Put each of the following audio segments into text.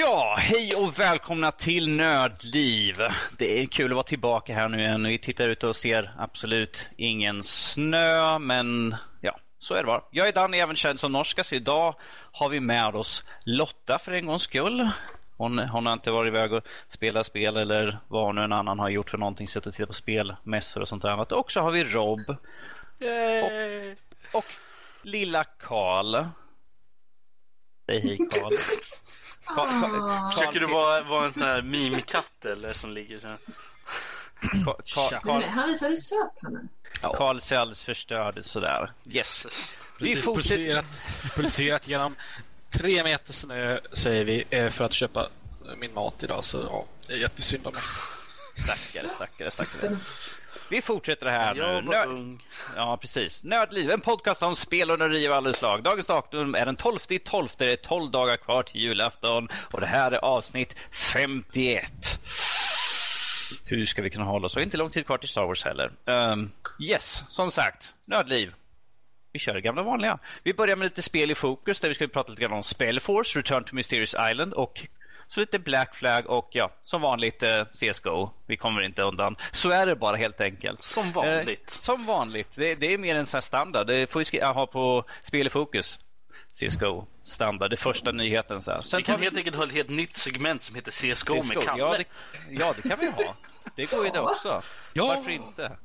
Ja, hej och välkomna till Nördliv. Det är kul att vara tillbaka här nu igen. Vi tittar ut och ser absolut ingen snö, men ja, så är det bara. Jag är Danny, även känd som Norska, så idag har vi med oss Lotta för en gångs skull. Hon, hon har inte varit iväg och spelat spel eller vad nu en annan har gjort för någonting, suttit och tittat på spelmässor och sånt där. Och så har vi Rob. Och, och lilla Karl. Säg hej Karl. Ah. Försöker du vara, vara en sån här mimkatt eller som ligger så här? Karl, han är så söt han är. Karl ser alldeles förstörd sådär. Yes. Vi fortsätter. Pulserat, pulserat genom tre meter snö säger vi eh, för att köpa min mat idag. Så ja, det är jättesynd om mig. Stackare, stackare, stackare. Vi fortsätter här Jag nu. var Nö- ung. Ja, precis. Nördliv, en podcast om spel och nörderi av alla slag. Dagens datum är den 12 i 12. Det är 12 dagar kvar till julafton och det här är avsnitt 51. Hur ska vi kunna hålla oss? Och inte lång tid kvar till Star Wars heller. Um, yes, som sagt. Nördliv. Vi kör det gamla vanliga. Vi börjar med lite spel i fokus där vi ska prata lite grann om Spellforce, Return to Mysterious Island och så lite Black Flag och ja, som vanligt eh, CSGO. Vi kommer inte undan. Så är det bara helt enkelt. Som vanligt. Eh, som vanligt. Det, det är mer en sån här standard. Det får vi ha på Spel i fokus. CSGO standard. Det första nyheten. Så här. Sen Vi kan tar helt enkelt ha ett helt nytt segment som heter CSGO, med CS:GO. Kalle. Ja det, ja, det kan vi ha. Det går ju det också. Ja. Varför inte?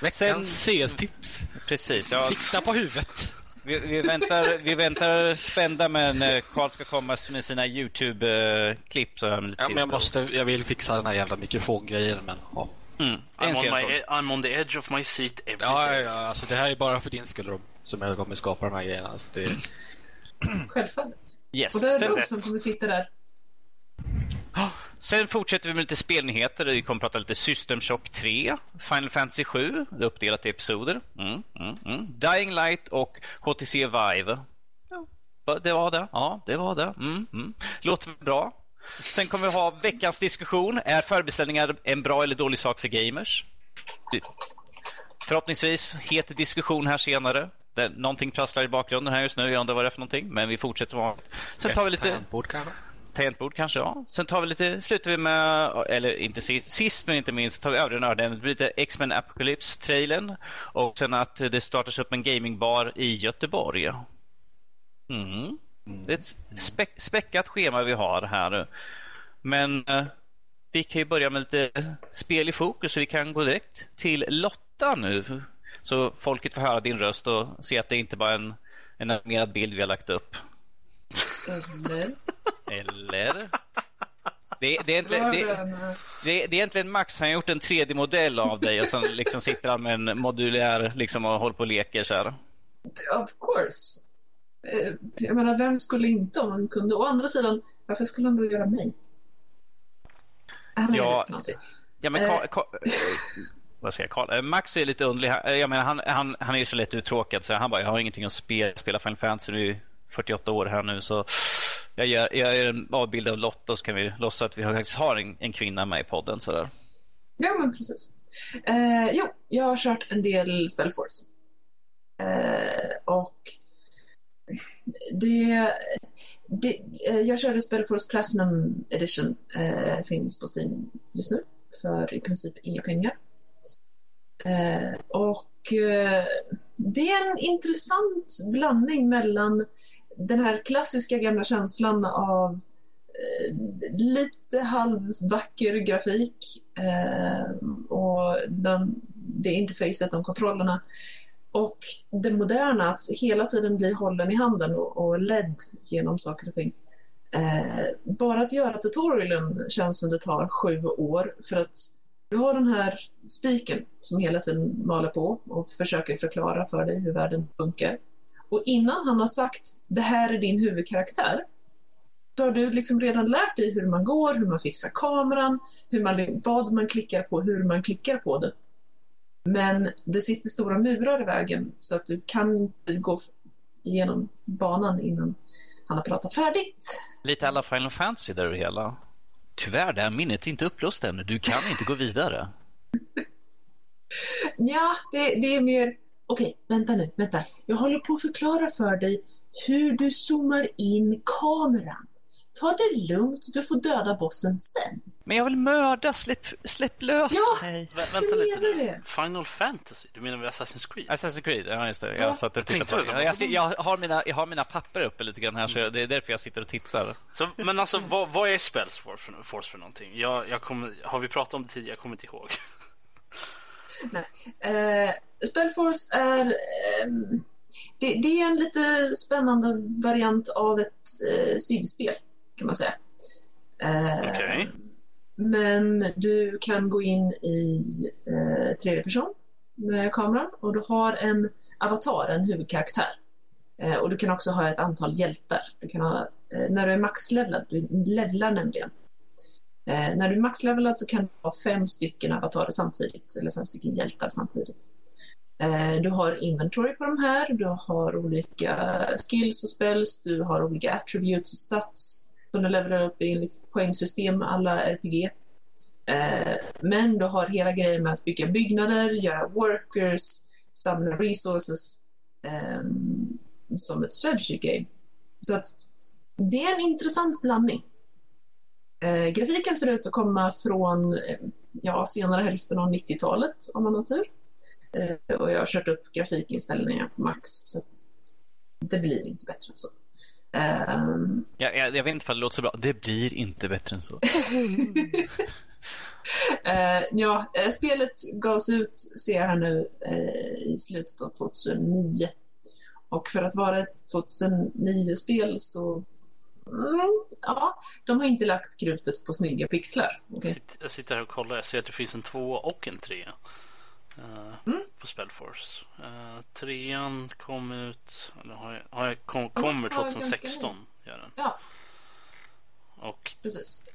Veckans CS-tips. Precis. Ja, Sikta på huvudet. Vi, vi, väntar, vi väntar spända med när Karl ska komma med sina YouTube-klipp. Ja, men jag, måste, jag vill fixa den här jävla mikrofongrejen. Men, ja. Mm. I'm, on my, I'm on the edge of my seat every Ja, day. ja, alltså det här är bara för din skull Rob, som jag kommer skapa de här grejerna. Alltså det, Självfallet. Yes. Och det är Sen- Rob som sitta där. Sen fortsätter vi med lite spelnyheter. Vi kommer prata lite System Shock 3, Final Fantasy 7, det är uppdelat i episoder. Mm, mm, mm. Dying Light och HTC Vive. Ja, det var det. Ja, det var det. Mm, mm. Låter bra. Sen kommer vi ha veckans diskussion. Är förbeställningar en bra eller dålig sak för gamers? Förhoppningsvis het diskussion här senare. Det, någonting prasslar i bakgrunden här just nu. Jag undrar vad det är för någonting. Men vi fortsätter vanligt. Sen tar vi lite Tangentbord kanske? Tangentbord kanske, ja. Sen tar vi lite, slutar vi med, eller inte sist, sist men inte minst, tar vi övriga nördar. Det blir lite X-Men Apocalypse-trailern och sen att det startas upp en gamingbar i Göteborg. Mm. Det är ett späck, späckat schema vi har här. Men eh, vi kan ju börja med lite spel i fokus så vi kan gå direkt till Lotta nu. Så folket får höra din röst och se att det inte bara är en, en animerad bild vi har lagt upp. Eller? Eller? Det, det, är egentligen, det, det, det är egentligen Max, han har gjort en 3D-modell av dig och sen liksom sitter han med en modulär liksom och håller på och leker så här. Of course. Eh, Jag menar, vem skulle inte om han kunde? Å andra sidan, varför skulle han då göra mig? Han är Ja. Ja men Karl, eh, vad säger? Eh, Max är lite underlig. Jag menar, han, han, han är ju så lätt uttråkad så han bara, jag har ingenting att spela, spela Final Fantasy nu 48 år här nu så jag gör, jag gör en avbild av Lotta och så kan vi låtsas att vi faktiskt har en, en kvinna med i podden så där. Ja, men precis. Eh, jo, jag har kört en del Spellforce. Eh, och det, det, eh, jag körde Spellforce Platinum Edition. Eh, finns på Steam just nu för i princip inga pengar. Eh, och eh, det är en intressant blandning mellan den här klassiska gamla känslan av eh, lite halvvacker grafik eh, och den, det interfacet, de kontrollerna och det moderna, att hela tiden bli hållen i handen och, och ledd genom saker och ting. Eh, bara att göra tutorialen känns som det tar sju år för att du har den här spiken som hela tiden maler på och försöker förklara för dig hur världen funkar. Och innan han har sagt det här är din huvudkaraktär så har du liksom redan lärt dig hur man går, hur man fixar kameran, hur man, vad man klickar på, hur man klickar på det. Men det sitter stora murar i vägen så att du kan inte gå igenom banan innan han har pratat färdigt. Lite alla Final Fantasy där och hela. Tyvärr, det här minnet är inte upplöst ännu. Du kan inte gå vidare. Ja, det, det är mer... Okej, vänta nu, vänta. Jag håller på att förklara för dig hur du zoomar in kameran. ta det lugnt, du får döda bossen sen. Men jag vill mörda, släpp, släpp lös Ja. mig. Vä- vänta lite menar det. Final Fantasy? Du menar Assassin's Creed? Assassin's Creed, ja just det. Ja. Jag, satt och tittade på jag. Jag, har mina, jag har mina papper uppe lite grann här, så det är därför jag sitter och tittar. Så, men alltså, vad, vad är Spellsforce för, Force för någonting? Jag, jag kommer, har vi pratat om det tidigare? Jag kommer inte ihåg. Eh, Spellforce är... ehm, det, det är en lite spännande variant av ett eh, simspel, kan man säga. Eh, Okej. Men du kan gå in i eh, tredje person med kameran och du har en avatar, en huvudkaraktär. Eh, och du kan också ha ett antal hjältar. Du kan ha, eh, när du är maxlevlad, du levlar nämligen. Eh, när du är maxlevelad så kan du ha fem stycken avatarer samtidigt, eller fem stycken hjältar samtidigt. Eh, du har inventory på de här, du har olika skills och spells, du har olika attributes och stats som du levererar upp enligt poängsystem, alla RPG. Eh, men du har hela grejen med att bygga byggnader, göra workers, samla resources ehm, som ett strategy game. Så att det är en intressant blandning. Eh, grafiken ser ut att komma från eh, ja, senare hälften av 90-talet om man har tur. Eh, och jag har kört upp grafikinställningar på max så att det blir inte bättre än så. Ehm, Jag, jag, jag vet inte om det låter så bra. Det blir inte bättre än så. Eh, ja, spelet gavs ut, ser jag här nu, eh, i slutet av 2009. Och för att vara ett 2009-spel så... Mm, ja, de har inte lagt krutet på snygga pixlar. Sitt- Jag sitter här och kollar. Jag ser att det finns en tvåa och en trea. eh, Mm. På Spellforce. Uh, trean kom ut... Eller har jag, har jag kom, kommer vara 2016. Gör den. Ja, Och precis.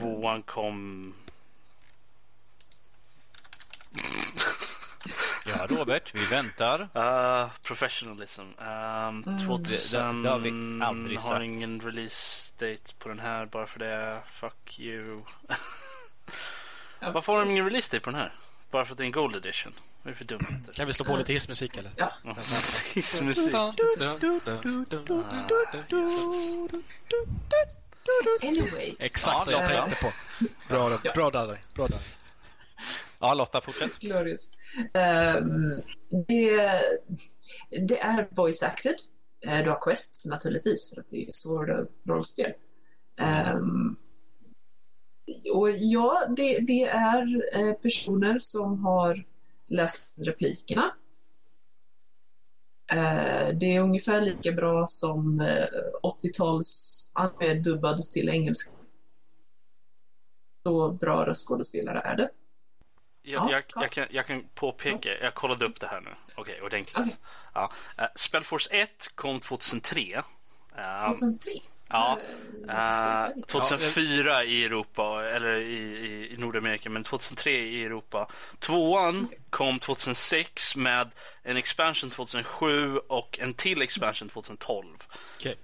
Tvåan kom... Ja, Robert, vi väntar. Uh, professionalism. Um, Mm. 2000 Det- det har vi aldrig har sagt. ingen release date på den här bara för det. Fuck you. Varför har de ingen release date på den här? Bara för att det är en gold edition. Vad är det för dumheter? Kan vi slå på lite hissmusik eller? Ja. Ja, Musik. Anyway, Exakt vad Ja, jag ja. tänkte på. Bra, bra Daddy. Bra Daddy. Ja, Lotta, fortsätt. glorious. Ehm, det, det är voice acted. Eh, du har quests naturligtvis, för att det är svåra rollspel. Um, och ja, det, det är eh, personer som har läst replikerna. Eh, det är ungefär lika bra som 80-tals anime dubbad till engelska. Så bra röstskådespelare är det. Jag, Ja, jag, jag, kan, jag kan påpeka, jag kollade upp det här nu. Okej, ordentligt. Okej. Ja. Uh, Spellforce 1 kom 2003. Uh, 2003? ja. Eh, Uh, 2004 i Europa, eller i, i, i Nordamerika, men 2003 i Europa. Tvåan kom 2006 med en expansion 2007 och en till expansion 2012. Okej.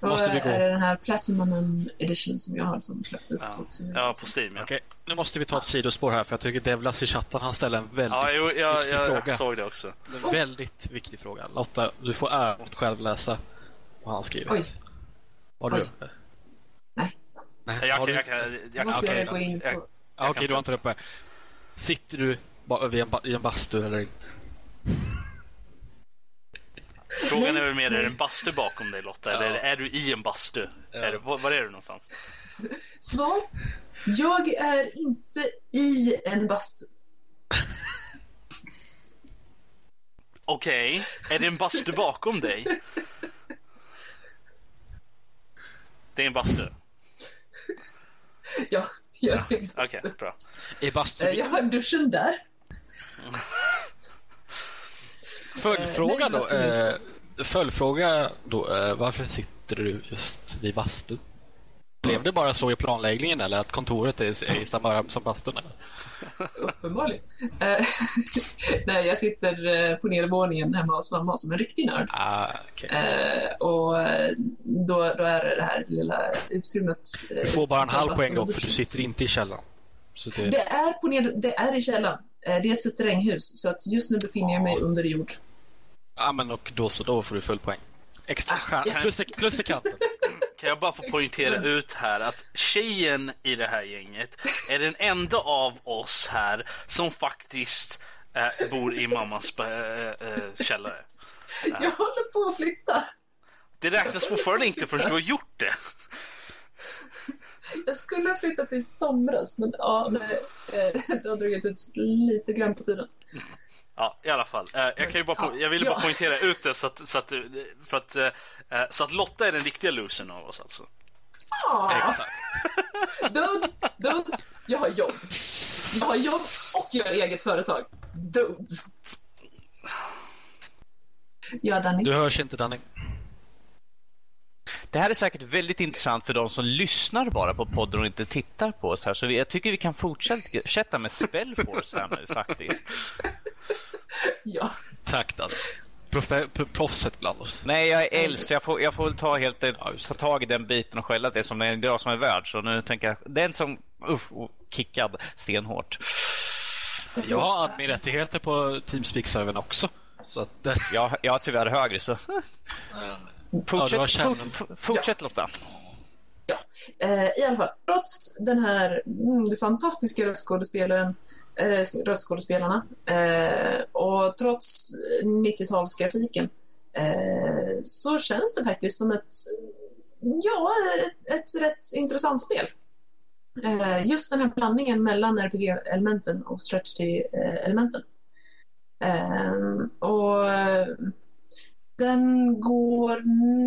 Och Måste vi gå? är det den här Platinum Edition som jag har som släpptes Ja, 2000? ja på Steam. Ja, Okej, nu måste vi ta ett sidospår här för jag tycker Devlas i chatten han ställer en väldigt ja jo, jag, viktig jag, fråga. jag såg det också. En väldigt viktig fråga. Lotta, du får äran att själv läsa vad han skriver. Oj. Har du Oj. uppe? Nej. Nej. Jag har du? jag kan, jag måste kan, jag gå in jag- på. Okej, du har inte det uppe. Sitter du bara vid en i en bastu eller inte? Frågan är väl mer, är det en bastu bakom dig Lotta? Eller är du i en bastu? Är det, var, var är du någonstans? Svar? Jag är inte i en bastu. Okej, är det en bastu bakom dig? Det är en bastu? Ja, jag är i en bastu. bra. Är bastu... Eh, Jag har duschen där. Följdfråga nej, då. bastu är Eh, följdfråga då. Eh, varför sitter du just vid bastu? Blev det bara så i planläggningen eller att kontoret är, är i samma rum som bastun? Uppenbarligen. Eh, Nej, jag sitter eh, på nedervåningen hemma hos mamma som en riktig nörd. Ah, okej. Eh, och eh, då, då är det det här lilla utrymmet. eh, Du får bara en halv bastun poäng för du sitter inte i källaren. Så det... Det är, på ned, det är i källaren. Eh, Det är ett suterränghus, så att just nu befinner jag mig under jord. Ja, men och då så, då får du full poäng. Extra Ah, yes. Plus, i- plus i kanten. kan jag bara få poängtera ut här att tjejen i det här gänget är den enda av oss här som faktiskt eh, bor i mammas eh, eh, källare. Jag håller på att flytta. Det räknas fortfarande inte förrän du har gjort det. Jag skulle ha flyttat i somras, men ja, nej, eh, det har dragit ut lite grann på tiden. Ja, i alla fall. Eh, Jag, kan ju bara jag ville bara Ja. poängtera ut det så att, så att, för att, eh, så att Lotta är den riktiga losern av oss alltså. Ah, Exakt. dude, dude, jag har jobb. Jag har jobb och jag har eget företag. Dude. Ja, Danny. Du hörs inte Danny. Det här är säkert väldigt intressant för de som lyssnar bara på podden och inte tittar på oss här. Så jag tycker vi kan fortsätta med Spellforce här nu faktiskt. Ja. Tack pro- proffset bland oss. Nej, jag är äldst. Jag får, jag får väl ta, helt, ta tag i den biten och skälla det som det är jag som är värd. Så nu tänker jag, den som, usch, och kickad stenhårt. Jag har admin-rättigheter på Teamspeak-servern också. Så att, Jag, jag har tyvärr högre så... Ja, Fortsätt, det var kärnan. fort, f- fortsätt Lotta. Ja, eh, i alla fall. Trots den här mm, fantastiska röstskådespelaren, eh, röstskådespelarna eh, och trots 90-talsgrafiken eh, så känns det faktiskt som ett, ja, ett, ett rätt intressant spel. Eh, just den här blandningen mellan RPG-elementen och strategy-elementen. Eh, och eh, den går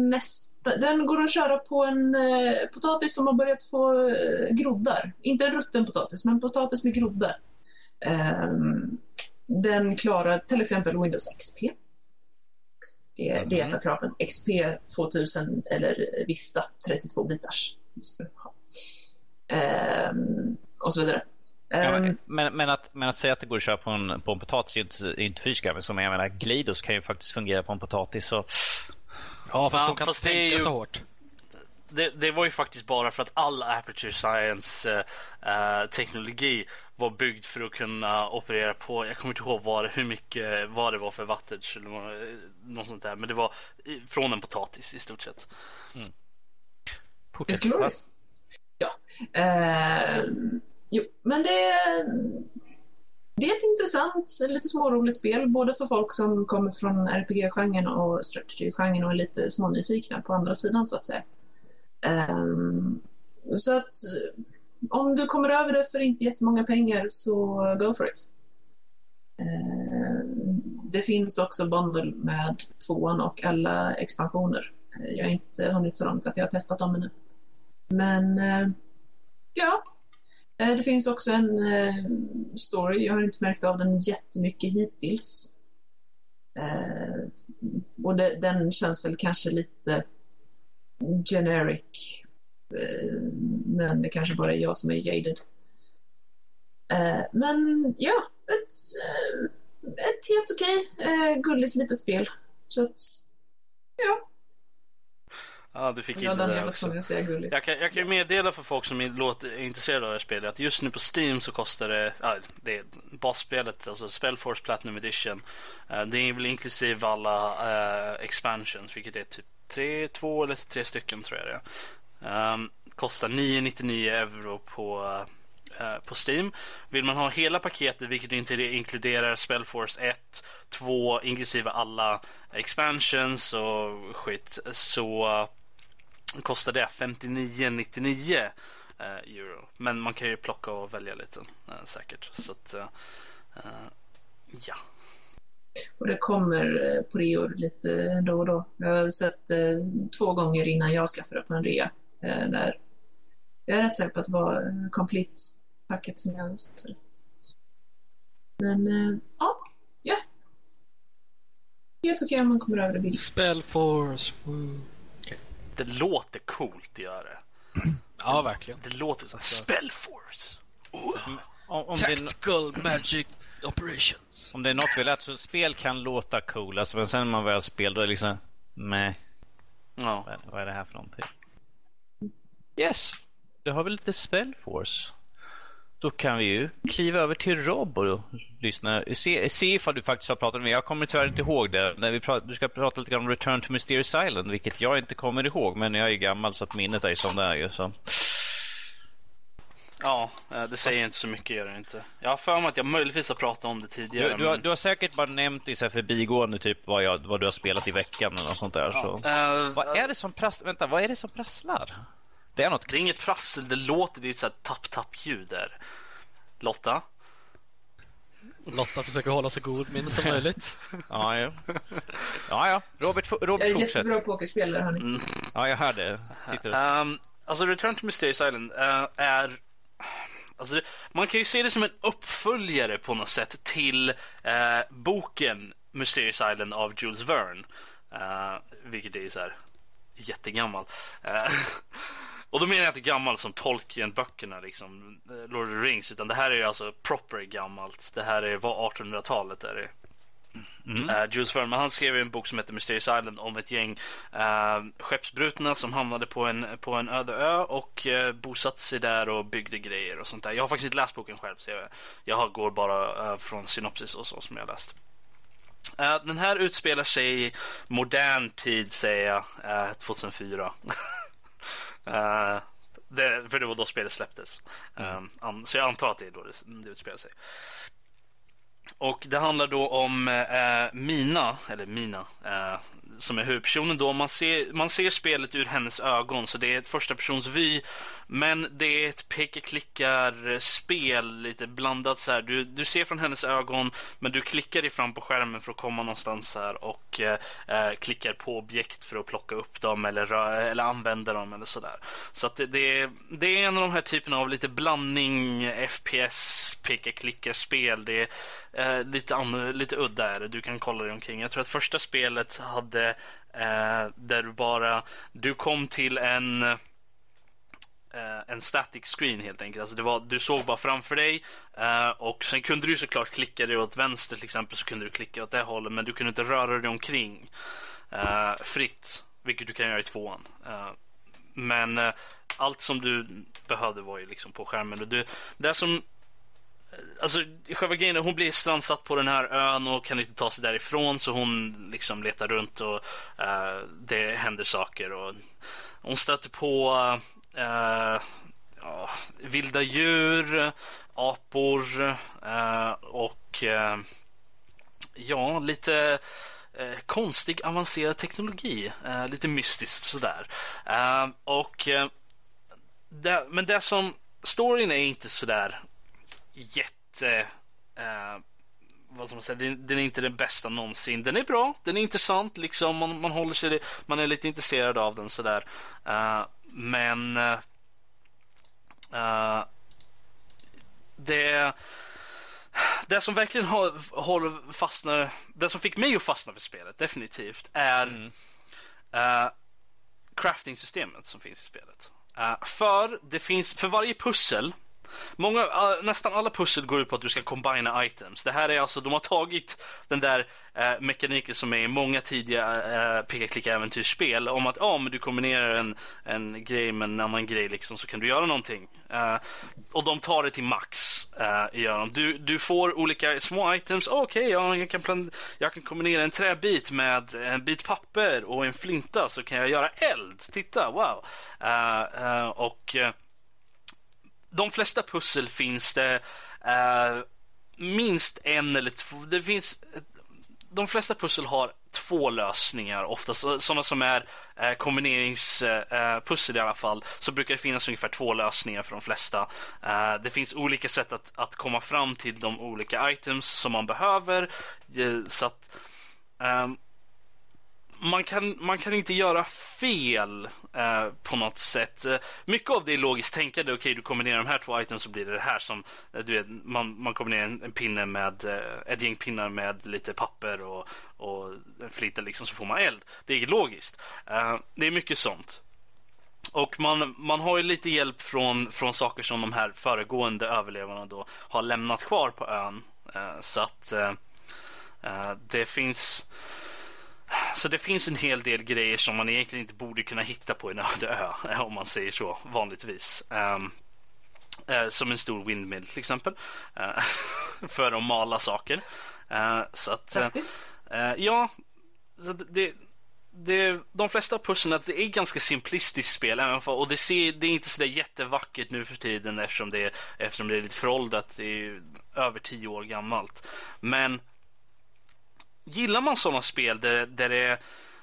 nästa, den går att köra på en eh, potatis som har börjat få eh, groddar. Inte en rutten potatis, men potatis med groddar. Ehm, den klarar till exempel Windows XP. Det, det är ett av kraven. XP 2000 eller Vista 32 bitars. måste du ha. Ehm, och så vidare. Ja, Ehm, men, men, men, att, men att säga att det går att köra på en, på en potatis är ju inte, inte fy skam. Som jag menar, Glidos kan ju faktiskt fungera på en potatis. Så, ja, fast de kan fast tänka ju- så hårt. Det, det var ju faktiskt bara för att all Aperture Science eh, eh, teknologi var byggd för att kunna operera på, jag kommer inte ihåg vad, det- hur mycket, vad det var för wattage eller eh, något sånt där. Men det var från en potatis i stort sett. It's glorious. Ja. Eh, jo, men det, det är ett intressant, lite småroligt spel, både för folk som kommer från RPG-genren och strategy-genren och är lite smånyfikna på andra sidan, så att säga. Um, så att om du kommer över det för inte jättemånga pengar, så go for it. Uh, det finns också bundle med tvåan och alla expansioner. Jag har inte hunnit så långt att jag har testat dem ännu. Men uh, ja, Eh, det finns också en eh, story. Jag har inte märkt av den jättemycket hittills. Eh, och den känns väl kanske lite generic. Men det kanske bara är jag som är jaded. Men ja, ett, ett helt okej, gulligt litet spel. Så att, ja, Ja, du fick ja in det där också. Jag kan, jag kan meddela för folk som är, intresserade av det här spelet att just nu på Steam så kostar det, ja, det är basspelet, alltså Spellforce Platinum Edition. Eh, det är väl inklusive alla eh, expansions, vilket är typ tre, två eller tre stycken tror jag det är. Um, kostar 999 euro på, eh, på Steam. Vill man ha hela paketet, vilket inte inkluderar Spellforce 1, 2, inklusive alla expansions och skit, så kostar det 59,99 eh, euro. Men man kan ju plocka och välja lite eh, säkert. Så att, eh, eh, ja. Och det kommer på reor lite då och då. Jag har sett två gånger innan jag skaffade på en rea. Där jag är rätt säker på att det var en complete packet som jag skaffade. Men ja, ja. Helt okej om man kommer över det billigt. Spellforce. woo. Det låter coolt, gör det. Ja, verkligen. Det låter som Spellforce. om, om, det, är Tactical Magic Operations. om det är något vi lärt så spel kan låta cool. Alltså, men sen när man väl spelar då är det liksom, nej, Ja. vad, vad är det här för någonting? Yes, du har väl lite Spellforce? Då kan vi ju kliva över till Rob och lyssna. Se, se ifall du faktiskt har pratat med Jag kommer tyvärr inte ihåg det. När vi pratar, du ska prata lite grann om Return to Mysterious Island, vilket jag inte kommer ihåg. Men jag är gammal så att minnet är som det är ju. Så. Ja, eh, det säger inte så mycket gör det inte. Jag har för mig att jag möjligtvis har pratat om det tidigare. Du, du, har, men- du har säkert bara nämnt i så här förbigående typ vad, jag, vad du har spelat i veckan eller något sånt där. Så. Eh, Vad är det som prasslar? Vänta, vad är det som prasslar? Det är något... Det är inget prassel, det låter det är ett tapp-tapp-ljud där. Lotta? Lotta försöker hålla så god minne som möjligt. Ja, ja. ja, ja. Robert, fo- Jag Robert är fortsätt. jättebra pokerspelare, hörni. Ja, jag hör det. Sitter och... Um, alltså Return to Mysterious Island eh, är... Alltså det, man kan ju se det som en uppföljare på något sätt till eh, boken Mysterious Island av Jules Verne. Eh, vilket är så här jättegammal. Och då menar jag inte gammal som Tolkien-böckerna, liksom, eh, Lord of the Rings, utan det här är ju alltså proper gammalt. Det här är var 1800-talet är det. Eh, Jules Verne, han skrev en bok som heter Mysterious Island om ett gäng uh, skeppsbrutna som hamnade på en, på en öde ö och uh, bosatte sig där och byggde grejer och sånt där. Jag har faktiskt inte läst boken själv så jag, jag går bara eh, från synopsis och så som jag läst. Den här utspelar sig i modern tid säger jag, eh, 2004. Eh, det, för det var då spelet släpptes. Eh, an, så jag antar att det är då det, det utspelar sig. Och det handlar då om eh, Mina, eller Mina, eh, som är huvudpersonen då. Man ser, man ser spelet ur hennes ögon, så det är ett första persons vy. Men det är ett peka-klickar-spel, eh, lite blandat så här. Du, du ser från hennes ögon, men du klickar dig fram på skärmen för att komma någonstans här och eh, eh, klickar på objekt för att plocka upp dem eller, eller använda dem eller sådär. Så att det, det, är, det är en av de här typerna av lite blandning FPS, peka-klickar-spel. Det är eh, lite, lite udda är det. Du kan kolla dig omkring. Jag tror att första spelet hade eh, där du bara, du kom till en eh, en static screen helt enkelt. Alltså det var, du såg bara framför dig eh, och sen kunde du såklart klicka dig åt vänster till exempel så kunde du klicka åt det hållet men du kunde inte röra dig omkring eh, fritt, vilket du kan göra i tvåan. Eh, men eh, allt som du behövde var ju liksom på skärmen. Och du, det som Alltså själva grejen är hon blir strandsatt på den här ön och kan inte ta sig därifrån så hon liksom letar runt och uh, det händer saker och hon stöter på uh, ja, vilda djur, apor uh, och ja, lite eh, konstig avancerad teknologi. Eh, lite mystiskt sådär. Eh, och det, men det som storyn är inte sådär jätte... Eh, vad ska man säga? Den, den är inte den bästa någonsin. Den är bra, den är intressant. Liksom, man, man håller sig, man är lite intresserad av den sådär. Eh, men... eh, det... Det som verkligen har, håller fastnar, det som fick mig att fastna för spelet definitivt är eh, crafting-systemet som finns i spelet. Eh, för det finns, för varje pussel Många, nästan alla pussel går ut på att du ska combina items. Det här är alltså, de har tagit den där eh, mekaniken som är i många tidiga eh, peka-klicka-äventyrsspel om att ja, men du kombinerar en, en grej med en annan grej liksom, så kan du göra någonting. Eh, och de tar det till max. Eh, gör de. Du, du får olika små items. Okej, ja, jag, kan plan- jag kan kombinera en träbit med en bit papper och en flinta så kan jag göra eld. Titta, wow. Eh, eh, och eh, de flesta pussel finns det eh, minst en eller två. Det finns, de flesta pussel har två lösningar, oftast sådana som är eh, kombineringspussel eh, i alla fall, så brukar det finnas ungefär två lösningar för de flesta. Eh, det finns olika sätt att, att komma fram till de olika items som man behöver, eh, så att ehm, man kan, man kan inte göra fel eh, på något sätt. Eh, mycket av det är logiskt tänkande. Okej, du kombinerar de här två items så blir det det här som... Eh, du vet, man, man kombinerar en, en pinne med... Eh, ett gäng pinnar med lite papper och, och en liksom så får man eld. Det är logiskt. Eh, det är mycket sånt. Och man, man har ju lite hjälp från, från saker som de här föregående överlevarna då har lämnat kvar på ön. Eh, så att eh, eh det finns... Så det finns en hel del grejer som man egentligen inte borde kunna hitta på en öde ö, om man säger så, vanligtvis. Um, Eh, som en stor windmill till exempel. Eh, för att mala saker. Eh, så att, ja, så det, det, de flesta pusslen det är ganska simplistiskt spel även för, och det, ser, det är inte så där jättevackert nu för tiden eftersom det, eftersom det är lite föråldrat. Det är över tio år gammalt. Men gillar man sådana spel där, där det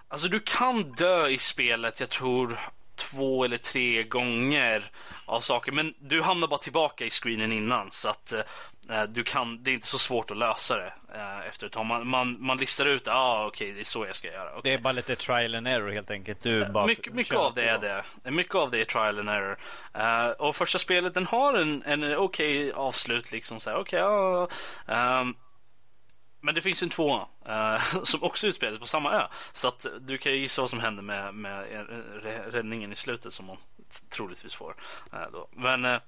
alltså du kan dö i spelet, jag tror två eller tre gånger av saker, men du hamnar bara tillbaka i screenen innan så att eh, du kan, det är inte så svårt att lösa det eh, efter ett tag. Man, man, man listar ut, ja ah, okej det är så jag ska göra. Det Okej. är bara lite trial and error helt enkelt. Du bara Mycket, mycket av det är det. Mycket av det är trial and error. Eh, och första spelet den har en, en okej avslut liksom så här, okej ja. ehm, men det finns en tvåa eh, som också utspelas på samma ö. Så att du kan ju gissa vad som händer med, med eh, räddningen i slutet som man troligtvis får. eh, då. Men eh,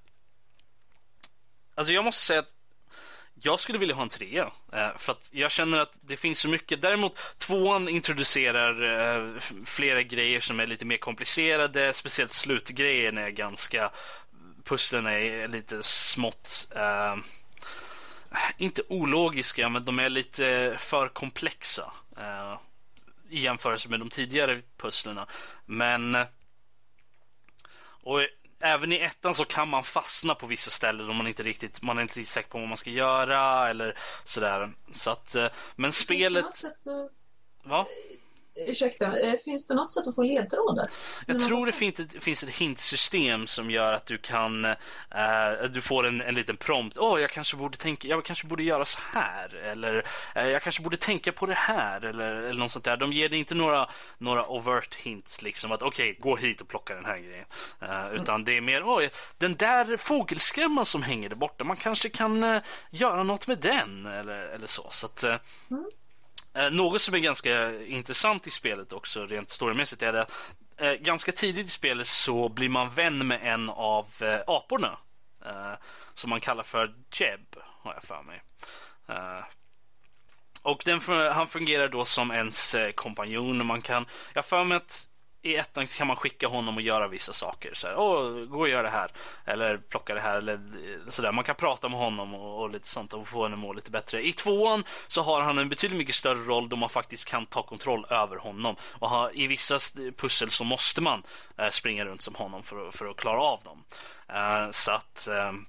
alltså jag måste säga att jag skulle vilja ha en trea. Eh, för att jag känner att det finns så mycket. Däremot tvåan introducerar eh, flera grejer som är lite mer komplicerade. Speciellt slutgrejen är ganska... Pusslen är lite smått... Eh, Eh, inte ologiska, men de är lite för komplexa. Eh, I jämförelse med de tidigare pusslerna. Men... eh, Och även i ettan så kan man fastna på vissa ställen om man inte riktigt, man är inte riktigt säker på vad man ska göra eller sådär. Så att, eh, men spelet... Va? Ursäkta, eh, finns det något sätt att få ledtrådar? Jag tror det finns ett, finns ett hintsystem som gör att du kan, eh, du får en, en liten prompt. Åh, jag kanske borde tänka, jag kanske borde göra så här. Eller eh, jag kanske borde tänka på det här. Eller, eller något sånt där. De ger dig inte några, några overt hints liksom att okej, gå hit och plocka den här grejen. Eh, utan det är mer, oj, den där fågelskrämman som hänger där borta, man kanske kan eh, göra något med den. Eller, eller så. så att, eh, Eh, Eh, något som är ganska intressant i spelet också rent storymässigt är det eh, ganska tidigt i spelet så blir man vän med en av eh, aporna. Eh, som man kallar för Jeb, har jag för mig. Eh, och den, han fungerar då som ens eh, kompanjon. Man kan, jag har för mig att i ettan kan man skicka honom och göra vissa saker. Så här, Åh, gå och gör det här. Eller plocka det här. Eller eh, sådär. Man kan prata med honom och, och lite sånt och få honom att må lite bättre. I tvåan så har han en betydligt mycket större roll då man faktiskt kan ta kontroll över honom. Och ha, i vissa eh, pussel så måste man eh, springa runt som honom för, för att klara av dem. Eh, så att... ehm,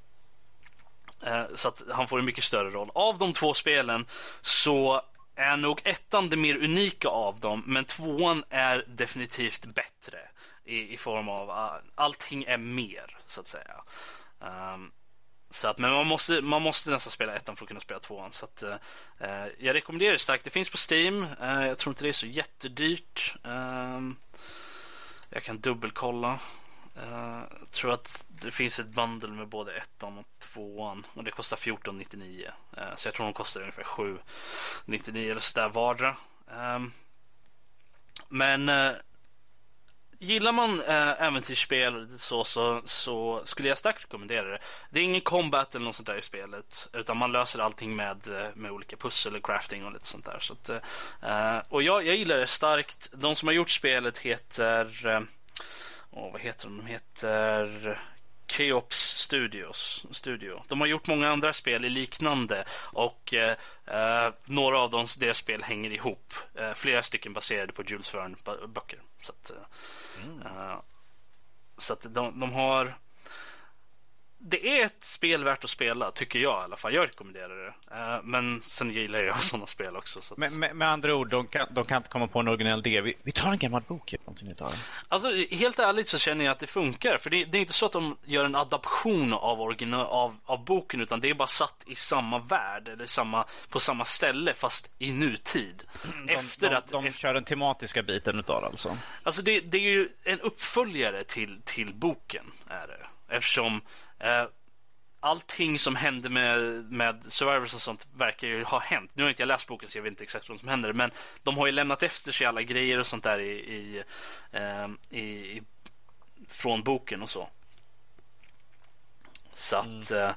Eh, Så att han får en mycket större roll. Av de två spelen så är nog ettan det mer unika av dem, men tvåan är definitivt bättre i, i form av uh, allting är mer, så att säga. Um, så att, men man måste, man måste nästan spela ettan för att kunna spela tvåan. Så att, uh, jag rekommenderar det starkt. Det finns på Steam. Uh, jag tror inte det är så jättedyrt. Ehm, jag kan dubbelkolla. Jag tror att det finns ett bundle med både ettan och tvåan och det kostar 14,99. Eh, så jag tror de kostar ungefär 7,99 eller sådär vardera. Ehm, men eh, gillar man äventyrsspel så, så, så skulle jag starkt rekommendera det. Det är ingen combat eller något sånt där i spelet utan man löser allting med, med olika pussel och crafting och lite sånt där. Så att, och jag, jag gillar det starkt. De som har gjort spelet heter Åh, vad heter de? De heter Keops Studios. Studio. De har gjort många andra spel i liknande och eh, eh, några av dem, deras spel hänger ihop. Eh, flera stycken baserade på Jules Verne bö- böcker. Så att, eh, eh, så att de, de har det är ett spel värt att spela, tycker jag i alla fall. Jag rekommenderar det. Eh, men sen gillar jag sådana spel också. Så att... Med, med, med andra ord, de kan, de kan inte komma på en originell idé. Vi, vi tar en gammal bok någonting utav den. Alltså, helt ärligt så känner jag att det funkar. För det, det är inte så att de gör en adaption av, original, av, av boken, utan det är bara satt i samma värld, eller samma, på samma ställe, fast i nutid. Efter de, att... de efter, kör den tematiska biten utav det alltså. Alltså, det, det är ju en uppföljare till, till boken, är det. Eftersom eh, allting som hände med, med Survivors och sånt verkar ju ha hänt. Nu har inte jag läst boken så jag vet inte exakt vad som händer. Men de har ju lämnat efter sig alla grejer och sånt där i, i, eh, i, från boken och så. Så att, eh,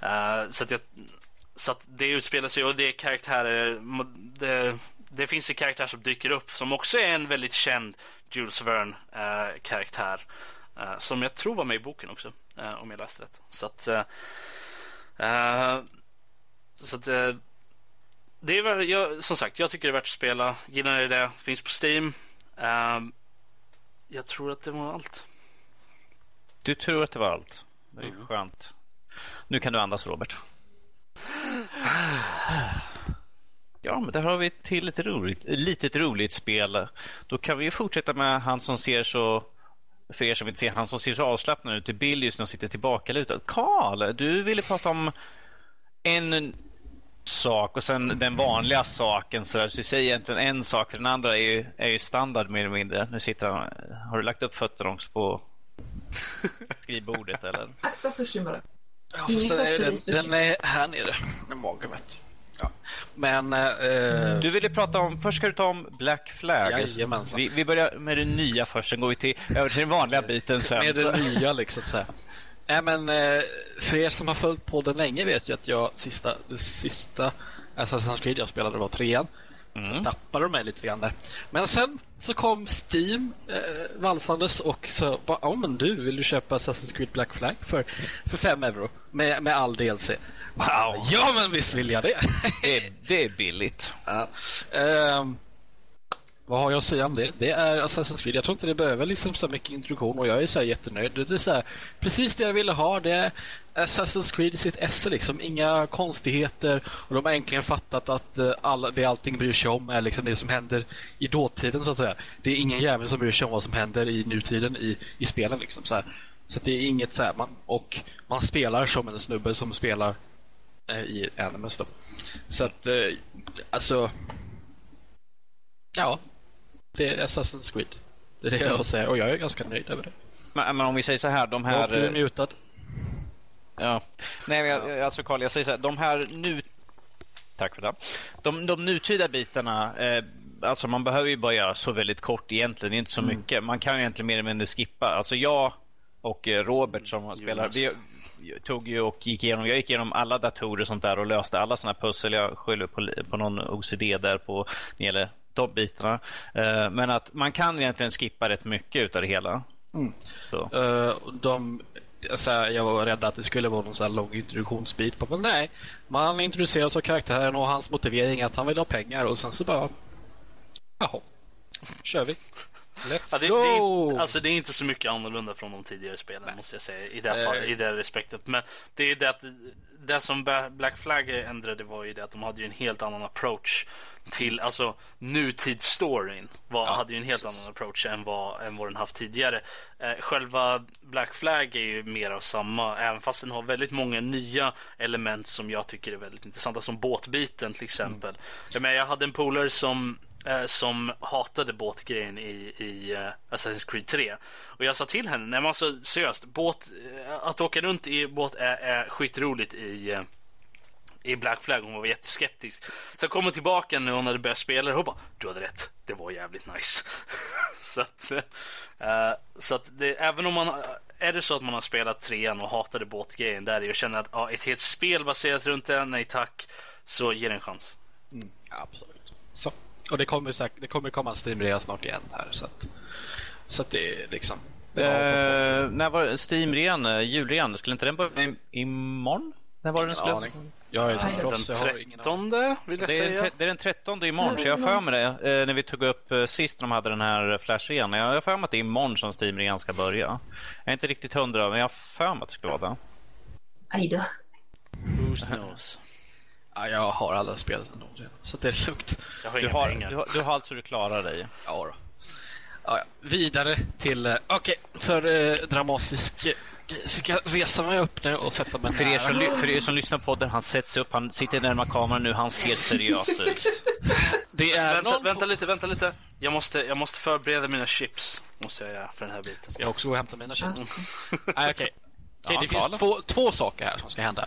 eh, så att, jag, så att det utspelar sig och det är karaktärer. Det, det finns en karaktär som dyker upp som också är en väldigt känd Jules Verne eh, karaktär. eh, som jag tror var med i boken också. Eh, om jag läste rätt. Så att, eh, eh, så att det är väl, jag, som sagt, jag tycker det är värt att spela. Gillar ni det? Finns på Steam. Jag tror att det var allt. Du tror att det var allt. Det är Mm. skönt. Nu kan du andas Robert. Ja, men där har vi till ett roligt, ett litet roligt spel. Då kan vi fortsätta med han som ser så för er som inte ser, han som ser så avslappnad ut, är Bill just nu och sitter tillbakalutad. Karl, du ville prata om en sak och sen den vanliga saken. Så, där. så vi säger egentligen en sak, den andra är ju, är ju standard mer eller mindre. Nu sitter han, har du lagt upp fötterna också på skrivbordet eller? Akta sushin bara. Ja, fast den, är, i den, är här nere, med magen vet du. Ja. Men... Eh, Du ville prata om, först ska du ta om Black Flag. Jajamensan. Vi, vi börjar med det nya först, sen går vi till, över till den vanliga biten sen. med det nya liksom så här. Nej, men eh, för er som har följt podden länge vet ju att jag sista, det sista Assassin's Creed jag spelade var trean. Så tappade de mig lite grann där. Men sen så kom Steam eh, valsandes och så bara, ja men du, vill du köpa Assassin's Creed Black Flag för, för 5 euro med, med all DLC? Wow. Ja men visst vill jag det! Det, är, det är billigt. Ja. Ehm, vad har jag att säga om det? Det är Assassin's Creed. Jag tror inte det behöver liksom så mycket introduktion och jag är så här jättenöjd. Det är så här, precis det jag ville ha. Det är Assassin's Creed i sitt esse. Liksom. Inga konstigheter och de har äntligen fattat att eh, alla, det allting bryr sig om är liksom det som händer i dåtiden. så att säga. Det är ingen jävel som bryr sig om vad som händer i nutiden i, i spelen. Liksom, så så det är inget så här, man, och man spelar som en snubbe som spelar i Animus. Då. Så att, eh, alltså... Ja, det är Assassin's Creed. Det är det jag har att säga och jag är ganska nöjd över det. Men, men om vi säger så här, de Här, är mutad. Ja. Nej, men jag, alltså Carl, jag säger så här, de här nu... Tack för det. De, de nutida bitarna, eh, alltså man behöver ju bara göra så väldigt kort egentligen, inte så mycket. Man kan ju egentligen mer eller mindre skippa. Alltså jag och eh, Robert som spelar, vi tog ju och gick igenom, jag gick igenom alla datorer och sånt där och löste alla såna pussel. Jag skyller på, på någon OCD där på när det gäller de bitarna. Eh, men att man kan egentligen skippa rätt mycket utav det hela. Så. Eh, de, så här, jag var rädd att det skulle vara någon så här lång introduktionsbit. på- Men nej, man introduceras av karaktären och hans motivering att han vill ha pengar och sen så bara... Jaha, kör vi. Let's Ja, det, det, go! är, alltså, det är inte så mycket annorlunda från de tidigare spelen måste jag säga i det, fall, i det respektet. Men det är det att det som Black Flag ändrade var ju det att de hade ju en helt annan approach till alltså nutidsstoryn. Var, hade ju en helt annan approach än vad, än vad den haft tidigare. Eh, själva Black Flag är ju mer av samma, även fast den har väldigt många nya element som jag tycker är väldigt intressanta, som båtbiten till exempel. Jag, menar, jag hade en polare som som hatade båtgrejen i, i eh, Assassin's Creed 3. Och jag sa till henne, nej men alltså seriöst, båt, eh, att åka runt i båt är, är skitroligt i, eh, i Black Flag. Hon var jätteskeptisk. Så jag kommer tillbaka när hon hade börjat spela och hon bara, du hade rätt, det var jävligt nice. så att, eh, så att det, även om man är det så att man har spelat trean och hatade båtgrejen där och känner att ja, ett helt spel baserat runt den, nej tack, så ge det en chans. Absolut. Så. Och det kommer, säkert, det kommer komma en Steam-rea snart igen här. Så att, så att det är liksom... det Eh, när var Steam-rean, eh, julrean? Skulle inte den börja imorgon? När var det den skulle? aning. Jag är Nej, proffs, Den har ingen aning. 13 vill jag Det är, den, säga. tre- det är den 13 imorgon, så jag har för mig det. Eh, när vi tog upp eh, sist när de hade den här Flash-rean. Jag har för mig att det är imorgon som Steam-rean ska börja. Jag är inte riktigt hundra, men jag har för mig att det skulle vara det. Aj då. Who knows? Ja, jag har alla spelat ändå. redan, Så det är lugnt. Jag har Du inga har, pengar. du, har, du har alltså du klarar dig. Ja, då. Ja, ja. Vidare till... eh, Okej, för eh, dramatisk... eh, Ska resa mig upp nu och sätta mig För er, som, för er som lyssnar på podden, han sätts upp, han sitter närmare kameran nu, han ser seriös ut. Det är Vänta, någon... vänta lite, vänta lite. Jag måste, jag måste förbereda mina chips. Måste jag göra för den här biten. Ska jag också gå och hämta mina chips? Nej, okej. Okej, Ja, det finns två, två saker här som ska hända.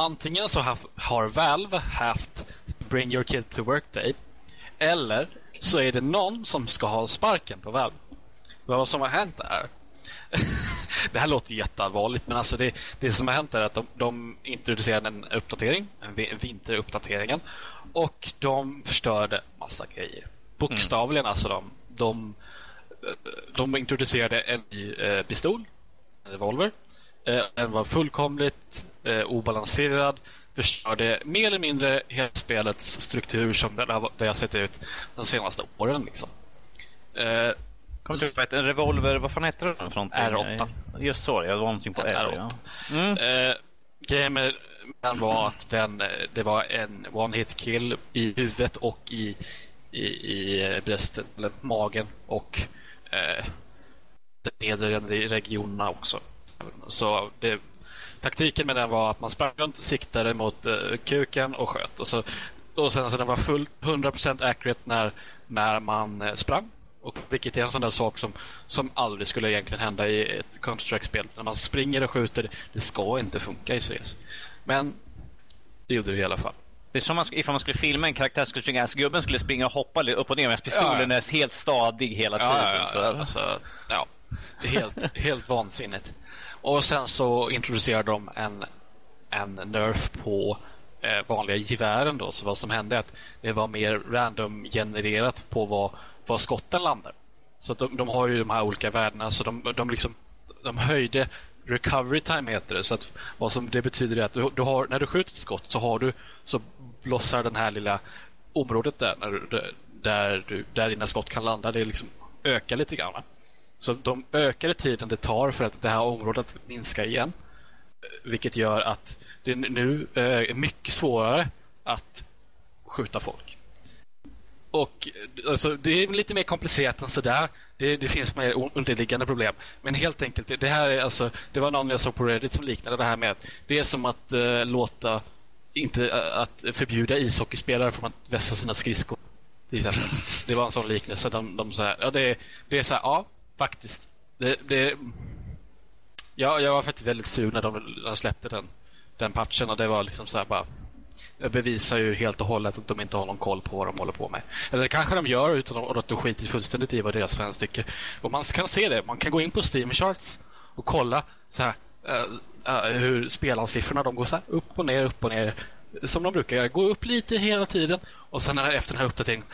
Antingen så har, har Valve haft Bring Your Kid to Work Day. Eller så är det någon som ska ha sparken på Valve. Vad som har hänt är... det här låter jätteallvarligt, men alltså det, det som har hänt är att de, de introducerade en uppdatering, en vi- vinteruppdateringen, och de förstörde massa grejer. Bokstavligen alltså. De, de, de introducerade en ny eh, pistol, en revolver, den var fullkomligt eh, obalanserad, förstörde mer eller mindre hela spelets struktur som det har, det sett ut de senaste åren. Liksom. Eh, Kommer du ihåg en revolver, vad fan heter den för någonting? R8. Just så, jag var någonting på R. R8. Ja. Mm. Eh, grejen med den var att den, eh, det var en one-hit kill i huvudet och i, i, i eh, bröstet, eller magen och eh, de nedre regionerna också. Så det, taktiken med den var att man sprang runt, siktade mot eh, kuken och sköt. Och, så, och sen så den var fullt 100% accurate när, när man eh, sprang. Och, vilket är en sån där sak som, som aldrig skulle egentligen hända i ett Counter-Strike-spel. När man springer och skjuter, det ska inte funka i CS. Men det gjorde det i alla fall. Det är som man, ifall man skulle filma en karaktär skulle springa, gubben skulle springa och hoppa upp och ner medan pistolen Ja. är helt stadig hela tiden. Ja, ja, så. ja, alltså, ja. Helt, helt vansinnigt. Och sen så introducerade de en, en nerf på eh, vanliga gevären. Då. Så vad som hände är att det var mer random-genererat på vad, vad skotten landar. Så att de, de har ju de här olika värdena. Så de, de, liksom, de höjde recovery time heter det. Så att vad som det betyder är att du, du har, när du skjuter ett skott så har du så blossar den här lilla området där när du, där, du, där dina skott kan landa. Det liksom ökar lite grann. Så de ökade tiden det tar för att det här området minskar igen. Vilket gör att det nu eh, är mycket svårare att skjuta folk. Och alltså, Det är lite mer komplicerat än sådär. Det, det finns mer underliggande problem. Men helt enkelt, det, här är alltså, det var någon jag såg på Reddit som liknade det här med att det är som att eh, låta inte eh, att förbjuda ishockeyspelare från att vässa sina skridskor. Det var en sån liknelse. De, de så här, ja, det, det är så här, ja, faktiskt. Det, det, ja, jag var faktiskt väldigt sur när de, de släppte den, den patchen och det var liksom så här bara det bevisar ju helt och hållet att de inte har någon koll på vad de håller på med. Eller det kanske de gör utan att de skiter fullständigt i vad deras fans tycker. Och man kan se det. Man kan gå in på Steam Charts och kolla så här, uh, uh, hur spelarsiffrorna de går så här, upp och ner, upp och ner. Som de brukar göra. Gå upp lite hela tiden och sen efter den här uppdateringen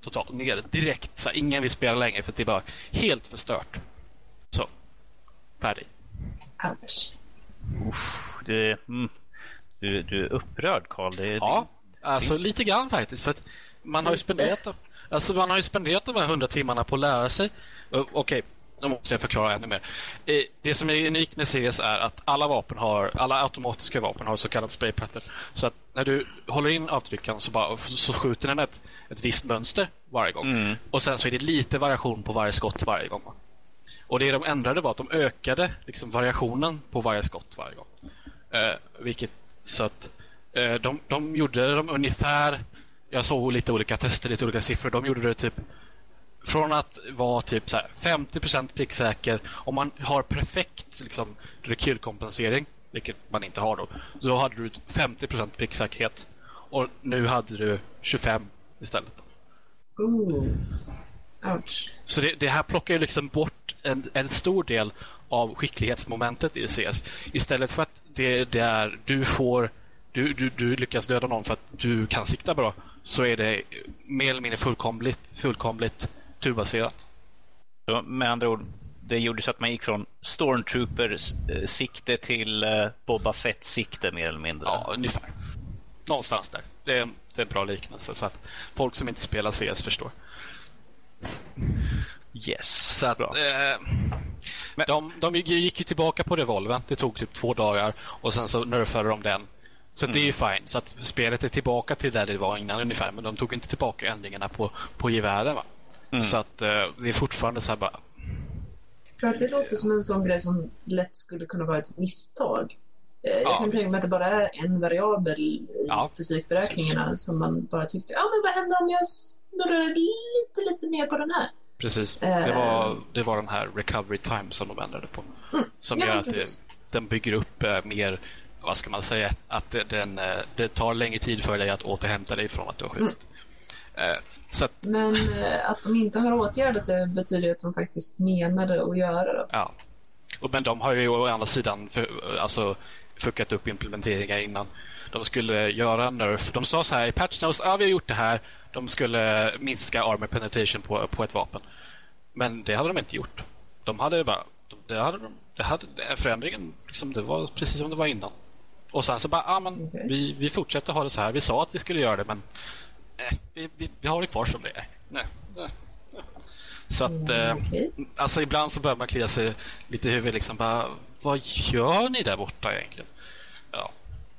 totalt ner direkt. Så här, ingen vill spela längre för det är bara helt förstört. Så, färdig. Ouch. Du, mm, du, du är upprörd, Karl. Det, Ja, alltså lite grann faktiskt. För att man har ju spenderat, alltså man har ju spenderat de här hundra timmarna på att lära sig. Okej, då måste jag förklara ännu mer. Eh, Det som är unikt med CS är att alla vapen har, alla automatiska vapen har så kallat spraypattern. Så att när du håller in avtryckaren så, bara, så skjuter den ett, ett visst mönster varje gång. Och sen så är det lite variation på varje skott varje gång. Och det de ändrade var att de ökade liksom variationen på varje skott varje gång. Eh, vilket så att eh, de, de gjorde dem ungefär jag såg lite olika tester, lite olika siffror. De gjorde det typ från att vara typ så här 50% pricksäker om man har perfekt liksom, rekylkompensering, vilket man inte har då, då hade du 50% pricksäkerhet och nu hade du 25 istället. Ooh. Ouch. Så det, det här plockar ju liksom bort en, en stor del av skicklighetsmomentet i CS. Istället för att det, det är du får du, du, du lyckas döda någon för att du kan sikta bra så är det mer eller mindre fullkomligt, fullkomligt turbaserat. Så med andra ord, det gjorde så att man gick från Stormtrooper-sikte till eh, Boba Fett-sikte mer eller mindre. Ja, ungefär. Någonstans där. Det är, en, det är en bra liknelse så att folk som inte spelar CS förstår. Yes. Så att, Bra. eh, de, de gick ju tillbaka på revolven. Det tog typ två dagar och sen så nerfade de den. Så att det är ju fine. Så att spelet är tillbaka till där det var innan ungefär. Men de tog inte tillbaka ändringarna på, på gevären. Va? Så att eh, det är fortfarande så här bara... För att det låter som en sån grej som lätt skulle kunna vara ett misstag. Eh, Jag Ja, kan tänka mig att det bara är en variabel i Ja, fysikberäkningarna som man bara tyckte, ja men vad händer om jag snurrar lite, lite mer på den här? Precis. Eh. Det, var, det var den här recovery time som de ändrade på. Som Ja, gör att det, den bygger upp eh, mer, vad ska man säga, att det, den, det tar längre tid för dig att återhämta dig från att du har skjutit. Mm. Att, Men att de inte har åtgärdat det betyder att de faktiskt menade att göra det också. ja. Men de har ju å andra sidan för, alltså, fuckat upp implementeringar innan. De skulle göra nerf. De sa så här i patch notes, ja vi har gjort det här. De skulle minska armor penetration på, på ett vapen. Men det hade de inte gjort. De hade bara det hade, de- det hade förändringen, liksom, det var precis som det var innan. Och sen så bara, ja men Okej. vi, vi fortsätter ha det så här. Vi sa att vi skulle göra det men eh, vi, vi, vi har det kvar som det är. Nej, nej, nej. Så att, eh, Okej. alltså ibland så börjar man klia sig lite i huvudet liksom bara, vad gör ni där borta egentligen? Ja.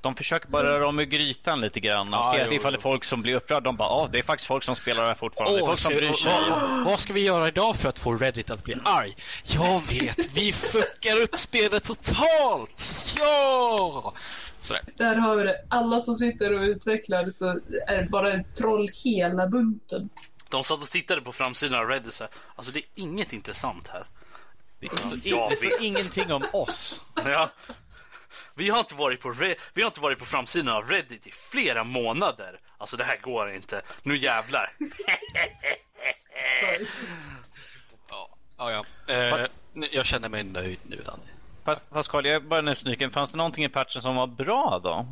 De försöker bara röra om i grytan lite grann och Ja, se jo, att ifall det är folk som blir upprörda. De bara, ja, det är faktiskt folk som spelar här fortfarande. Åh, folk som bryr sig. vad, vad, ska vi göra idag för att få Reddit att bli arg? Jag vet, vi fuckar upp spelet totalt! Ja! Sådär. Där har vi det. Alla som sitter och utvecklar så är bara ett troll hela bunten. De satt och tittade på framsidan av Reddit så här, alltså det är inget intressant här. Jag vet ingenting om oss. Ja. Vi har inte varit på Re- vi har inte varit på framsidan av Reddit i flera månader. Alltså det här går inte. Nu jävlar. Ja, ja. ja. Eh, jag känner mig nöjd nu, Danny. Fast, fast Carl, jag är bara nyfiken. Fanns det någonting i patchen som var bra då?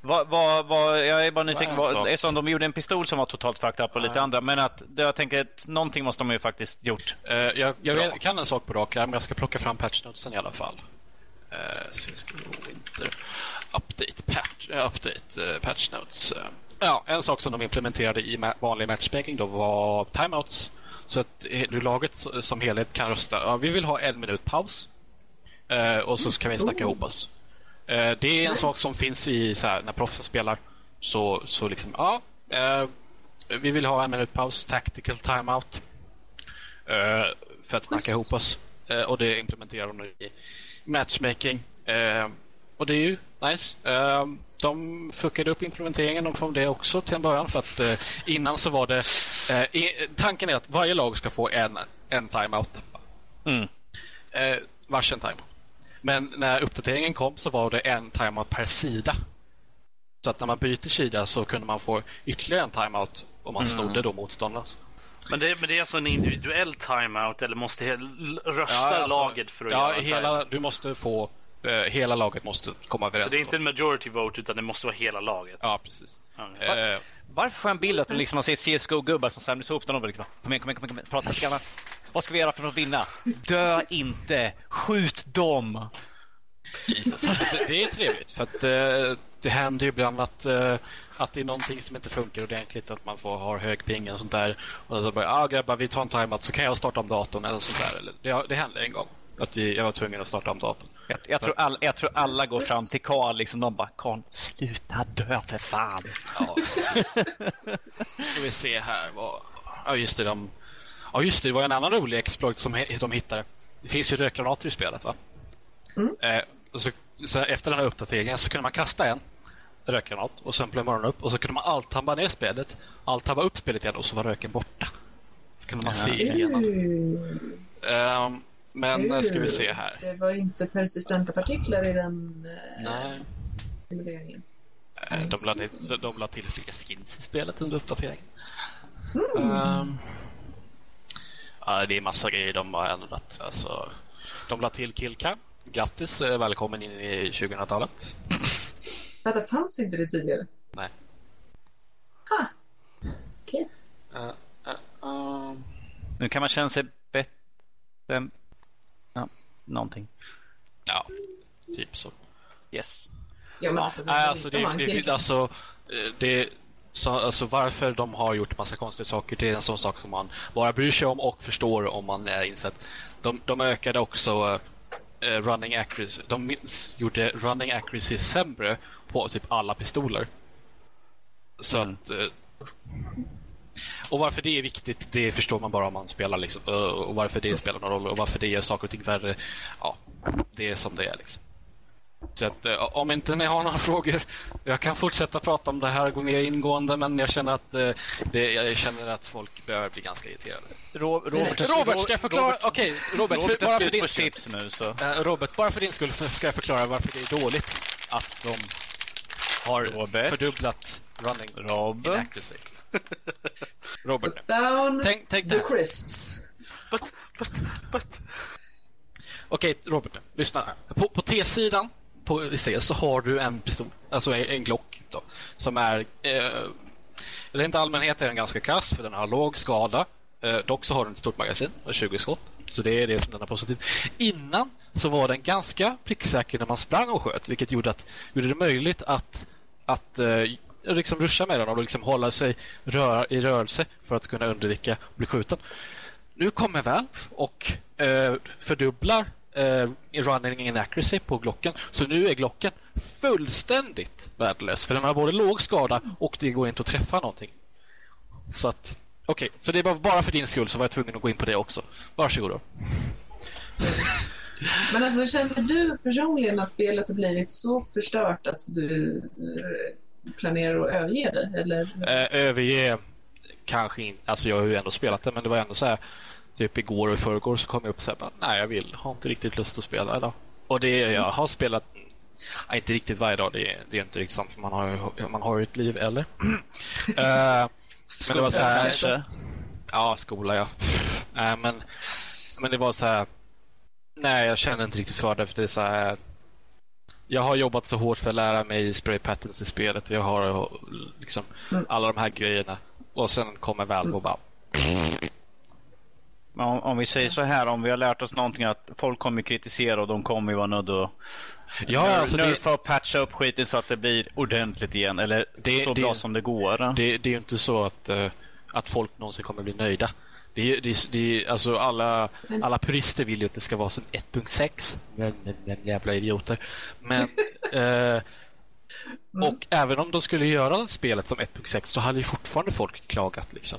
Vad, vad, vad, jag är bara nyfiken. Sak? eftersom de gjorde en pistol som var totalt fucked up och lite andra. Men att jag tänker att någonting måste de ju faktiskt gjort. Eh, jag jag vet, kan en sak på rak men jag ska plocka fram patchnotesen i alla fall. Uh, vi gå Winter Update, patch, eh, update uh, patch notes. Eh, ja, en sak som de implementerade i ma- vanlig matchmaking då var timeouts. Så att eh, laget som helhet kan rösta. Ja, vi vill ha en minut paus. Eh, och så kan vi snacka ihop oss. Eh, det är en Nice. sak som finns i så här, när proffsen spelar. Så, så liksom, ja. eh, vi vill ha en minut paus, tactical timeout. För att snacka Schysst. ihop oss. Och det implementerar de nu i matchmaking. Och det är ju nice. De fuckade upp implementeringen från det också till en början. För att eh, innan så var det... Eh, i, tanken är att varje lag ska få en, en timeout. Mm. Eh, varsin timeout. Men när uppdateringen kom så var det en timeout per sida. Så att när man byter sida så kunde man få ytterligare en timeout om man snodde då motståndarnas. Men det, men det är alltså en individuell timeout eller måste rösta alltså, laget för att ja, göra hela, timeout? Du måste få... Eh, hela laget måste komma överens. Så det är inte en majority vote utan det måste vara hela laget? Ja, precis. Ja. Eh, Varför får jag en bild att liksom man ser CSGO-gubbar som samlas ihop och liksom, kom igen, kom igen, kom igen, prata lite grann. Vad ska vi göra för att vinna? Dö inte! Skjut dem! Jesus. det, det är trevligt för att eh, det händer ju ibland att, eh, att det är någonting som inte funkar ordentligt, att man får ha hög ping och sånt där. Och så bara, ah, grabbar, vi tar en timeout så kan jag starta om datorn eller sånt där. Eller, det, det hände en gång att jag var tvungen att starta om datorn. Jag, jag, tror, all, jag tror alla går fram till Karl liksom, de bara Karl, sluta dö för fan. Ja, precis. Ska vi se här. Vad... Ja, just det. De... Ja, just det. Det var en annan rolig exploit som de hittade. Det finns ju rökgranater i spelet, va? Eh, och så, så efter den här uppdateringen så kunde man kasta en rökgranat och sen blev morgonen upp och så kunde man alt-tabba ner spelet, alt-tabba upp spelet igen och så var röken borta. Så kunde man se igenom. Uh, Ehm, men eh, ska vi se här. Det var inte persistenta partiklar i den uh, Nej. simuleringen. Eh, De la, de, de la till fler skins i spelet under uppdateringen. Ehm, ja, det är massa grejer de har ändrat. Alltså, de la till killcam. Grattis, eh, välkommen in i 2000-talet. Vänta, fanns inte det tidigare? Nej. Ha! Okej. Eh, eh, ehm, Nu kan man känna sig bättre. Ja, någonting. ja, typ så. Yes. Ja, men Ja, alltså, nej, alltså, det, man det, killcam. det, alltså, eh, det, så, alltså varför de har gjort massa konstiga saker, det är en sån sak som man bara bryr sig om och förstår om man är insett. De, de ökade också eh, running accuracy. De gjorde running accuracy sämre på typ alla pistoler. Så att... Eh, och varför det är viktigt, det förstår man bara om man spelar. Liksom. Och varför det spelar någon roll och varför det gör saker och ting värre. Ja, det är som det är. Liksom. Så att, om inte ni har några frågor, jag kan fortsätta prata om det här och gå mer ingående, men jag känner att, det, jag känner att folk börjar bli ganska irriterade. Ro, Robert, Robert, ska jag förklara? Okej, Robert, Robert för, bara för din skull. chips nu så. Eh, Robert, bara för din skull ska jag förklara varför det är dåligt att de har Robert? fördubblat running Robert? inaccuracy. Robert, nu. Down tänk, tänk det the här. crisps. But, but, but. Okej, Robert, nu. lyssna. På, på T-sidan på C så har du en pistol, alltså en, en Glock, då, som är... Eh, rent allmänhet är den ganska kass för den har låg skada. Eh, dock så har den ett stort magasin, och 20 skott. Så det är det som den är positiv. Innan så var den ganska pricksäker när man sprang och sköt, vilket gjorde, att, gjorde det möjligt att, att eh, liksom ruscha med den och liksom hålla sig rör, i rörelse för att kunna undvika att bli skjuten. Nu kommer Valve och eh, fördubblar eh, running inaccuracy på Glocken. Så nu är Glocken fullständigt värdelös. För den har både låg skada och det går inte att träffa någonting. Så att, okej. Okay. Så det var bara för din skull så var jag tvungen att gå in på det också. Varsågod då. Men alltså känner du personligen att spelet har blivit så förstört att du eh, planerar att överge det? Eller? Eh, överge kanske inte. Alltså jag har ju ändå spelat det men det var ändå så här typ igår och i förrgår så kom jag upp och sa nej jag vill, har inte riktigt lust att spela idag. Och det jag har spelat, ja, inte riktigt varje dag, det, det är inte riktigt sant för man har ju, man har ju ett liv eller. uh, men det var så här, ja skola ja. Uh, men, men det var så här, nej jag känner inte riktigt för det för det är så här jag har jobbat så hårt för att lära mig spray patterns i spelet. Jag har liksom mm. alla de här grejerna. Och sen kommer Valve och bara om, om, vi säger så här, om vi har lärt oss någonting att folk kommer kritisera och de kommer ju vara nödda att Ja, alltså det... för att patcha upp skiten så att det blir ordentligt igen. Eller det, så det, bra som det går. Det, det är ju inte så att, uh, att folk någonsin kommer bli nöjda. Det, det, det, alltså alla, alla purister vill ju att det ska vara som 1.6. Men, men, men jävla idioter. Men... uh, och mm. även om de skulle göra spelet som 1.6 så hade ju fortfarande folk klagat. Liksom.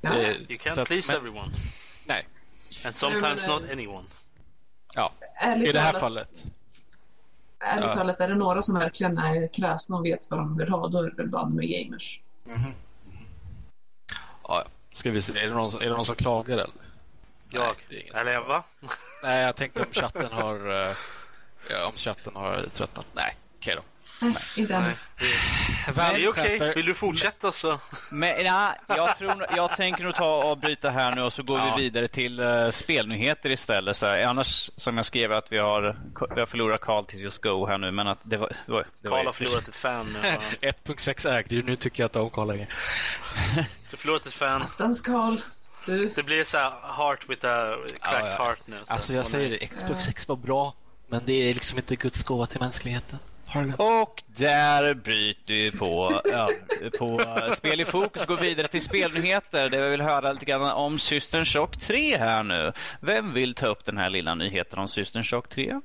Ja. Uh, you can't please men, everyone. Nej. And sometimes not anyone. Ja, i det här fallet. Ärligt ja. talat, är det några som verkligen är kräsna och vet vad de vill ha, då är det väl bara med gamers. Mm -hmm. Ja, ska vi se. Är det någon, är det någon som klagar eller? Jag? Nej, eller va? Nej, jag tänkte om chatten har... Uh, om chatten har tröttnat. Nej, okej okay då. Nej, inte ännu. Det är okej. Okay. Vill du fortsätta så? Men, na, jag, tror, jag tänker nog ta och bryta här nu och så går ja. vi vidare till uh, spelnyheter istället. Så här. Annars, som jag skrev, att vi har, vi har förlorat Carl till Just Go här nu. Men att det var, det var, det Carl har förlorat ett fan nu. 1.6 ägd Nu tycker jag att de Carl längre. Du har förlorat ett fan. Attans Carl. Det blir så här heart with a cracked ja, ja. heart nu. Alltså jag säger det, Xbox 6 var bra. Men det är liksom inte Guds gåva till mänskligheten. Och där bryter vi på, ja, på spel i fokus och går vidare till spelnyheter där vi vill höra lite grann om Systern Shock 3 här nu. Vem vill ta upp den här lilla nyheten om Systern Shock 3?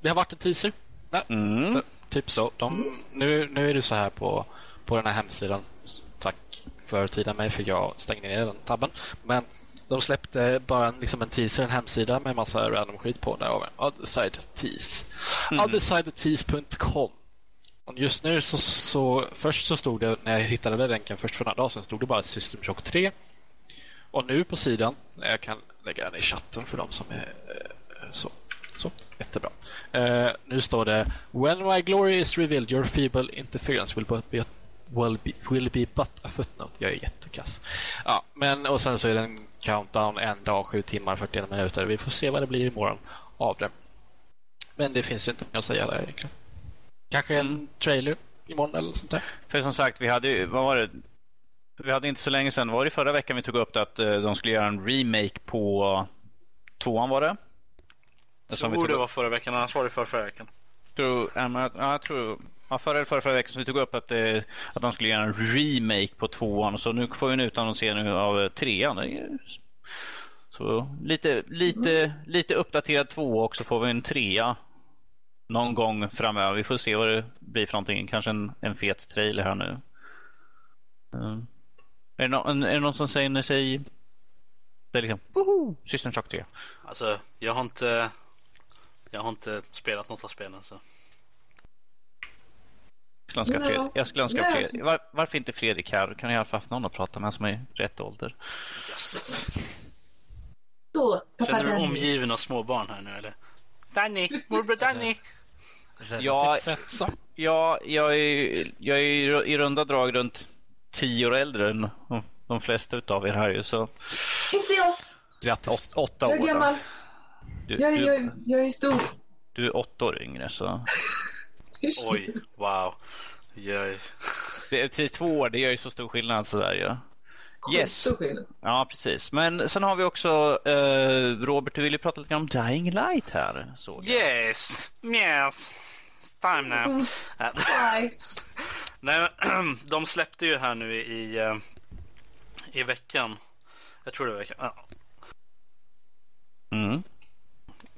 Det har varit en teaser. Nej, mm. Typ så. De, nu, nu är det så här på, på den här hemsidan. Tack för tiden mig för jag stängde ner den tabben. Men de släppte bara en, liksom en teaser, en hemsida med massa random skit på där. Other Side Tease. Mm. Othersidetease.com. Just nu så, så, först så stod det, när jag hittade den länken först för några dagar sedan, stod det bara System Shock 3. Och nu på sidan, jag kan lägga den i chatten för de som är eh, så. Så, jättebra. Uh, nu står det When my glory is revealed your feeble interference will be, will be, will be but a footnote. Jag är jättekass. Ja, men och sen så är det en countdown en dag, sju timmar, 41 minuter. Vi får se vad det blir imorgon av det. Men det finns inte mer att säga där egentligen. Kanske en mm. trailer imorgon eller sånt där. För som sagt, vi hade ju, vad var det? Vi hade inte så länge sedan, var det förra veckan vi tog upp det att uh, de skulle göra en remake på tvåan var det? Jag tror det var förra veckan, annars var det förra, förra veckan. Tror, ja, jag tror Ja, förra, förra, förra veckan så vi tog upp att, eh, att de skulle göra en remake på tvåan. Så nu får vi en utannonsering av eh, trean. Så lite, lite, lite uppdaterad tvåa också får vi en trea någon gång framöver. Vi får se vad det blir för någonting. Kanske en, en fet trailer här nu. Mm. Är, det någon, är det någon som säger sig det är liksom woho, System Shock 3? Alltså, jag har inte jag har inte spelat något av spelen så. Jag skulle önska, Fred, jag skulle önska yes. Fredrik. Var, varför inte Fredrik här? Kan jag i alla fall haft någon att prata med som är rätt ålder. Yes. Så, Känner du dig omgiven av småbarn här nu eller? Danny, morbror Danny. Ja, ja jag, är, jag är i runda drag runt tio år äldre än de flesta av er här ju. Så. Inte jag. Grattis. Åt, åtta år. Jag är gammal. Du, jag, du, jag, jag är stor. Du är åtta år yngre så. Oj, wow. Jöj. Det är till två år, det gör ju så stor skillnad sådär ju. Ja. Yes. Ja, precis. Men sen har vi också eh, Robert, du vill ju prata lite grann om Dying Light här. Såg jag. Yes, yes. It's time now. Äh, Nej. Men, de släppte ju här nu i, eh, i veckan. Jag tror det var veckan. Ja, Mm.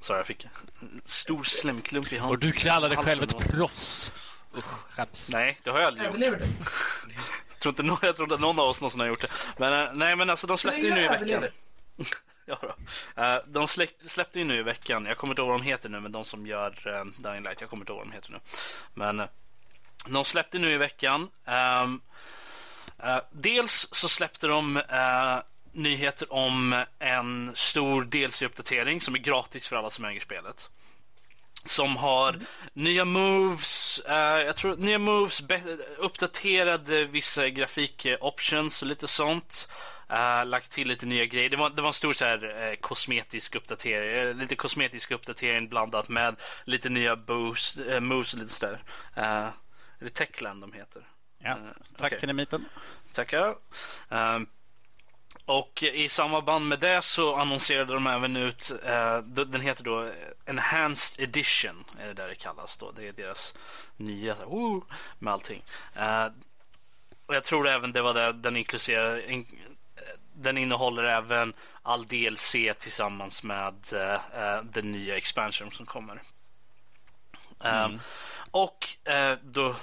Sorry, jag fick en stor slemklump i handen. Och du kallar dig själv ett proffs. Usch, skäms. Nej, det har jag aldrig gjort. Du? Jag tror inte, nå- jag tror inte någon av oss någonsin har gjort det. Men eh, nej, men alltså de Så släppte ju nu i veckan. Ja, då. Eh, de släpp, släppte ju nu i veckan. Jag kommer inte ihåg vad de heter nu, men de som gör uh, Dying Light. Jag kommer inte ihåg vad de heter nu. Men eh, de släppte nu i veckan. Ehm, eh, dels så släppte de eh, nyheter om en stor DLC-uppdatering som är gratis för alla som äger spelet. Som har nya moves, eh, jag tror nya moves, uppdaterade vissa grafik-options och lite sånt. Eh, lagt till lite nya grejer. Det var, det var en stor så här, eh, kosmetisk uppdatering, eh, lite kosmetisk uppdatering blandat med lite nya boost, eh, moves och lite sådär. Uh, är det Techland de heter? Ja. Eh, Tack, okej. Kenemiten. Tackar. Och i samma band med det så annonserade de även ut, eh, den heter då Enhanced Edition, är det där det kallas då. Det är deras nya, så här, woo, med allting. Eh, och jag tror även det var det den inkluderar, in, eh, den innehåller även all DLC tillsammans med eh, eh, den nya expansion som kommer. Ehm, och eh, då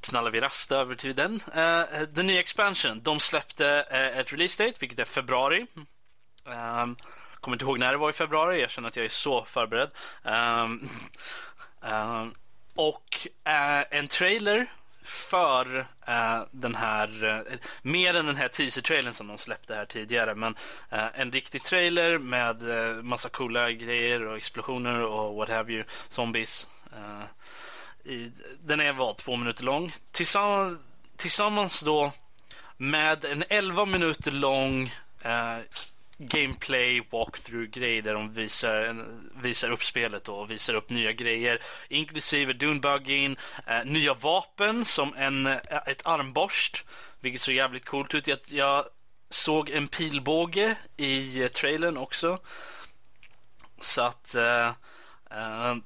knallar vi rast över till den. Eh, eh den nya expansion. De släppte eh, ett release date, vilket är februari. Um, kommer inte ihåg när det var i februari. Jag känner att jag är så förberedd. Um, um, och eh, en trailer för uh, den här, uh, mer än den här teaser-trailern som de släppte här tidigare, men uh, en riktig trailer med eh, massa coola grejer och explosioner och what have you, zombies. I, den är vad, två minuter lång. Tillsammans, tillsammans då med en 11 minuter lång eh, gameplay walkthrough-grej där de visar, visar upp spelet då, och visar upp nya grejer. Inklusive Dunebugging, eh, nya vapen som en, eh, ett armborst. Vilket såg jävligt coolt ut. Jag, jag såg en pilbåge i eh, trailern också. Så att eh, eh,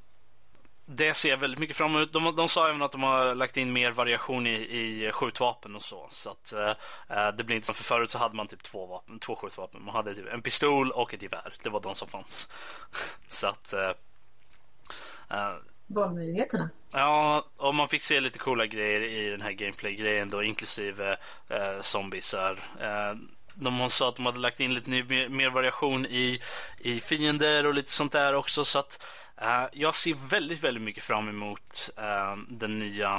det ser jag väldigt mycket fram emot. De, de sa även att de har lagt in mer variation i, i skjutvapen och så. Så att eh, eh, det blir inte som för förut så hade man typ två vapen, två skjutvapen. Man hade typ en pistol och ett gevär. Det var de som fanns. så att eh, eh, Valmöjligheterna. Ja, och man fick se lite coola grejer i den här gameplay-grejen då, inklusive eh, zombiesar. Eh, de sa att de hade lagt in lite ny, mer, mer variation i, i fiender och lite sånt där också. Så att Eh, jag ser väldigt, väldigt mycket fram emot uh, den nya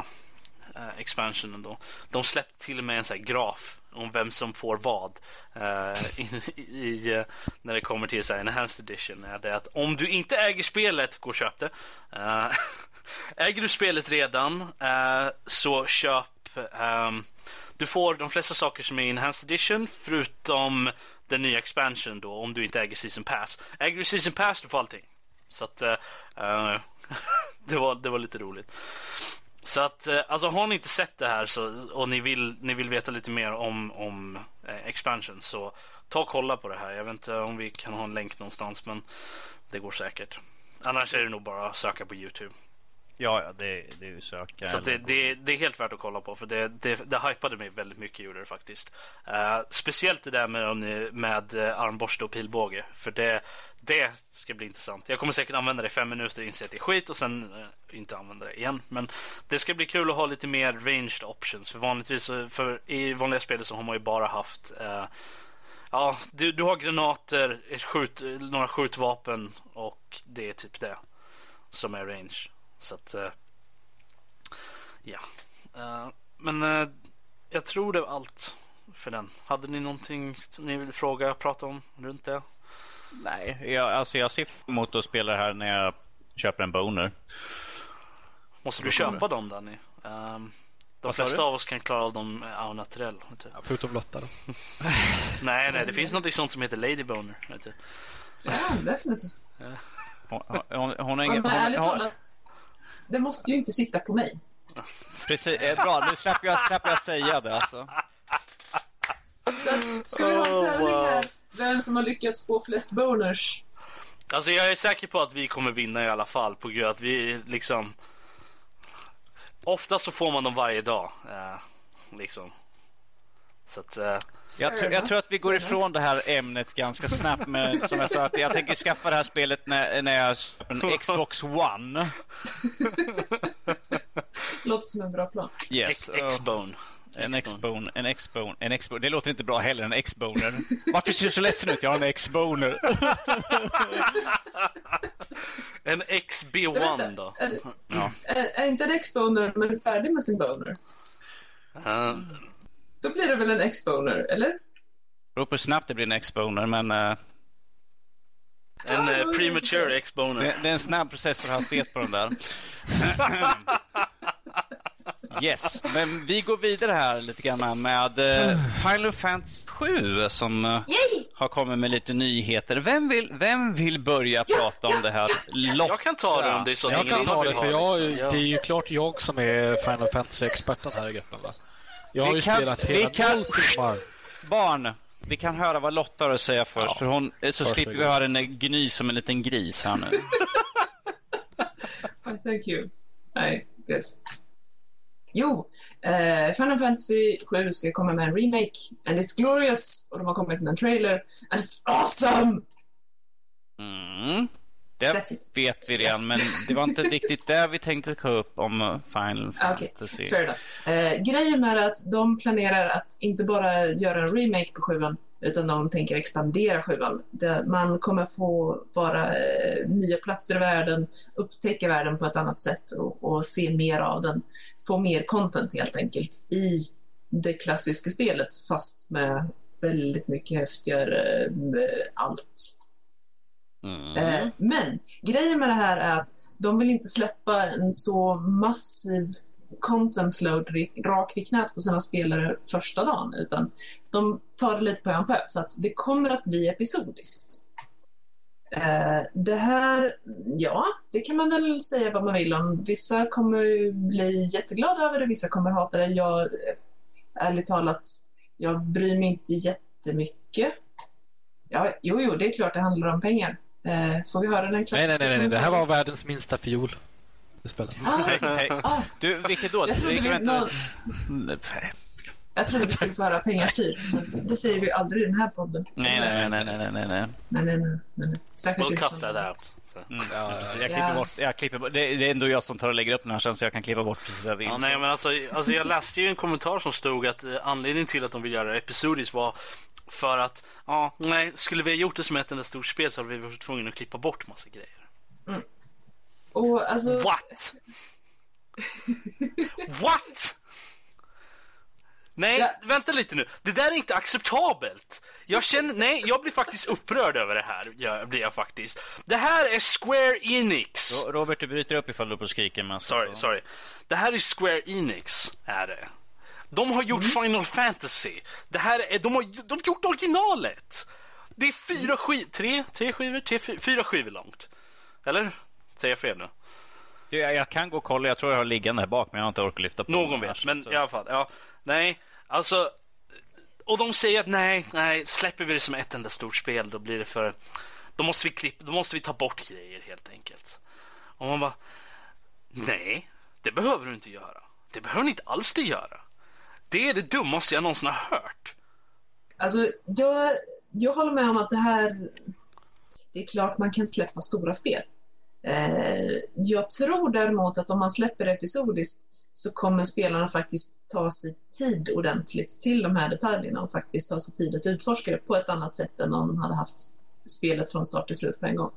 uh, expansionen då. De släppte till och med en sån här graf om vem som får vad eh, i, i, när det kommer till så här, enhanced edition. Är det att om du inte äger spelet, gå och köp det. Äger du spelet redan så köp um, du får de flesta saker som är i enhanced edition förutom den nya expansionen då om du inte äger season pass. Äger du season pass du får allting. Så att uh, det, var, det var lite roligt. Så att, eh, alltså har ni inte sett det här så, och ni vill, ni vill veta lite mer om, om eh, expansion så ta och kolla på det här. Jag vet inte om vi kan ha en länk någonstans men det går säkert. Annars är det nog bara att söka på Youtube. Ja, ja, det, det är ju söka. Så det, det, det är helt värt att kolla på för det, det, det hypade mig väldigt mycket gjorde det faktiskt. Eh, speciellt det där med, med eh, armborste och pilbåge för det, det ska bli intressant. Jag kommer säkert använda det i fem minuter inse att det är skit och sen eh, inte använda det igen. Men det ska bli kul att ha lite mer ranged options för vanligtvis för i vanliga spel så har man ju bara haft eh, Ja, du, du har granater, skjut, några skjutvapen och det är typ det som är range. Så att, eh, ja. Eh, men eh, jag tror det var allt för den. Hade ni någonting ni vill fråga, prata om runt det? Nej, jag, alltså jag ser fram emot att spela det här när jag köper en boner. Måste du köpa dem Danny? Um, de flesta av oss kan klara av dem au naturell. Du. Ja, förutom Lotta då. Nej, nej, det finns något sånt som heter Lady Boner. Du. Ja, definitivt. Hon, hon, hon, hon ingen... men Hon, ärligt hon, talat, det måste ju inte sitta på mig. precis, eh, bra, nu släpper jag, släpper jag säga det alltså. Så ska vi ha en Oh, tävling här? Vem som har lyckats få flest boners? Alltså jag är säker på att vi kommer vinna i alla fall på grund av att vi liksom Ofta så får man dem varje dag. Eh, liksom. Så att, eh, Jag, tror- jag tror att vi går ifrån det här ämnet ganska snabbt. Men som jag sa, att jag tänker skaffa det här spelet när, när jag köper en Xbox One. Låter som en bra plan. Yes. X-Bone. En X-bone, en X-bone, en X-bone. Det låter inte bra heller, en X-boner. Varför ser du så ledsen ut? Jag har en X-boner. En XB1 då. Är, Ja. är, är inte en X-boner men färdig med sin boner? Eh, Då blir det väl en X-boner, eller? Beror på hur snabbt det blir en X-boner, men eh, en eh, premature X-Boner. det, det är en snabb process för hastighet på den där. Yes, men vi går vidare här lite grann med eh, Final Fantasy 7 som Yay! har kommit med lite nyheter. Vem vill, vem vill börja prata om det här? Lotta. Jag kan ta det om det är så Jag kan ta det, för jag, det är ju klart jag som är Final Fantasy-experten här i gruppen. Va? Jag har Vi ju kan- spelat vi hela kan- noll timmar. Barn, vi kan höra vad Lotta har att säga först. Ja, för hon, eh, så först slipper vi det. höra henne gny som en liten gris här nu. Oh, thank you. Nej, yes. Jo, eh, Final Fantasy 7 ska komma med en remake. And it's glorious. Och de har kommit med en trailer. And it's awesome! Mm. Det vet vi redan, men det var inte riktigt det vi tänkte ta upp om eh, Final Fantasy. enough. Eh, grejen med att de planerar att inte bara göra en remake på sjuan utan de tänker expandera sjuan. Man kommer få vara eh, nya platser i världen, upptäcka världen på ett annat sätt och, och se mer av den. Få mer content helt enkelt i det klassiska spelet fast med väldigt mycket häftigare eh, allt. Mm. Eh, men grejen med det här är att de vill inte släppa en så massiv content load rakt i knät på sina spelare första dagen, utan de tar det lite på en på så att det kommer att bli episodiskt. Eh, det här, ja, det kan man väl säga vad man vill om. Vissa kommer bli jätteglada över det, vissa kommer hata det. Jag, eh, ärligt talat, jag bryr mig inte jättemycket. Ja, jo, jo, det är klart det handlar om pengar. Eh, får vi höra den Nej, klassiska nej, nej, nej. Det här var världens minsta fiol. Ah, Hej, hej. ah, Du, vilket då? jag, trodde vi, Vilket- någon, Nej, jag trodde vi skulle få höra pengar styr, men det säger vi aldrig i den här podden. nej, nej, nej, nej, nej, nej. nej, nej, nej, nej, nej. Särskilt that out. Så. Mm, ja, jag Ja. klipper bort, jag klipper bort. Det, det är ändå jag som tar och lägger upp den här sen så jag kan klippa bort precis vad jag vill. Ja, nej, men alltså, alltså, jag läste ju en kommentar som stod att eh, anledningen till att de vill göra det episodiskt var för att, ja, nej, skulle vi ha gjort det som ett enda stort spel så hade vi varit tvungna att klippa bort massa grejer. Och alltså, What? What? Nej, Ja. vänta lite nu. Det där är inte acceptabelt. Jag känner, nej, jag blir faktiskt upprörd över det här. Jag blir jag faktiskt. Det här är Square Enix. Ro- Robert, du bryter upp ifall du på skriker. Men Sorry, sorry. Det här är Square Enix, är det. De har gjort Final Fantasy. Det här är, de har, de har gjort originalet. Det är fyra skivor, tre, tre skivor, tre, fy- fyra skivor långt. Eller? Säger jag fel nu? Jag, jag kan gå och kolla, jag tror jag har liggande här bak men jag har inte orkat lyfta på Någon vet, här, men så- i alla fall. Ja, nej, alltså. Och de säger att nej, nej, släpper vi det som ett enda stort spel då blir det för... Då måste vi klippa, då måste vi ta bort grejer helt enkelt. Och man bara, nej, det behöver du inte göra. Det behöver ni inte alls det göra. Det är det dummaste jag någonsin har hört. alltså jag, jag håller med om att det här... Det är klart man kan släppa stora spel. Eh, jag tror däremot att om man släpper episodiskt så kommer spelarna faktiskt ta sig tid ordentligt till de här detaljerna och faktiskt ta sig tid att utforska det på ett annat sätt än om de hade haft spelet från start till slut på en gång.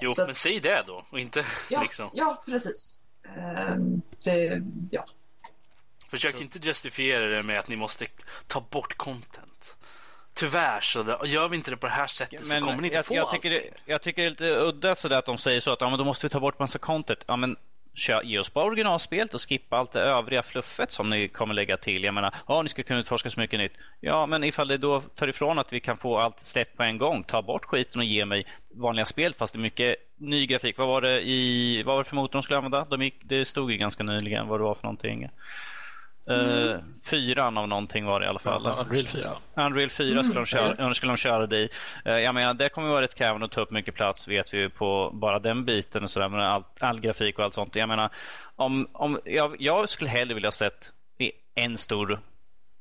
Jo, Så att- men säg det då och inte Ja, liksom. ja precis. Ehm, det, ja. Försök inte justifiera det med att ni måste ta bort content. Tyvärr så det, gör vi inte det på det här sättet så Men kommer ni inte jag, få jag, tycker det, jag tycker det är lite udda sådär att de säger så att ja, men då måste vi ta bort massa content. Ja, men kör, ge oss bara originalspelet och skippa allt det övriga fluffet som ni kommer lägga till. Jag menar, ja ni ska kunna utforska så mycket nytt. Ja, men ifall det då tar ifrån att vi kan få allt släppt på en gång, ta bort skiten och ge mig vanliga spel fast det är mycket ny grafik. Vad var det i, vad var det för motor de skulle använda? De gick, det stod ju ganska nyligen vad det var för någonting. Uh, fyran av någonting var det i alla fall. Ja, Unreal 4. Unreal 4 skulle de köra, skulle de köra det i. Uh, jag menar, det kommer vara rätt krävande att ta upp mycket plats vet vi ju på bara den biten och sådär med all, all grafik och allt sånt. Jag menar, om, om, jag, jag skulle hellre vilja ha sett en stor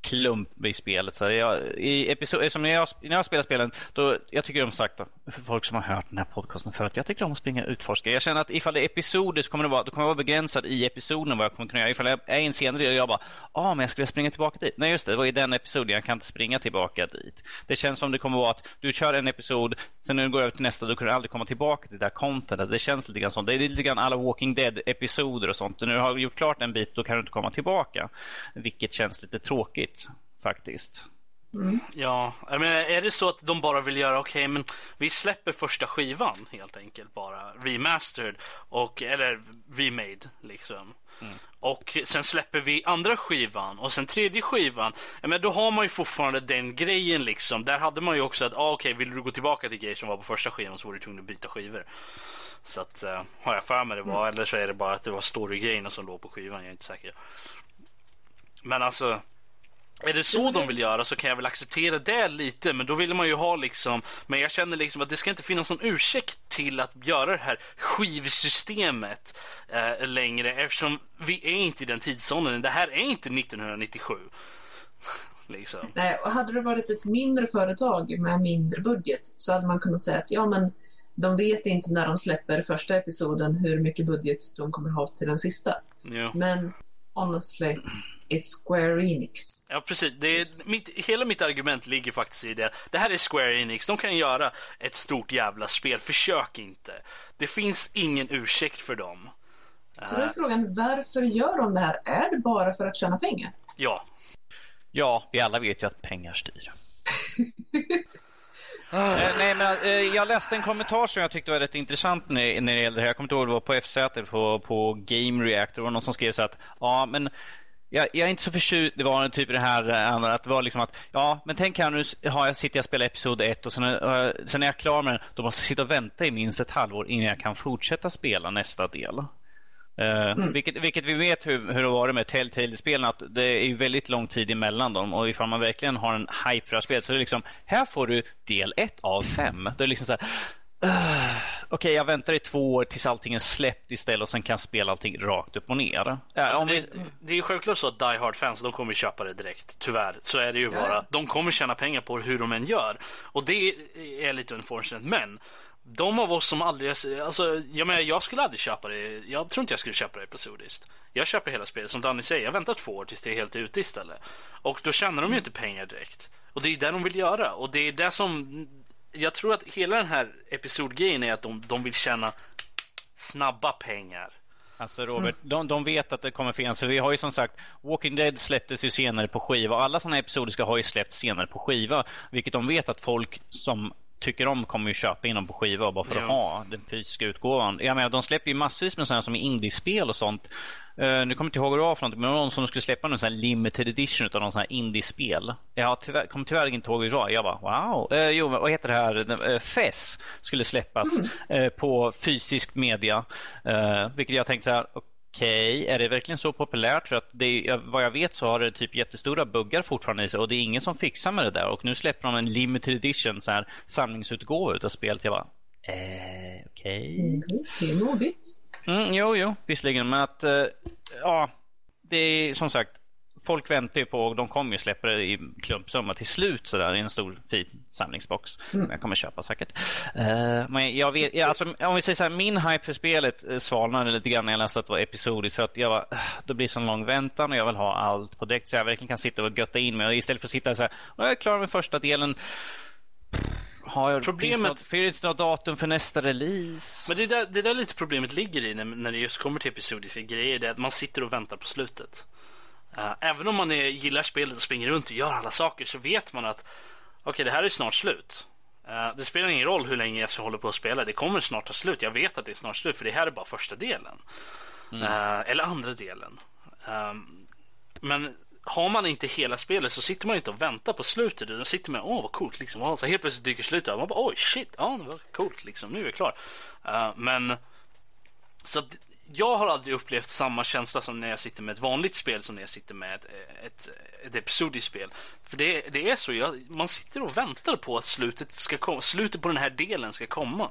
klump i spelet. Så jag, i episod, som när, jag, när jag spelar spelen, då, jag tycker om sagt, för folk som har hört den här podcasten förut, jag tycker om att springa och utforska. Jag känner att ifall det är episoder så kommer det vara, då kommer jag vara begränsad i episoden vad jag kommer kunna göra. Ifall jag är i en senare del och jag bara, ja ah, men jag skulle springa tillbaka dit. Nej just det, det var i den episoden, jag kan inte springa tillbaka dit. Det känns som det kommer vara att du kör en episod, sen när du går över till nästa, då kan du aldrig komma tillbaka till det där contentet. Det känns lite grann sånt. Det är lite grann alla Walking Dead-episoder och sånt. När du har gjort klart en bit, då kan du inte komma tillbaka. Vilket känns lite tråkigt faktiskt. Mm. Ja, jag menar, är det så att de bara vill göra, okej, okay, men vi släpper första skivan helt enkelt bara, remastered, och, eller remade liksom. Mm. Och sen släpper vi andra skivan och sen tredje skivan. Men då har man ju fortfarande den grejen liksom. Där hade man ju också att, ah, okej, okay, vill du gå tillbaka till grejer som var på första skivan så var du tvungen att byta skivor. Så att, uh, har jag för mig det var, mm. eller så är det bara att det var storygrejerna som låg på skivan, jag är inte säker. Men alltså, är det så de vill göra så kan jag väl acceptera det lite, men då vill man ju ha liksom, men jag känner liksom att det ska inte finnas någon ursäkt till att göra det här skivsystemet eh, längre eftersom vi är inte i den tidsåldern. Det här är inte 1997. liksom. Nej, och hade det varit ett mindre företag med mindre budget så hade man kunnat säga att ja, men de vet inte när de släpper första episoden hur mycket budget de kommer ha till den sista. Ja. Men honestly, It's Square Enix. Ja, precis. Det är, mitt, hela mitt argument ligger faktiskt i det. Det här är Square Enix. De kan göra ett stort jävla spel. Försök inte. Det finns ingen ursäkt för dem. Så då är frågan, varför gör de det här? Är det bara för att tjäna pengar? Ja. Ja, vi alla vet ju att pengar styr. eh, nej, men, eh, jag läste en kommentar som jag tyckte var rätt intressant när, när det gällde det här. Jag kommer inte ihåg det var på FZ på, på Game Reactor. Det var någon som skrev så att ja, men jag, jag, är inte så förtjust. Det var typ det här eh, att det var liksom att ja, men tänk här nu har jag sitter jag och spelar episod 1 och sen, uh, sen är jag klar med den. Då måste jag sitta och vänta i minst ett halvår innan jag kan fortsätta spela nästa del. Uh, mm. vilket, vilket, vi vet hur, hur det var med Telltale-spelen att det är väldigt lång tid emellan dem och ifall man verkligen har en hype för spelet så är det liksom här får du del 1 av 5. Det är liksom så här, Okej, okay, jag väntar i två år tills allting är släppt istället och sen kan jag spela allting rakt upp och ner. Uh, alltså det, vi... det, är ju självklart så att Die Hard-fans de kommer köpa det direkt. Tyvärr så är det ju bara. Ja. De kommer tjäna pengar på hur de än gör. Och det är lite unfortunate. Men de av oss som aldrig... Alltså, jag, menar, jag skulle aldrig köpa det. Jag tror inte jag skulle köpa det episodiskt. Jag köper hela spelet. Som Danny säger, jag väntar två år tills det är helt ute istället. Och då tjänar de ju inte pengar direkt. Och det är det de vill göra. Och det är det som jag tror att hela den här episodgrejen är att de, de vill tjäna snabba pengar. Alltså Robert, mm. de, de vet att det kommer finnas. För vi har ju som sagt, Walking Dead släpptes ju senare på skiva. Alla sådana episoder ska ha ju släppts senare på skiva. Vilket de vet att folk som tycker om kommer ju köpa in dem på skiva bara för ja. att ha den fysiska utgåvan. Jag menar, de släpper ju massvis med sådana som indiespel och sånt. Uh, nu kommer jag inte ihåg vad det var för någonting, men någon som skulle släppa någon sån här limited edition av någon sån här indiespel. Jag tyvärr, kommer tyvärr inte ihåg vad det var. Jag bara wow. Uh, jo, vad heter det här? Uh, FES skulle släppas mm. uh, på fysisk media. vilket jag tänkte så här, Okej, okay. är det verkligen så populärt? För att det, vad jag vet så har det typ jättestora buggar fortfarande i sig och det är ingen som fixar med det där. Och nu släpper de en limited edition så här, samlingsutgåva utav spelet. Jag bara, eh, okej. Okay. Mm, det är modigt. Mm, jo, jo, visserligen. Men att, eh, ja, det är som sagt, folk väntar ju på och de kommer ju släppa det i klumpsumma till slut så där, i en stor fin samlingsbox. Mm. Jag kommer köpa säkert. Uh, men jag vet, ja, alltså, om vi säger så här, min hype för spelet eh, svalnade lite grann när jag läste att det var episodiskt. För att jag var, uh, det blir så lång väntan och jag vill ha allt på direkt så jag verkligen kan sitta och götta in mig. Istället för att sitta så här, jag är klar med första delen. Har problemet... Finns det något datum för nästa release? Men det är där, det är där lite problemet ligger i när, när det just kommer till episodiska grejer. Det är att man sitter och väntar på slutet. Uh, även om man är, gillar spelet och springer runt och gör alla saker så vet man att okej, okay, det här är snart slut. Uh, det spelar ingen roll hur länge jag håller på att spela. Det kommer snart ta slut. Jag vet att det är snart slut för det här är bara första delen. Mm. Uh, eller andra delen. Um, men har man inte hela spelet så sitter man inte och väntar på slutet. Då sitter man åh vad coolt liksom. Så helt plötsligt dyker slutet och man bara oj shit, ja det var coolt liksom. Nu är jag klar. Eh, men så att jag har aldrig upplevt samma känsla som när jag sitter med ett vanligt spel som när jag sitter med ett, ett, ett episodiskt spel. För det, det är så, jag, man sitter och väntar på att slutet, ska komma, slutet på den här delen ska komma.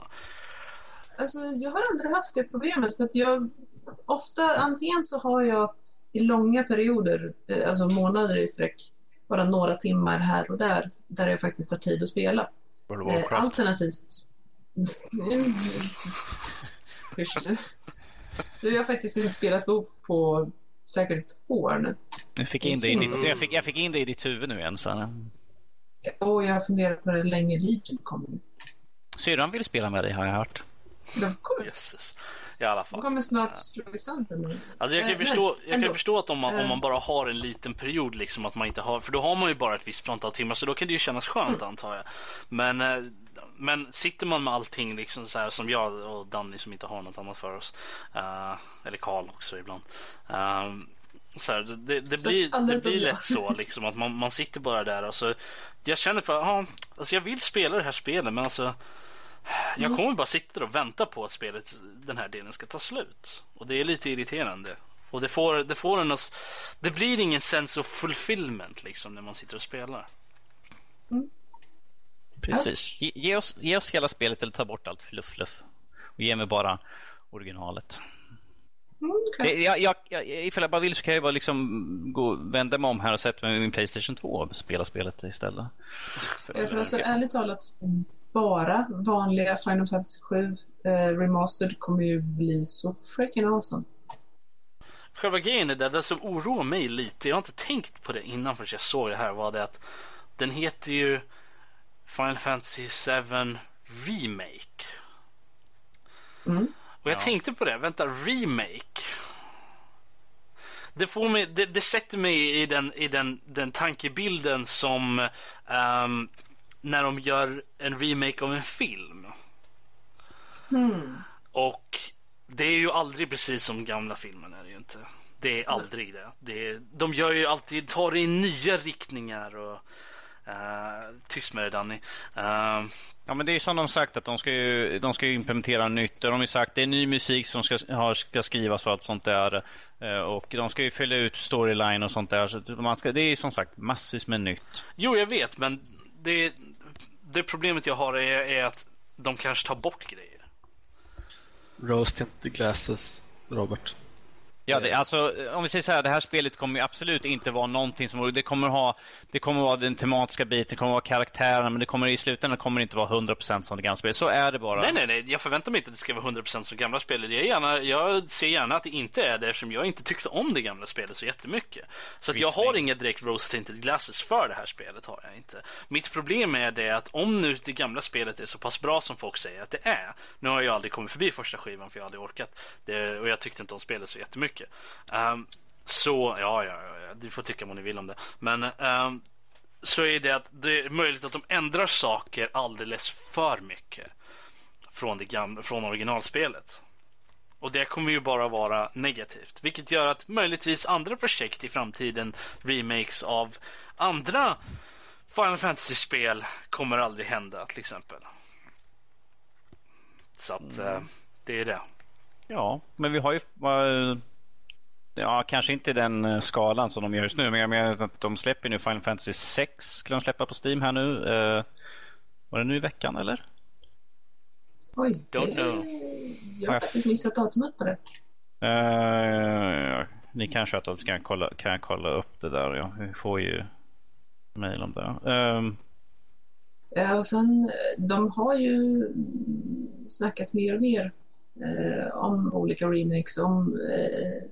Alltså, jag har aldrig haft det problemet. För att jag, ofta, antingen så har jag i långa perioder, eh, alltså månader i sträck, bara några timmar här och där, där jag faktiskt har tid att spela. Of Eh, alternativt... Jag har faktiskt inte spelat WoW på säkert år nu. Jag fick, in det i ditt, jag, fick, jag fick in det i ditt huvud nu igen. Så. Och jag har funderat på hur länge Legion kommer. Syrran vill spela med dig har jag hört. Jesus. I alla de fall. kommer snart slå sönder mig. Alltså jag kan, Eh, förstå, jag kan förstå att om man, om Eh. man bara har en liten period, liksom att man inte har, för då har man ju bara ett visst antal timmar, så då kan det ju kännas skönt Mm. antar jag. Men, eh, men sitter man med allting liksom så här som jag och Danny som inte har något annat för oss, eh, eller Karl också ibland. eh, så här, det det Så blir, det blir lätt så liksom att man, man sitter bara där och så Jag känner för, ja, alltså jag vill spela det här spelet men alltså jag Mm. kommer bara sitta och vänta på att spelet, den här delen ska ta slut. Och det är lite irriterande. Och det får, det får en att, det blir ingen sense of fulfillment liksom när man sitter och spelar. Precis. Ge, ge, oss, ge oss hela spelet eller ta bort allt fluff, fluff. Och ge mig bara originalet. Mm. Det, jag, jag, jag, ifall jag bara vill så kan jag bara liksom gå, vända mig om här och sätta mig med min Playstation 2 och spela spelet istället. Ja, för alltså, ärligt talat, bara vanliga Final Fantasy 7 eh, Remastered kommer ju bli så freaking awesome. Själva grejen är det, det som oroar mig lite, jag har inte tänkt på det innan förrän jag såg det här, var det att den heter ju Final Fantasy 7 Remake. Mm. Och jag Ja. tänkte på det, vänta, remake. Det, får mig, det, det sätter mig i den, i den, den tankebilden som ehm, när de gör en remake av en film. Hmm. Och det är ju aldrig precis som gamla filmen är det ju inte. Det är aldrig det. det är, de gör ju alltid, tar det i nya riktningar och eh, tyst med det Danny. Eh, Ja men det är som de sagt att de ska ju, de ska ju implementera nytt. De har ju sagt det är ny musik som ska, har, ska skrivas och allt sånt där. Eh, Och de ska ju fylla ut storyline och sånt där. Så man ska, det är som sagt massvis med nytt. Jo, jag vet, men det, det problemet jag har är, är att de kanske tar bort grejer. Roast inte glasses, Robert. Ja, det, alltså, om vi säger så här, det här spelet kommer ju absolut inte vara någonting som... Det kommer ha... Det kommer vara den tematiska biten, det kommer vara karaktärerna, men det kommer i slutändan kommer det inte vara 100% som det gamla spelet. Så är det bara. Nej, nej, nej. Jag förväntar mig inte att det ska vara 100% som gamla spelet. Jag, är gärna, jag ser gärna att det inte är det eftersom jag inte tyckte om det gamla spelet så jättemycket. Så att jag har inga direkt rose tinted glasses för det här spelet. har jag inte. Mitt problem är det att om nu det gamla spelet är så pass bra som folk säger att det är. Nu har jag aldrig kommit förbi första skivan för jag har aldrig orkat. Det, och jag tyckte inte om spelet så jättemycket. Um, så, ja, ja, ja, du får tycka vad ni vill om det. Men ehm, så är det att det är möjligt att de ändrar saker alldeles för mycket från, det gamla, från originalspelet. Och det kommer ju bara vara negativt. Vilket gör att möjligtvis andra projekt i framtiden, remakes av andra Final Fantasy-spel, kommer aldrig hända till exempel. Så att eh, det är det. Ja, men vi har ju... Ja, kanske inte den eh, skalan som de gör just nu, men jag menar att de släpper nu Final Fantasy 6. Skulle de släppa på Steam här nu? Eh, Var det nu i veckan eller? Oj, Don't know. jag har faktiskt missat datumet på det. Eh, ni kan sköta det så kan kolla, kan jag kolla upp det där. Ja. Vi får ju mejl om det. Ehm, Ja, och sen, de har ju snackat mer och mer eh, om olika remakes, om eh,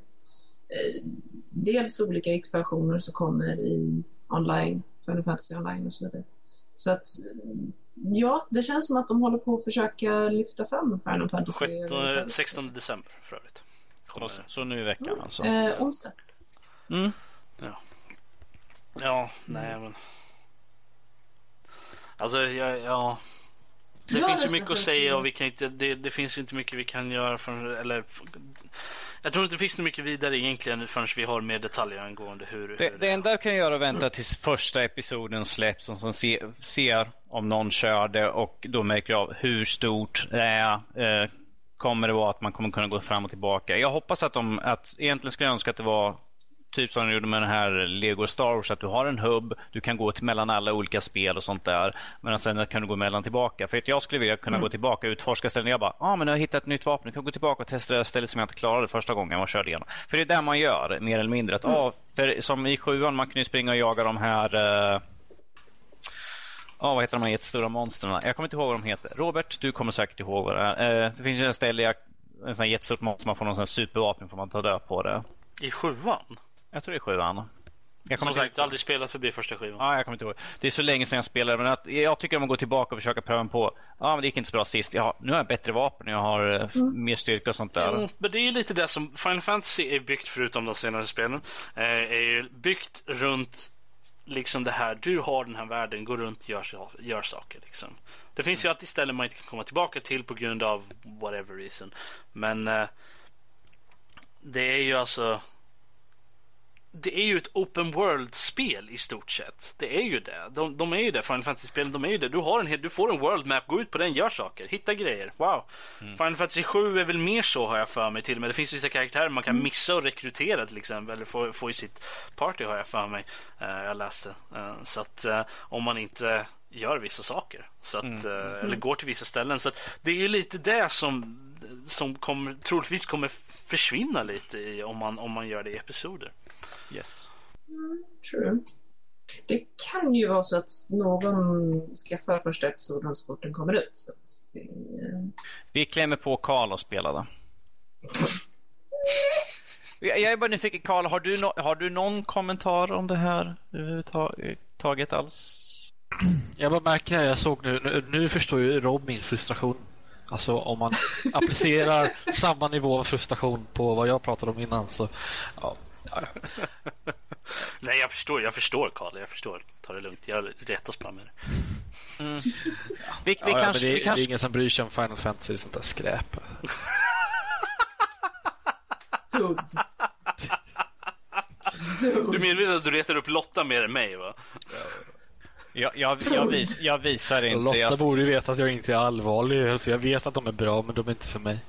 dels olika expansioner som kommer i online, Final Fantasy online och så vidare. Så att, mm, ja, det känns som att de håller på att försöka lyfta fram Final Fantasy. 17, 16 december för övrigt. Så, nu i veckan alltså. Eh, onsdag. Mm. Ja, nej men. Alltså, ja. ja. Det Jag finns ju mycket att säga och vi kan inte, det, det finns ju inte mycket vi kan göra för, eller jag tror inte det finns så mycket vidare egentligen förrän vi har mer detaljer angående hur... Det, hur det enda jag kan göra är att vänta tills första episoden släpps och sen se, ser om någon kör det och då märker jag hur stort det är. Eh, kommer det vara att man kommer kunna gå fram och tillbaka. Jag hoppas att de, att egentligen skulle jag önska att det var typ som de gjorde med den här Lego Star Wars, att du har en hubb, du kan gå till mellan alla olika spel och sånt där. Men sen kan du gå mellan tillbaka. För att jag skulle vilja kunna mm. gå tillbaka och utforska ställen. Jag bara, ja ah, men jag har hittat ett nytt vapen, jag kan gå tillbaka och testa det stället som jag inte klarade första gången jag körde igenom. För det är det man gör, mer eller mindre. Att, mm. ah, för som i sjuan, man kan ju springa och jaga de här uh, Ja, vad heter de här jättestora monstren? Jag kommer inte ihåg vad de heter. Robert, du kommer säkert ihåg vad det är. det finns en ställe, en sån här jättestort monster, man får någon sån supervapen får man ta död på det. I sjuan? Jag tror det är sjuan. Jag Som sagt, aldrig spelat förbi första skivan. Ja, jag kommer inte ihåg. Det är så länge sedan jag spelade. Men att, jag tycker om att gå tillbaka och försöka pröva på. Ja, men det gick inte så bra sist. Har, nu har jag bättre vapen. Jag har eh, mm. mer styrka och sånt där. Mm, men det är ju lite det som Final Fantasy är byggt, förutom de senare spelen, eh, är byggt runt liksom det här. Du har den här världen, går runt och gör, gör saker. Liksom. Det finns mm. ju alltid ställen man inte kan komma tillbaka till på grund av whatever reason. Men eh, det är ju alltså det är ju ett open world-spel i stort sett. Det är ju det. De, de är ju det, Final Fantasy-spelen, de är ju det. Du, har en, du får en world map, gå ut på den, gör saker, hitta grejer. Wow. Mm. Final Fantasy 7 är väl mer så har jag för mig till och med. Det finns vissa karaktärer man kan mm. missa och rekrytera till exempel, eller få, få i sitt party har jag för mig. Uh, jag läste. Uh, så att uh, om man inte gör vissa saker. Så att, mm. Eller går till vissa ställen. Så det är ju lite det som, som kommer, troligtvis kommer försvinna lite i, om, man, om man gör det i episoder. Yes. Mm, true. Det kan ju vara så att någon skaffar första episoden så fort den kommer ut. Så att, eh... Vi klämmer på Karl och spelar då. Jag är bara nyfiken, Karl, har, du no har du någon kommentar om det här överhuvudtaget alls? Jag bara märker jag såg nu, nu, nu förstår ju Rob min frustration. Alltså om man applicerar samma nivå av frustration på vad jag pratade om innan så ja, Nej, jag förstår, jag förstår Karl. Jag förstår. Ta det lugnt. Jag retas bara med det. Mm. Ja. Vi, vi ja, kanske, det, vi kanske... det är ingen som bryr sig om Final Fantasy och sånt där skräp. Dude. Du menar att du retar upp Lotta mer än mig va? Jag, jag, jag, vis, jag visar inte. Lotta jag... borde ju veta att jag inte är allvarlig. För jag vet att de är bra, men de är inte för mig.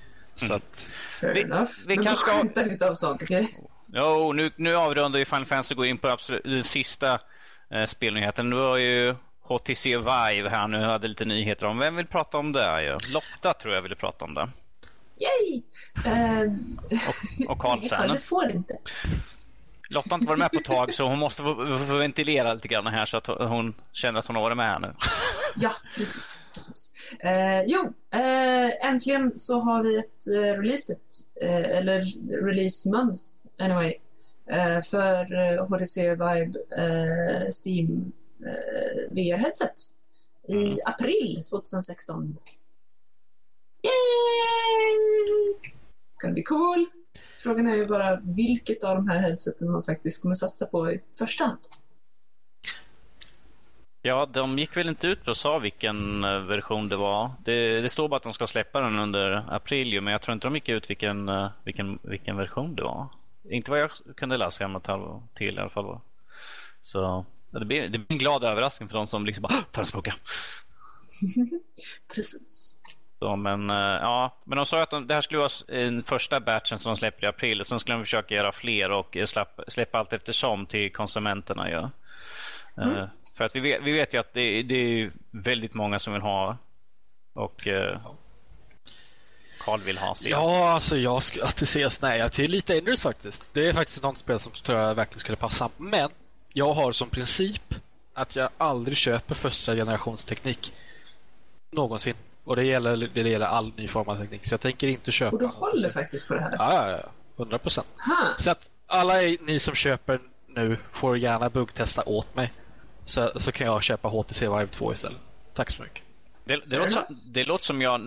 Mm. Så att... Fair vi, enough. Vi men kanske skämtar inte om sånt, okej? Okay? Jo, nu, nu avrundar ju Final Fantasy och går in på absolut, den sista eh, spelnyheten. Det var ju HTC Vive här nu, hade lite nyheter om. Vem vill prata om det? Ja? Lotta tror jag ville prata om det. Yay! Uh, och, och Carl sen. Det får inte. Lotta har inte varit med på ett tag så hon måste få, få ventilera lite grann här så att hon känner att hon har varit med här nu. Ja, precis. precis. Uh, jo, uh, äntligen så har vi ett uh, release date, eller release month anyway, uh, för HTC Vive Steam VR-headset i mm. april 2016. Yay! Kan bli cool. Frågan är ju bara vilket av de här headseten man faktiskt kommer satsa på i första hand. Ja, de gick väl inte ut och sa vilken eh, version det var. Det, det står bara att de ska släppa den under april, men jag tror inte de gick ut vilken, eh, vilken, vilken version det var. Inte vad jag kunde läsa i alla till i alla fall. Så det blir, det blir en glad överraskning för de som liksom bara förespråkar. Precis. Så, men, eh, ja, men de sa att de, det här skulle vara den första batchen som de släpper i april. Sen skulle de försöka göra fler och släppa, släppa allt eftersom till konsumenterna. Ja. Mm. För att vi vet, vi vet ju att det, det är väldigt många som vill ha och uh, Carl vill ha sig. Ja, alltså jag ska att det ses nej, jag till lite Enders faktiskt. Det är faktiskt något spel som tror jag verkligen skulle passa. Men jag har som princip att jag aldrig köper första generations teknik någonsin. Och det gäller, det gäller all ny form av teknik. Så jag tänker inte köpa. Och du håller faktiskt på det här? Ja, ja, ja. 100 procent. Så att alla ni som köper nu får gärna buggtesta åt mig. Så, så kan jag köpa HTC Vive 2 istället. Tack så mycket. Det, det, låter som, det låter som jag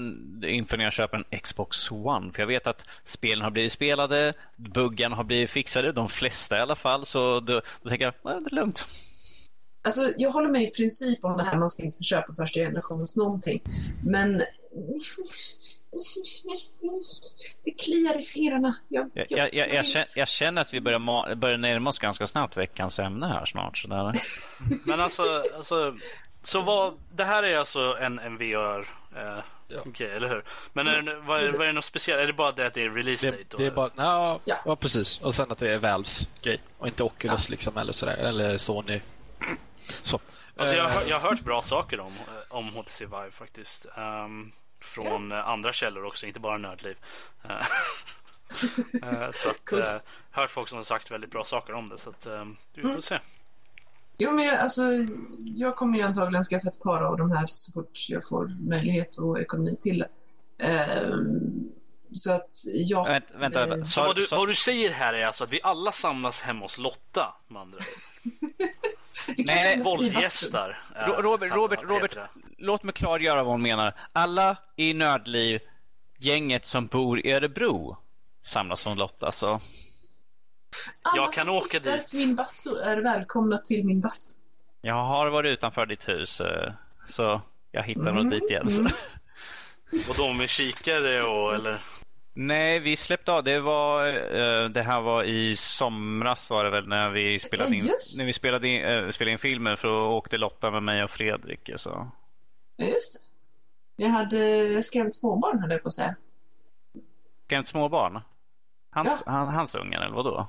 inför när jag köper en Xbox One. För jag vet att spelen har blivit spelade, buggarna har blivit fixade, de flesta i alla fall. Så då, då tänker jag, det är lugnt. Alltså, jag håller med i princip om det här, man ska inte köpa första generationens någonting. Men det kliar i fingrarna. Jag, jag, jag, jag, känner, jag känner att vi börjar, börjar närma oss ganska snabbt veckans ämne här snart. Så Men alltså, alltså så vad, det här är alltså en, en VR, eh, Okej, eller hur? Men är det, vad, är, vad är det något speciellt? Är det bara det att det är release Det, date? då, det är bara, ja, Ja. ja. precis. Och sen att det är Valves grej. Och inte Oculus Ja. liksom eller sådär. Eller Sony. Så. Alltså, jag, har Eh, jag har hört bra saker om, eh, om HTC Vive faktiskt. Ehm, från eh, andra källor också, inte bara Nördliv. Eh, så att, Coolt. eh, hört folk som har sagt väldigt bra saker om det. Så att, eh, vi får Mm. se. Jo, men jag, alltså, jag kommer ju antagligen skaffa ett par av de här så fort jag får möjlighet och ekonomi till det. Ehm, så att ja. Vänt, vänta, vänta. Så Sa- vad du, vad du säger här är alltså att vi alla samlas hemma hos Lotta med andra Nej. Våldgästar. Ro- Robert, Robert, Robert, låt mig klargöra vad hon menar. Alla i Nördliv, gänget som bor i Örebro, samlas hos Lotta. alltså. Så. Alla Jag kan som åka dit. till min bastu är välkomna till min bastu. Jag har varit utanför ditt hus, eh, så jag hittar nog dit igen. Mm. Och de med kikare och eller? Nej, vi släppte av. Det var eh, det här var i somras var det väl när vi spelade in, Ja, just. när vi spelade in, eh, spelade in filmen för då åkte Lotta med mig och Fredrik. Så. Just det. Jag hade skrämt småbarn, höll jag på att säga. Skrämt småbarn? Hans, Ja. han, hans ungar eller vadå?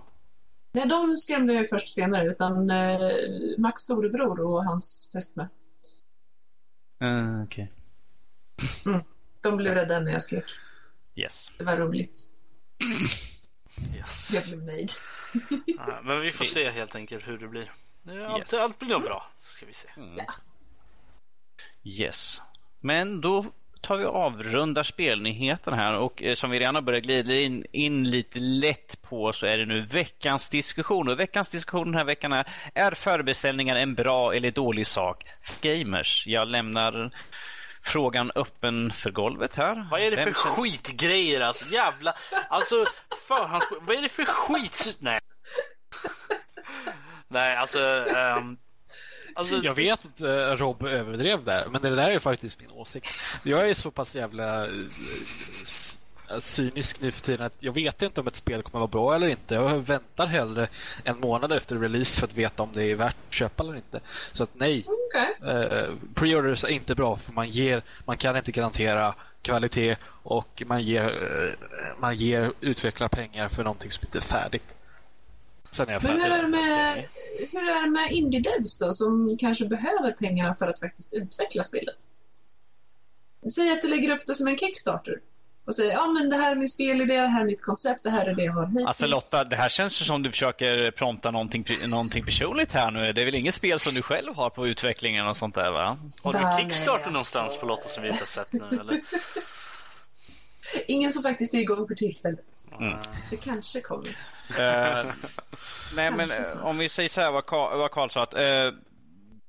Nej, de skrämde jag först senare, utan eh, Max storebror och hans fästmö. Uh, Okej. De blev rädda när jag skrek. Yes. Det var roligt. Yes. Jag blev nöjd. Ja, men vi får se helt enkelt hur det blir. Allt, Yes. allt blir nog bra, ska vi se. Yes. Men då tar vi och avrundar spelnyheten här och eh, som vi redan har börjat glida in, in lite lätt på så är det nu veckans diskussion. Och veckans diskussion den här veckan är Är förbeställningar en bra eller dålig sak för gamers? Jag lämnar frågan öppen för golvet här. Vad är det Vem för känner- skitgrejer alltså? Jävla... Alltså, förhands... Vad är det för skit... Nej. Nej, alltså... ehm, alltså Jag vet att eh, Rob överdrev där, men det där är faktiskt min åsikt. Jag är så pass jävla eh, cynisk nu för tiden att jag vet inte om ett spel kommer vara bra eller inte. Jag väntar hellre en månad efter release för att veta om det är värt att köpa eller inte. Så att nej, Okej. eh, pre-orders är inte bra för man ger, man kan inte garantera kvalitet och man ger, man ger utvecklare pengar för någonting som inte är färdigt. Sen är jag Men hur är, det med, hur är det med indie-devs då, som kanske behöver pengarna för att faktiskt utveckla spelet? Säg att du lägger upp det som en Kickstarter och säger ja men det här är min spelidé, det här är mitt koncept, det här är det jag har hittills. Alltså Lotta, det här känns ju som du försöker prompta någonting, någonting personligt här nu. Det är väl inget spel som du själv har på utvecklingen och sånt där va? Har du Kickstarter alltså. någonstans på Lotta som vi inte har sett nu eller? Ingen som faktiskt är igång för tillfället. Mm. Det kanske kommer. Eh, nej men Kanske eh, snart. om vi säger så här vad Karl, vad Karl sa att uh,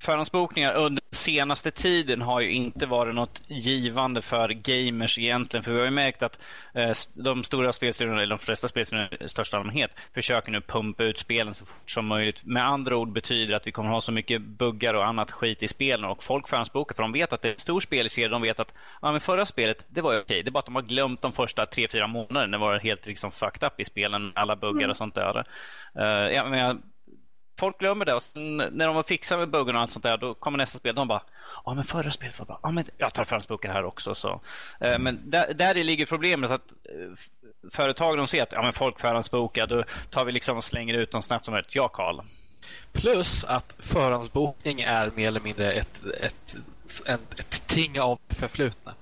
förhandsbokningar under senaste tiden har ju inte varit något givande för gamers egentligen. För vi har ju märkt att eh, de stora spelstudiorna, eller de flesta spelstudiorna i största allmänhet, försöker nu pumpa ut spelen så fort som möjligt. Med andra ord betyder att vi kommer ha så mycket buggar och annat skit i spelen och folk förhandsbokar för de vet att det är en stor spelserie. De vet att ja, men förra spelet, det var ju okej. Det är bara att de har glömt de första tre fyra månaderna. Det var helt liksom fucked up i spelen, alla buggar och sånt där. Uh, jag menar, folk glömmer det och sen när de fixade med buggarna och allt sånt där då kommer nästa spel. De bara Ja men förra spelet var bra. Ja men jag tar förhandsboken här också. Så. Eh, Men där, där ligger problemet att eh, f- företagen de ser att ja, men folk förhandsbokar. Då tar vi liksom och slänger ut dem snabbt som möjligt. Ja Karl. Plus att förhandsbokning är mer eller mindre ett, ett, ett, ett ting av förflutna.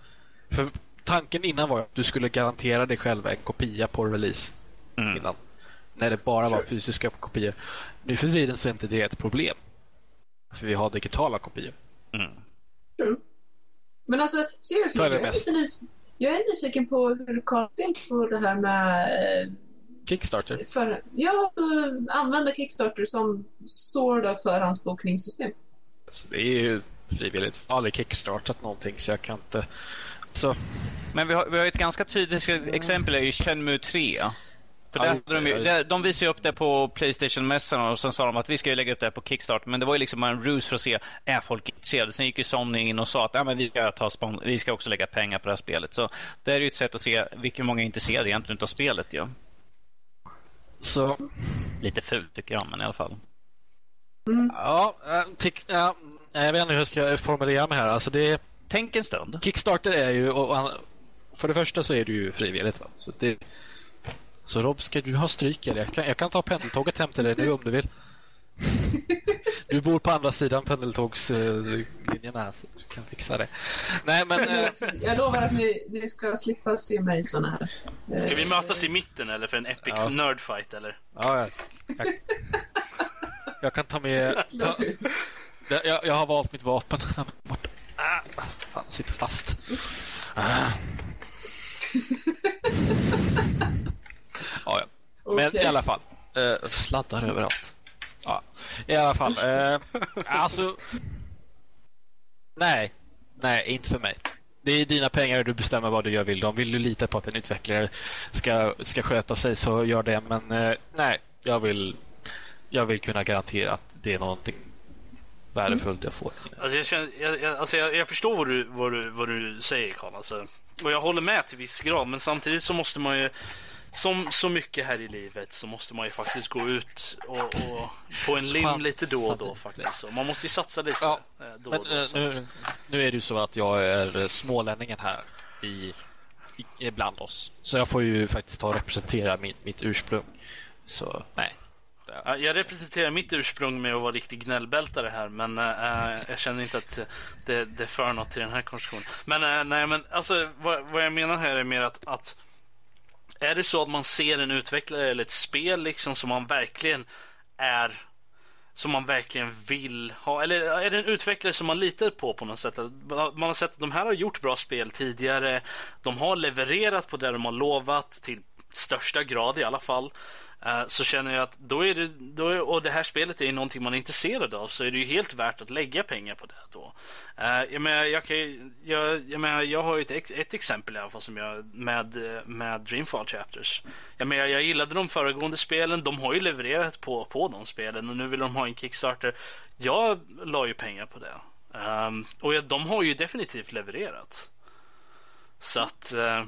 För tanken innan var att du skulle garantera dig själv en kopia på release. Mm. Innan. När det bara var fysiska kopior. Nu för tiden så är inte det ett problem. För vi har digitala kopior. Mm. True. Men alltså, seriously, Vad är det jag är, mest? lite nyf- jag är nyfiken på hur Carl ser på det här med eh, Kickstarter. för, ja, alltså, använda Kickstarter som sort of förhandsbokningssystem. Så det är ju frivilligt. Jag har aldrig kickstartat någonting så jag kan inte... Så, Men vi har, vi har ett ganska tydligt exempel. är ju Shenmue 3. För Ja, just hade de, det, ju- ja, de visade ju upp det på Playstation-mässan och sen sa de att vi ska ju lägga upp det här på Kickstarter. Men det var ju liksom en ruse för att se, är folk intresserade? Sen gick ju Sony in och sa att ja, men vi, ska ta spon- vi ska också lägga pengar på det här spelet. Så det är ju ett sätt att se vilka många är intresserade egentligen av spelet. ju. så Lite fult tycker jag, men i alla fall. Ja, eh, tick, ja, jag vet inte hur jag ska formulera mig här. Alltså det, tänk en stund. Kickstarter är ju... Och, för det första så är det ju frivilligt. Va? Så, det, så Rob, ska du ha stryk? Eller? Jag, kan, jag kan ta pendeltåget hem till dig nu om du vill. Du bor på andra sidan pendeltågslinjen här så du kan fixa det. Nej, men... eh, Jag lovar att ni, ni ska slippa se mig i såna här. eh, Ska vi mötas i mitten eller för en epic Ja. nerdfight eller? Ja, jag, jag, jag kan ta med... Ta, jag, jag har valt mitt vapen. Borta. Ah, fan, sitter fast. Ah. Men i alla fall. Eh, sladdar överallt. Ja, I alla fall. Eh, alltså... Nej. Nej, inte för mig. Det är dina pengar och du bestämmer vad du gör vill. Om vill du lita på att en utvecklare ska, ska sköta sig så gör det. Men eh, nej, jag vill, jag vill kunna garantera att det är någonting värdefullt jag får. Alltså jag, känner, jag, jag, alltså jag, jag förstår vad du, vad du, vad du säger Karl. Alltså. Och jag håller med till viss grad. Men samtidigt så måste man ju som så mycket här i livet så måste man ju faktiskt gå ut och, och på en lim Chansa lite då och då faktiskt. Så man måste ju satsa lite Ja, eh, då Men och då. eh, så att- nu, nu är det ju så att jag är eh, smålänningen här i, i, bland oss. Så jag får ju faktiskt ta och representera mitt, mitt ursprung. Så nej. Ja, Jag representerar mitt ursprung med att vara riktig gnällbältare här men äh, jag känner inte att det, det för något till den här konstruktionen. Men äh, nej men alltså vad, vad jag menar här är mer att, att är det så att man ser en utvecklare eller ett spel liksom som man verkligen är som man verkligen vill ha eller är det en utvecklare som man litar på på något sätt? Man har sett att de här har gjort bra spel tidigare. De har levererat på det de har lovat till största grad i alla fall. Eh, så känner jag att då är det, då är, och det här spelet är någonting man är intresserad av så är det ju helt värt att lägga pengar på det då. Eh, jag, menar, jag, kan, jag, jag, menar, jag har ju ett, ett exempel i alla fall som jag, med, med Dreamfall Chapters. Jag, menar, jag gillade de föregående spelen, de har ju levererat på, på de spelen och nu vill de ha en Kickstarter. Jag la ju pengar på det. Um, och ja, de har ju definitivt levererat. Så att... Uh,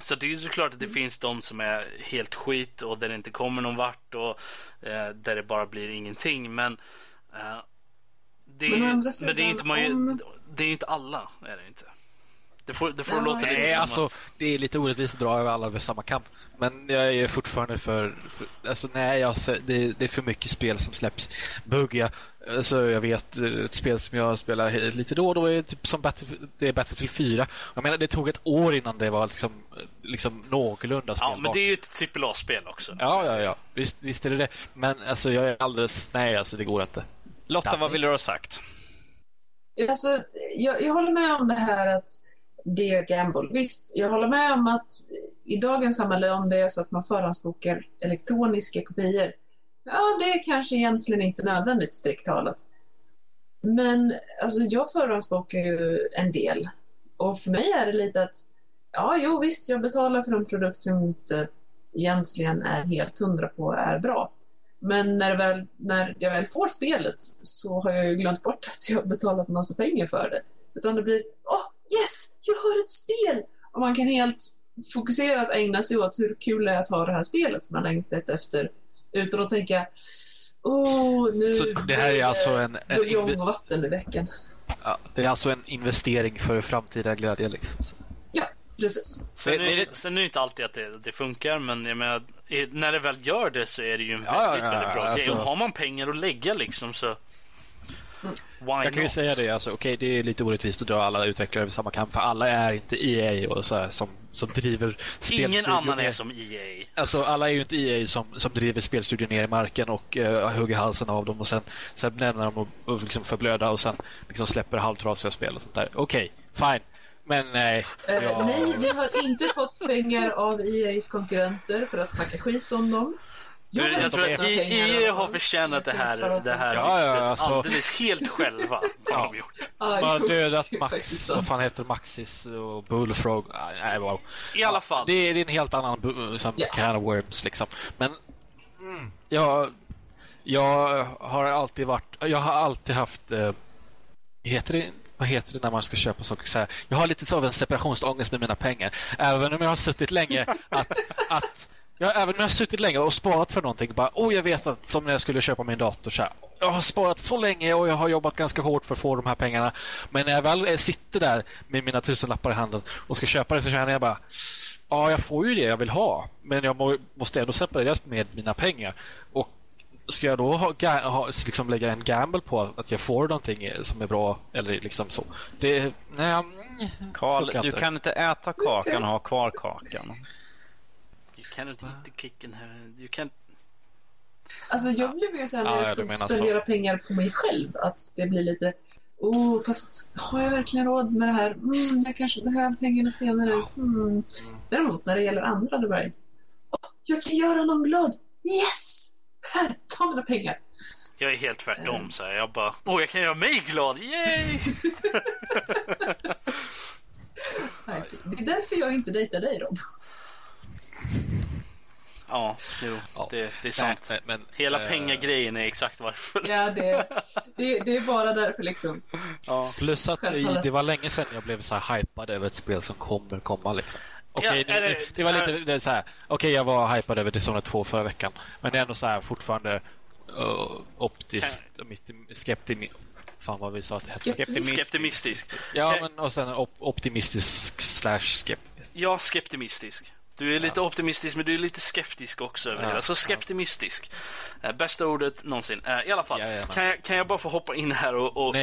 så det är ju såklart att det finns de som är helt skit och där det inte kommer någon vart och eh, där det bara blir ingenting. Men, eh, det, är, Men andra men sidan, det är inte, man ju, om- det är ju inte alla. Är det inte. Det får, det får Ja, låta nej, lite Nej, alltså, att- det är lite orättvist att dra över alla över samma kamp. Men jag är fortfarande för... för alltså, nej, jag, det, det är för mycket spel som släpps buggiga. Alltså, jag vet eh, ett spel som jag spelar lite då och då är typ som Battlefield, det är Battlefield 4. Jag menar, det tog ett år innan det var liksom, liksom någorlunda Ja, spelbart. men det är ju ett AAA-spel också. Ja, ja, ja. Visst, visst är det det. Men alltså, jag är alldeles... Nej, alltså, det går inte. Lotta, vad vill du ha sagt? Alltså, jag, jag håller med om det här att det är gamble. Visst, jag håller med om att i dagens samhälle, om det är så att man förhandsbokar elektroniska kopior, ja, det är kanske egentligen inte nödvändigt strikt talat. Men alltså, jag förhandsbokar ju en del. Och för mig är det lite att, ja, jo visst, jag betalar för en produkt som inte egentligen är helt hundra på är bra. Men när, det väl, när jag väl får spelet så har jag ju glömt bort att jag har betalat massa pengar för det. Utan det blir, åh, yes, jag har ett spel! Och man kan helt fokuserat ägna sig åt hur kul det är att ha det här spelet som man längtat efter. Utan att tänka, åh, nu Så det här är alltså en... en buljong och vatten i veckan. ja, det är alltså en investering för framtida glädje. Liksom. Ja, precis. Sen, är, det- sen är det inte alltid att det, det funkar, men jag menar, när det väl gör det så är det ju en Ja, väldigt, ja, ja, väldigt bra alltså- grej. Och har man pengar att lägga liksom så... Why Jag kan ju not? säga det, alltså, okej det är lite orättvist att dra alla utvecklare över samma kamp för alla är inte EA och så här, som, som driver Ingen annan är som EA. Alltså alla är ju inte EA som, som driver spelstudior ner i marken och uh, hugger halsen av dem och sen, sen lämnar dem och, och liksom förblöda och sen liksom släpper halvtrasiga spel och sånt där. Okej, fine. Men nej. Eh, jag- Nej, vi har inte fått pengar av EAs konkurrenter för att snacka skit om dem. Jag inte tror att av har förtjänat det Jag här, det här Ja, ja, alltså- alldeles helt själva. Har de gjort. Har dödat Max, vad fan heter Maxis och Bullfrog. Nej, wow. I alla fall. Det är, en helt annan bu- som Ja. can of worms liksom. Men mm, jag, jag har alltid varit, jag har alltid haft, eh, heter det, vad heter det när man ska köpa saker? Så här, jag har lite så av en separationsångest med mina pengar. Även om jag har suttit länge att, att Ja, även om jag har suttit länge och sparat för någonting. Bara, oh, jag vet att som när jag skulle köpa min dator. Så här, jag har sparat så länge och jag har jobbat ganska hårt för att få de här pengarna. Men när jag väl sitter där med mina tusenlappar i handen och ska köpa det så känner jag bara Ja, jag får ju det jag vill ha, men jag må, måste ändå separeras med mina pengar. Och Ska jag då ha, ha, liksom lägga en gamble på att jag får någonting som är bra? Eller liksom så? Det, nej, Karl, du kan inte äta kakan och ha kvar kakan. Cannot eat the cake and have, you can't Alltså jag blir mer såhär när Ja, jag menar spendera så. pengar på mig själv. Att det blir lite, oh, fast har jag verkligen råd med det här? Mm, jag kanske behöver pengarna senare. Mm. Däremot när det gäller andra, då bara, oh, jag kan göra någon glad. Yes! Här, ta mina pengar. Jag är helt tvärtom. Så här. Jag bara, åh, jag kan göra mig glad. Yay! Det är därför jag inte dejtar dig, Rob. Ja, jo, Ja. det, det är sant. Nej, men, Hela eh, pengagrejen är exakt varför. Ja, det, det, det är bara därför liksom. Ja. Plus att Självfallet. det var länge sedan jag blev så här hypad över ett spel som kommer komma. Liksom. Okej, Ja, nu- är det- det var lite det så här. Okej, jag var hypad över Dishonored 2 förra veckan. Men det är ändå så här fortfarande uh, optiskt, skeptisk. Fan vad vi sa att det. Skeptisk. Skeptimistisk. Ja, men och sen op optimistisk slash skeptisk. Ja, skeptimistisk. Du är lite optimistisk men du är lite skeptisk också över Ja, det. Så ja. skeptimistisk. Eh, bästa ordet någonsin. Eh, I alla fall, kan jag, kan jag bara få hoppa in här och, och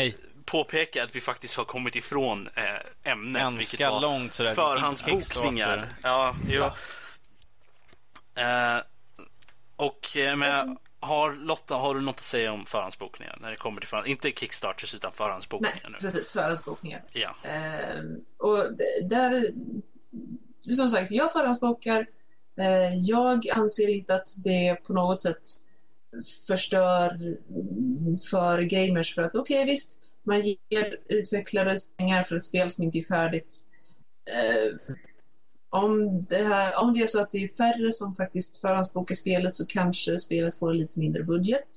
påpeka att vi faktiskt har kommit ifrån eh, ämnet. Ganska vilket var långt sådär. Förhandsbokningar. Ja, jo. Eh, och men, Alltså- har Lotta, har du något att säga om förhandsbokningar? När det kommer till förhand, inte Kickstarters utan förhandsbokningar Nej, nu. precis. Förhandsbokningar. Ja. Ehm, och där, som sagt, jag förhandsbokar. Eh, jag anser inte att det på något sätt förstör för gamers. För att okej, visst, man ger utvecklare pengar för ett spel som inte är färdigt. Eh, om, det här, om det är så att det är färre som faktiskt förhandsbokar spelet så kanske spelet får lite mindre budget.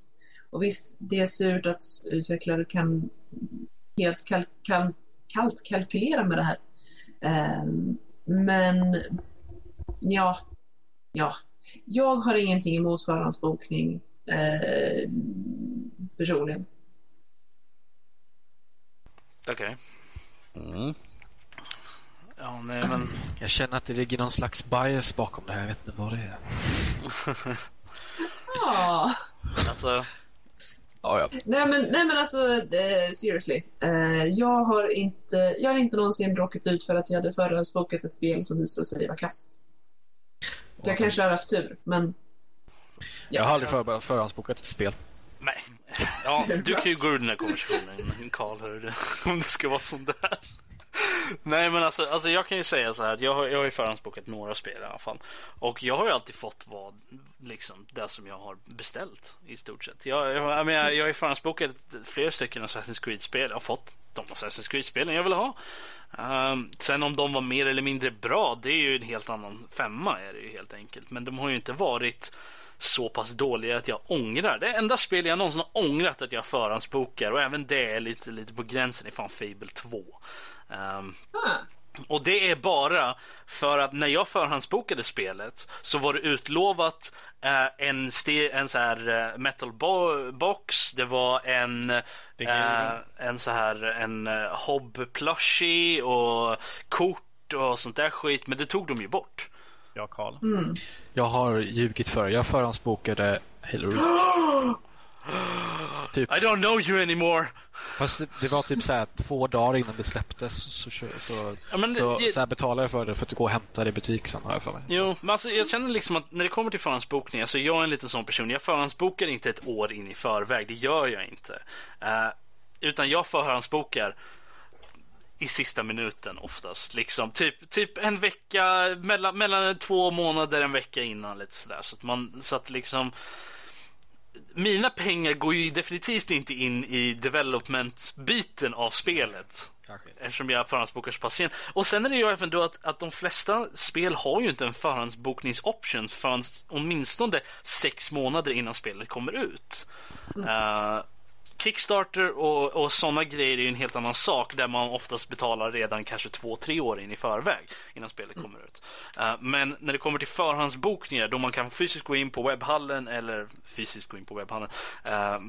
Och visst, det är surt att utvecklare kan helt kalk kalk kallt kalkylera med det här. Eh, men ja, ja. Jag har ingenting emot förhandsbokning eh, personligen. Okej. Mm. Ja, nej men. Jag känner att det ligger någon slags bias bakom det här. Jag vet inte vad det är. Ja. Alltså, Ja, ja. Nej men, nej men alltså, eh, seriously. Eh, jag, har inte, jag har inte någonsin råkat ut för att jag hade förhandsbokat ett spel som visade sig vara kast. Jag kanske har haft tur, men... Jag har aldrig för, förhandsbokat ett spel. nej. Ja, du kan ju gå ur den här konversationen, Karl, du. Om det ska vara sån där. Nej men alltså, alltså jag kan ju säga så här jag har, jag har ju förhandsbokat några spel i alla fall. Och jag har ju alltid fått vad, liksom det som jag har beställt i stort sett. Jag, jag, jag, jag har ju förhandsbokat flera stycken Assassin's Creed-spel. Jag har fått de Assassin's Creed-spelen jag vill ha. Um, sen om de var mer eller mindre bra, det är ju en helt annan femma är det ju helt enkelt. Men de har ju inte varit så pass dåliga att jag ångrar. Det enda spel jag någonsin har ångrat att jag förhandsbokar och även det är lite, lite på gränsen i fan Fable 2. Ehm, Ah, och det är bara för att när jag förhandsbokade spelet så var det utlovat eh, en, en så här eh, metal bo- box. Det var en, eh, en så här en eh, hob plushie och kort och sånt där skit. Men det tog de ju bort. Ja, Karl. Jag har ljugit för Jag förhandsbokade Halo Reach. typ, I don't know you anymore. fast det, det var typ så här två dagar innan det släpptes. Så, så, så, Ja, men så, det- så här betalade jag för det för att gå och hämta det i butik sen har jag för mig. Jo, men alltså, jag känner liksom att när det kommer till förhandsbokning, alltså jag är en liten sån person. Jag förhandsbokar inte ett år in i förväg, det gör jag inte. Eh, utan jag förhandsbokar i sista minuten oftast. Liksom, typ, typ en vecka, mellan, mellan två månader, en vecka innan. Lite sådär. Så att man, så att liksom mina pengar går ju definitivt inte in i development-biten av spelet. Kanske. Eftersom jag förhandsbokar så pass sent. Och sen är det ju även då att, att de flesta spel har ju inte en förhandsbokningsoption förrän åtminstone sex månader innan spelet kommer ut. Eh, Kickstarter och, och sådana grejer är ju en helt annan sak där man oftast betalar redan kanske två, tre år in i förväg innan spelet kommer ut. Uh, men när det kommer till förhandsbokningar då man kan fysiskt gå in på webbhallen eller fysiskt gå in på webbhallen. Uh,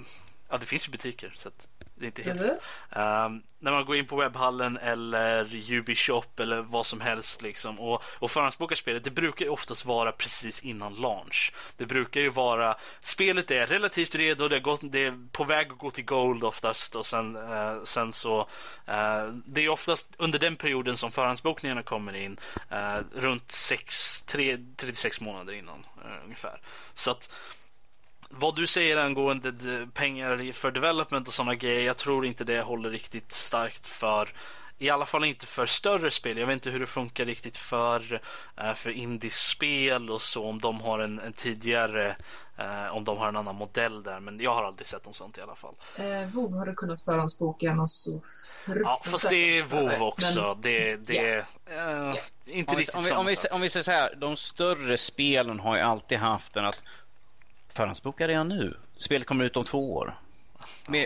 ja, det finns ju butiker så att det är inte helt. Um, när man går in på webbhallen eller Ubisoft eller vad som helst liksom och, och förhandsbokar spelet, det brukar ju oftast vara precis innan launch. Det brukar ju vara, spelet är relativt redo, det är, gått, det är på väg att gå till Gold oftast och sen, uh, sen så, uh, det är oftast under den perioden som förhandsbokningarna kommer in, uh, runt 6, 3, 36 månader innan ungefär. Så att vad du säger angående de- pengar för development och sådana grejer, jag tror inte det håller riktigt starkt för i alla fall inte för större spel. Jag vet inte hur det funkar riktigt för, eh, för indiespel och så. Om de har en, en tidigare, eh, om de har en annan modell där. Men jag har aldrig sett något sånt i alla fall. Eh, WoW har du kunnat förhandsboka något så Ja, fast det är WoW Men- också. Det, det är eh, inte Om vi, riktigt om, vi, samma om, vi, sak. om vi säger så här, de större spelen har ju alltid haft den att förhandsboka redan nu. Spelet kommer ut om två år.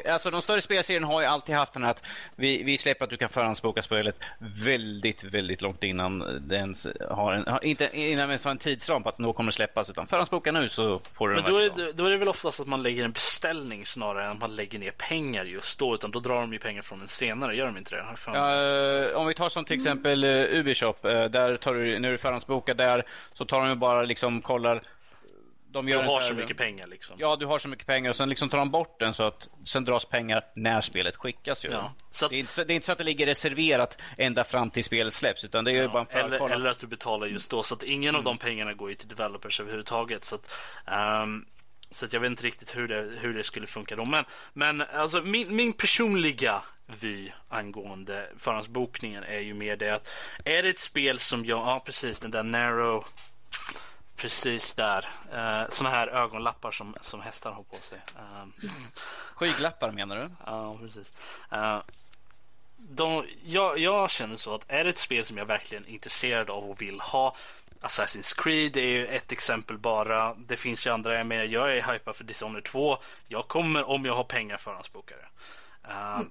Alltså de större spelserierna har ju alltid haft den att vi, vi släpper att du kan förhandsboka spelet väldigt, väldigt långt innan det ens har en, inte innan det ens har en tidsram på att nå kommer det släppas utan förhandsboka nu så får du Men den då är, då är det väl oftast att man lägger en beställning snarare än att man lägger ner pengar just då. Utan då drar de ju pengar från den senare, gör de inte det? Ja, eh, om vi tar som till exempel uh, Ubisoft, eh, där tar du, när du förhandsbokar där så tar de ju bara liksom kollar de Du gör en har så så mycket pengar liksom. Ja, du har så mycket pengar och sen liksom tar de bort den så att sen dras pengar när spelet skickas. Ju. Ja, så att- det, är inte, det är inte så att det ligger reserverat ända fram till spelet släpps utan det är bara Ja, en eller, eller att du betalar just då. Så att ingen av de pengarna går ju till developers överhuvudtaget. Så att, ehm, så att jag vet inte riktigt hur det, hur det skulle funka då. Men, men alltså, min, min personliga vy angående förhandsbokningen är ju mer det att är det ett spel som jag, ja precis den där narrow Precis där. Uh, såna här ögonlappar som, som hästar har på sig. Ehm, Skyglappar menar du? Ja, precis. Eh, de, jag, jag känner så att är det ett spel som jag verkligen är intresserad av och vill ha Assassin's Creed är ju ett exempel bara. Det finns ju andra. Jag menar, jag är hypad för Dishonored 2. Jag kommer om jag har pengar förhandsbokare. Uh,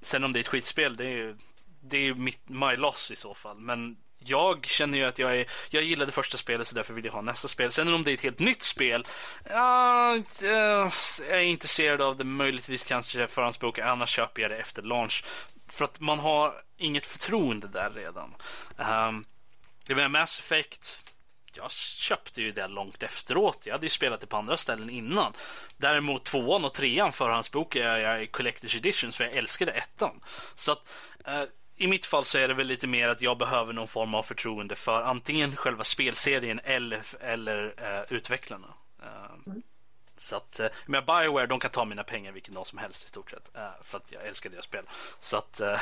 Sen om det är ett skitspel, det är ju det är ju mitt, my loss i så fall. Men jag känner ju att jag är, jag gillade första spelet så därför vill jag ha nästa spel. Sen om det är ett helt nytt spel, ja, eh, jag är intresserad av det. Möjligtvis kanske förhandsboka, annars köper jag det efter launch. För att man har inget förtroende där redan. Um, det var Mass Effect, jag köpte ju det långt efteråt. Jag hade ju spelat det på andra ställen innan. Däremot tvåan och trean förhandsbokade jag i Collector's Editions för jag älskade ettan. Så att eh, i mitt fall så är det väl lite mer att jag behöver någon form av förtroende för antingen själva spelserien eller, eller eh, utvecklarna. Eh, Så att, eh, men Bioware de kan ta mina pengar vilken dag som helst i stort sett. För att jag älskar deras spel. Så att, eh,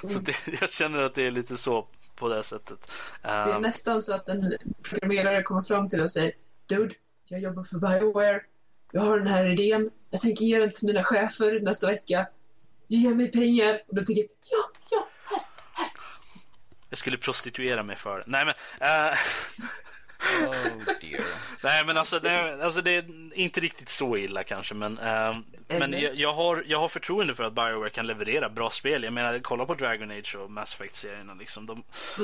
så det, jag känner att det är lite så på det sättet. Det är nästan så att en programmerare kommer fram till och säger Dude, jag jobbar för Bioware. Jag har den här idén. Jag tänker ge den till mina chefer nästa vecka. Ge mig pengar. Och då tänker jag, ja, ja, här. jag skulle prostituera mig för det. Nej men, eh, Oh dear. nej, men alltså, nej, alltså det är inte riktigt så illa kanske. Men, eh, men jag, jag, har, jag har förtroende för att Bioware kan leverera bra spel. Jag menar, kolla på Dragon Age och Mass Effect-serierna. Liksom. De,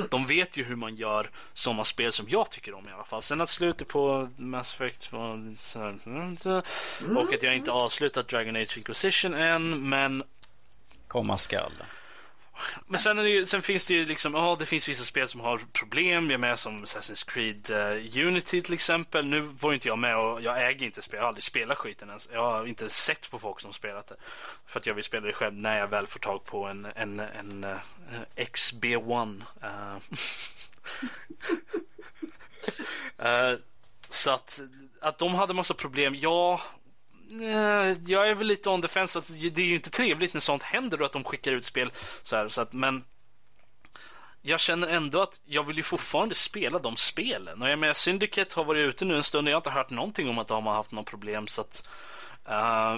de vet ju hur man gör sådana spel som jag tycker om i alla fall. Sen att slutet på Mass Effect var här, mm, så- och att jag inte avslutat Dragon Age Inquisition än. Men Komma skall. Men sen, är det ju, sen finns det ju liksom, ja det finns vissa spel som har problem. Jag är med som Assassin's Creed uh, Unity till exempel. Nu var ju inte jag med och jag äger inte spel. Jag har aldrig spelat skiten ens. Jag har inte sett på folk som spelat det. För att jag vill spela det själv när jag väl får tag på en, en, en, eh, XB1. Uh, uh, så att, att de hade massa problem, ja. Eh, jag är väl lite on defense. Alltså, det är ju inte trevligt när sånt händer och att de skickar ut spel så här. Så att, men jag känner ändå att jag vill ju fortfarande spela de spelen. Och jag menar, Syndicate har varit ute nu en stund och jag har inte hört någonting om att de har haft något problem. Så att, uh,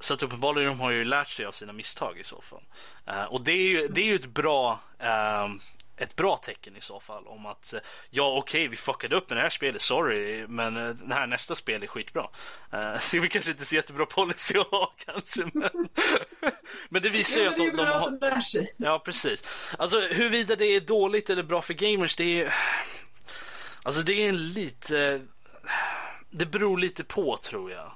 så att uppenbarligen de har ju lärt sig av sina misstag i så fall. Uh, och det är ju, det är ju ett bra uh, ett bra tecken i så fall om att eh, ja okej vi fuckade upp med det här spelet, sorry men eh, det här nästa spel är skitbra. Uh, så vi kanske inte så jättebra policy att ha kanske men, men det visar ju Ja, att det de, de har. Ja, precis. Alltså huruvida det är dåligt eller bra för gamers, det är... Alltså det är en lite... Det beror lite på tror jag.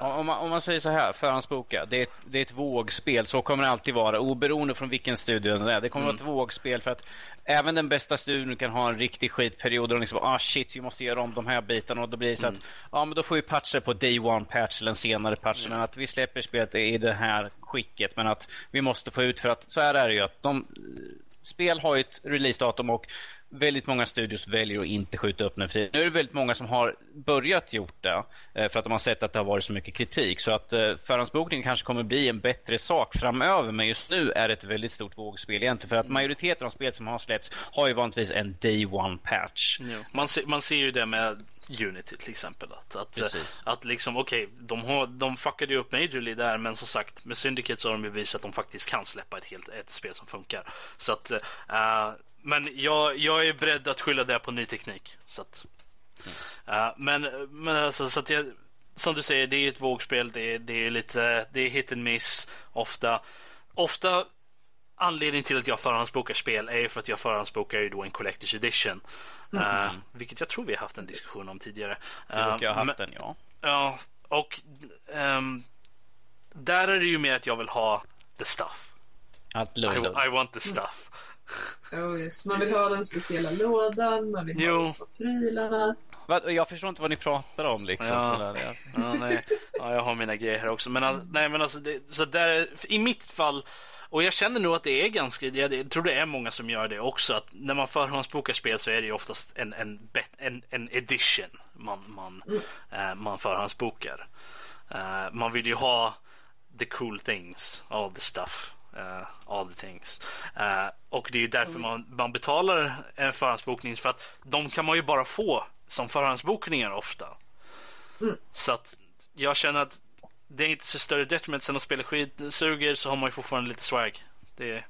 Om man, om man säger så här, förhandsboka. Det är, ett, det är ett vågspel. Så kommer det alltid vara. Oberoende från vilken studio det är. Det kommer mm. vara ett vågspel för att även den bästa studion kan ha en riktig skitperiod och liksom, ah shit, vi måste göra om de här bitarna och då blir det så mm. att, ja men då får vi patcha på day one patch eller en senare patch. Mm. Men att vi släpper spelet i det här skicket men att vi måste få ut för att så här är det ju att de spel har ju ett releasedatum och väldigt många studios väljer att inte skjuta upp den fri. Nu är det väldigt många som har börjat gjort det eh, för att de har sett att det har varit så mycket kritik. Så att eh, förhandsbokning kanske kommer bli en bättre sak framöver. Men just nu är det ett väldigt stort vågspel egentligen. För att majoriteten av spel som har släppts har ju vanligtvis en day one patch. Ja. Man, ser, man ser ju det med Unity till exempel. Att, att, att liksom, okej, okay, de, de fuckade ju upp Majorly där, men som sagt med Syndicate så har de ju visat att de faktiskt kan släppa ett, helt, ett spel som funkar. Så att, uh, men jag, jag är beredd att skylla det på ny teknik. Så att, uh, men men alltså, så att jag, som du säger, det är ett vågspel. Det är, det är lite det är hit and miss ofta. Ofta anledningen till att jag förhandsbokar spel är för att jag förhandsbokar ju då en Collector's Edition. Mm. Uh, vilket jag tror vi har haft en diskussion om tidigare. Du uh, har haft den, ja. Ja, och um, där är det ju mer att jag vill ha the stuff. Allt I, I want the stuff. Oh yes. Man vill ha den speciella lådan, man vill jo. ha prylarna. Jag förstår inte vad ni pratar om liksom. Ja, ja, nej. ja jag har mina grejer här också. Men, alltså, nej, men alltså, det, så där, i mitt fall och jag känner nog att det är ganska, jag tror det är många som gör det också. Att när man förhandsbokar spel så är det ju oftast en, en, en, en edition man, man, mm. uh, man förhandsbokar. Uh, man vill ju ha the cool things, all the stuff. Uh, all the things. Uh, och det är därför mm. man, man betalar en förhandsbokning för att de kan man ju bara få som förhandsbokningar ofta. Mm. Så att jag känner att det är inte så större detriment sen att spela skidsuger så har man ju fortfarande lite swag. Det,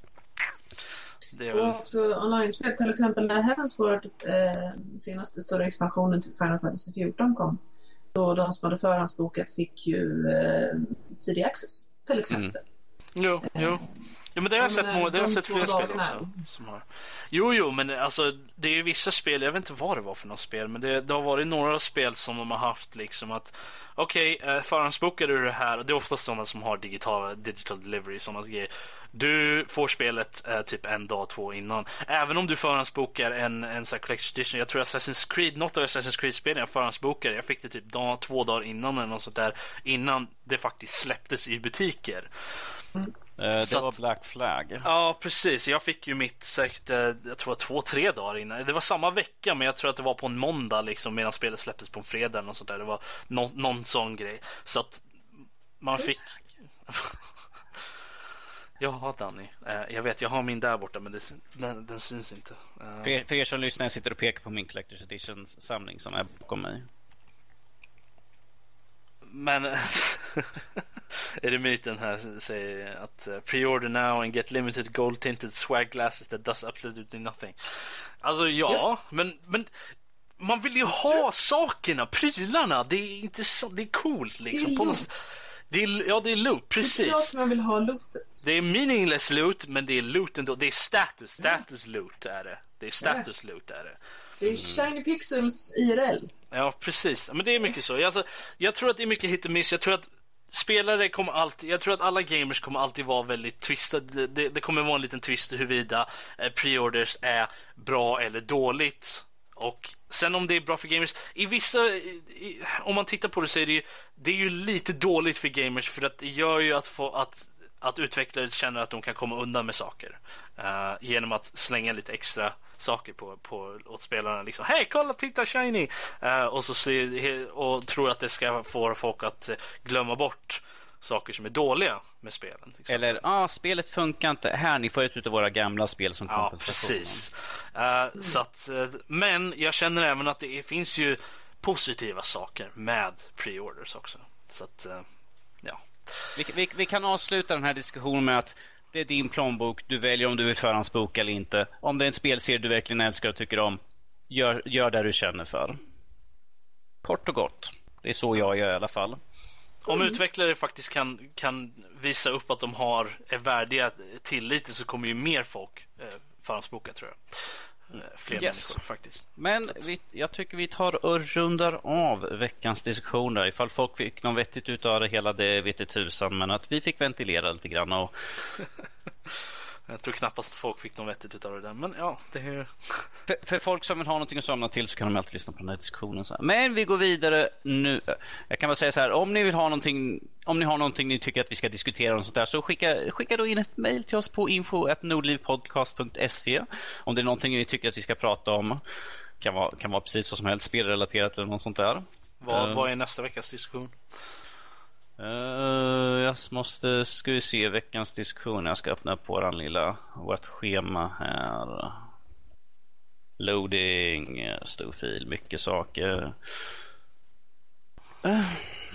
det är väl... Och också online-spel, till exempel när Heavensward, eh, senaste större expansionen till Final Fantasy 14 kom. Så de som hade förhandsbokat fick ju eh, tidig access, till exempel. Mm. Jo, jo. Ja, men det har jag sett, det har sett flera spel också. Som har. Jo, jo, men alltså det är ju vissa spel, jag vet inte vad det var för något spel, men det, det har varit några spel som de har haft liksom att okej, okay, eh, förhandsbokar du det här, och det är oftast sådana som har digital, digital delivery, sådana grejer. Du får spelet eh, typ en dag, två innan. Även om du förhandsbokar en, en sån collection edition. Jag tror Assassin's Creed, något av Assassin's Creed-spelen jag förhandsbokade, jag fick det typ dag, två dagar innan eller något sånt där. Innan det faktiskt släpptes i butiker. Mm. Eh, det så var att, Black Flag. Ja, precis. Jag fick ju mitt säkert, eh, jag tror två, tre dagar innan. Det var samma vecka, men jag tror att det var på en måndag liksom, medan spelet släpptes på en fredag eller något sånt där. Det var no någon sån grej. Så att man fick... Ja, Danny. Eh, jag vet, jag har min där borta, men det, den, den syns inte. För er, för er som lyssnar, jag sitter och pekar på min Collector's Edition-samling som är bakom mig. Men myten här säger att uh, pre-order now and get limited gold tinted swag glasses that does absolutely nothing. Alltså ja, yeah. men, men man vill ju ha sakerna, prylarna. Det är intressant, det är coolt liksom. Det är loot. Det är, ja, det är loot, precis. Det är klart man vill ha lootet. Det är meaningless loot, men det är loot ändå. Det är status, status loot är det. Det är status loot är det. Det är Shiny Pixels IRL. Ja, precis. Men det är mycket så. Alltså, jag tror att det är mycket hit och miss. Jag tror att spelare kommer alltid, jag tror att alla gamers kommer alltid vara väldigt twistade. Det, det kommer vara en liten twist huruvida eh, preorders är bra eller dåligt. Och sen om det är bra för gamers, i vissa, i, om man tittar på det så är det ju, det är ju lite dåligt för gamers för att det gör ju att, få, att, att utvecklare känner att de kan komma undan med saker. Uh, genom att slänga lite extra saker på, på, åt spelarna. Liksom, Hej, kolla, titta, shiny! Uh, och, så se, och tror att det ska få folk att glömma bort saker som är dåliga med spelen. Liksom. Eller, ah, spelet funkar inte. Här, ni får ett av våra gamla spel som ja, Precis. Uh, så att, men jag känner även att det finns ju positiva saker med pre-orders också. Så att, ja. Vi, vi, vi, kan avsluta den här diskussionen med att det är din plånbok. Du väljer om du vill förhandsboka eller inte. Om det är en spelserie du verkligen älskar och tycker om, gör, gör det du känner för. Kort och gott. Det är så jag gör i alla fall. Om utvecklare faktiskt kan, kan visa upp att de har, är värdiga tillit så kommer ju mer folk eh, förhandsboka tror jag fler Yes. människor faktiskt. Men vi, jag tycker vi tar och rundar av veckans diskussioner. Ifall folk fick något vettigt ut av det hela, det vet tusan. Men att vi fick ventilera lite grann. Och Jag tror knappast folk fick något vettigt utav det där. Men ja, det är... för, för folk som vill ha någonting att somna till så kan de alltid lyssna på den här diskussionen. Så här. Men vi går vidare nu. Jag kan bara säga så här, om ni vill ha någonting, om ni har någonting ni tycker att vi ska diskutera och sånt där, så skicka, skicka då in ett mejl till oss på info.nordlivpodcast.se om det är någonting ni tycker att vi ska prata om. Kan vara, kan vara precis vad som helst, spelrelaterat eller något sånt där. Vad, Eh. vad är nästa veckas diskussion? Uh, jag måste, ska vi se veckans diskussion. Jag ska öppna på våran lilla, vårt schema här. Loading, stor fil, mycket saker. Eh, uh,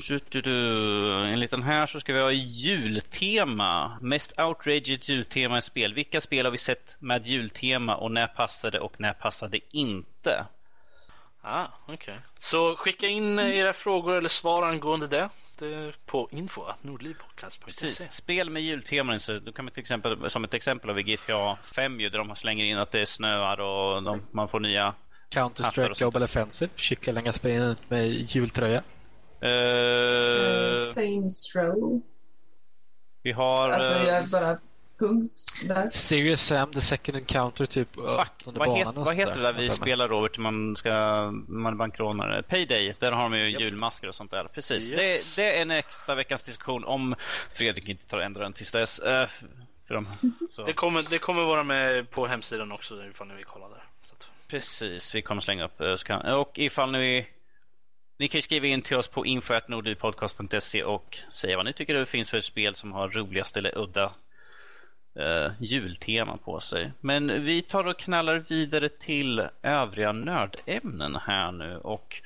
du, du, du. Enligt den här så ska vi ha jultema. Mest outrageous jultema i spel. Vilka spel har vi sett med jultema och när passade och när passade inte? Ah, okej. Så skicka in era frågor eller svar angående det det är på info nordlivpodcast.se. Precis. Spel med julteman. Så då kan man till exempel, som ett exempel har vi GTA 5 ju, där de slänger in att det snöar och de, man får nya... Counter-Strike. Global Offensive. Kycklingar springer ut med jultröja. Eh, Uh, Saints Row. vi har... Alltså eh, jag bara punkt där. Serious Sam, The Second Encounter, typ vad, banan het, vad heter det där vi spelar Robert? Man ska man är bankrånare. Payday. Där har de ju julmasker och sånt där. Precis. Yes. Det, det är nästa veckans diskussion om Fredrik inte tar och ändrar den tills dess. Eh, för de, så. Det kommer, det kommer vara med på hemsidan också ifall ni vill kolla där. Så att, Precis, vi kommer slänga upp. eh, så kan- Och ifall ni... Ni kan ju skriva in till oss på info.nordlivpodcast.se och säga vad ni tycker det finns för spel som har roligast eller udda eh, jultema på sig. Men vi tar och knallar vidare till övriga nördämnen här nu. Och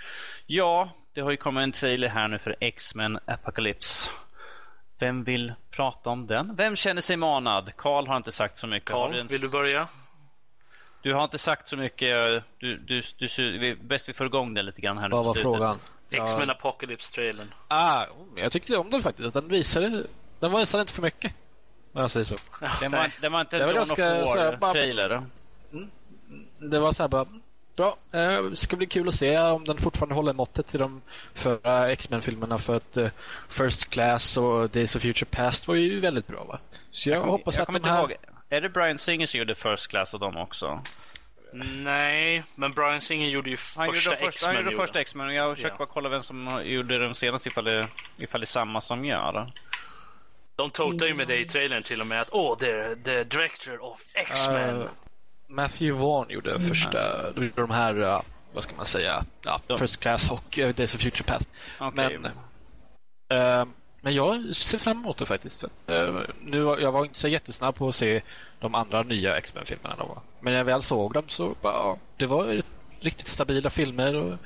ja, det har ju kommit en trailer här nu för X-Men Apocalypse. Vem vill prata om den? Vem känner sig manad? Karl har inte sagt så mycket. Du en- vill du börja? du har inte sagt så mycket. Du, du, du, vi, bäst vi får igång det lite grann här nu Vad var frågan? X-Men Apocalypse-trailern. Ah, jag tyckte om den faktiskt. Den visade... Den var nästan inte för mycket. Jag säger så. Den var, den var inte Det var en Dawn ganska of så här, bara trailer. Det var så här bara... Bra. Eh, Det ska bli kul att se om den fortfarande håller måttet till de förra X-Men-filmerna. För att eh, First Class och Days of Future Past var ju väldigt bra. va? Så jag, hoppas jag att de här... ihåg. Är det Brian Singer som gjorde First Class och dem också? Nej, men Brian Singer gjorde ju Han första gjorde, första, han X-Men. gjorde första X-Men och jag försöker Ja. bara kolla vem som gjorde den senaste ifall det, ifall det är samma som gör. De totar ju med det i trailern till och med att åh, det är the director of X-Men. Eh, Matthew Vaughn gjorde första... De gjorde de här... eh, vad ska man säga? Ja, De- First Class och eh, Days of Future Past. Okej. Men, eh, men jag ser fram emot det faktiskt. Eh, nu, jag var inte så jättesnabb på att se de andra nya X-Men-filmerna. då. Men när jag väl såg dem så bara, ja, det var riktigt stabila filmer. Och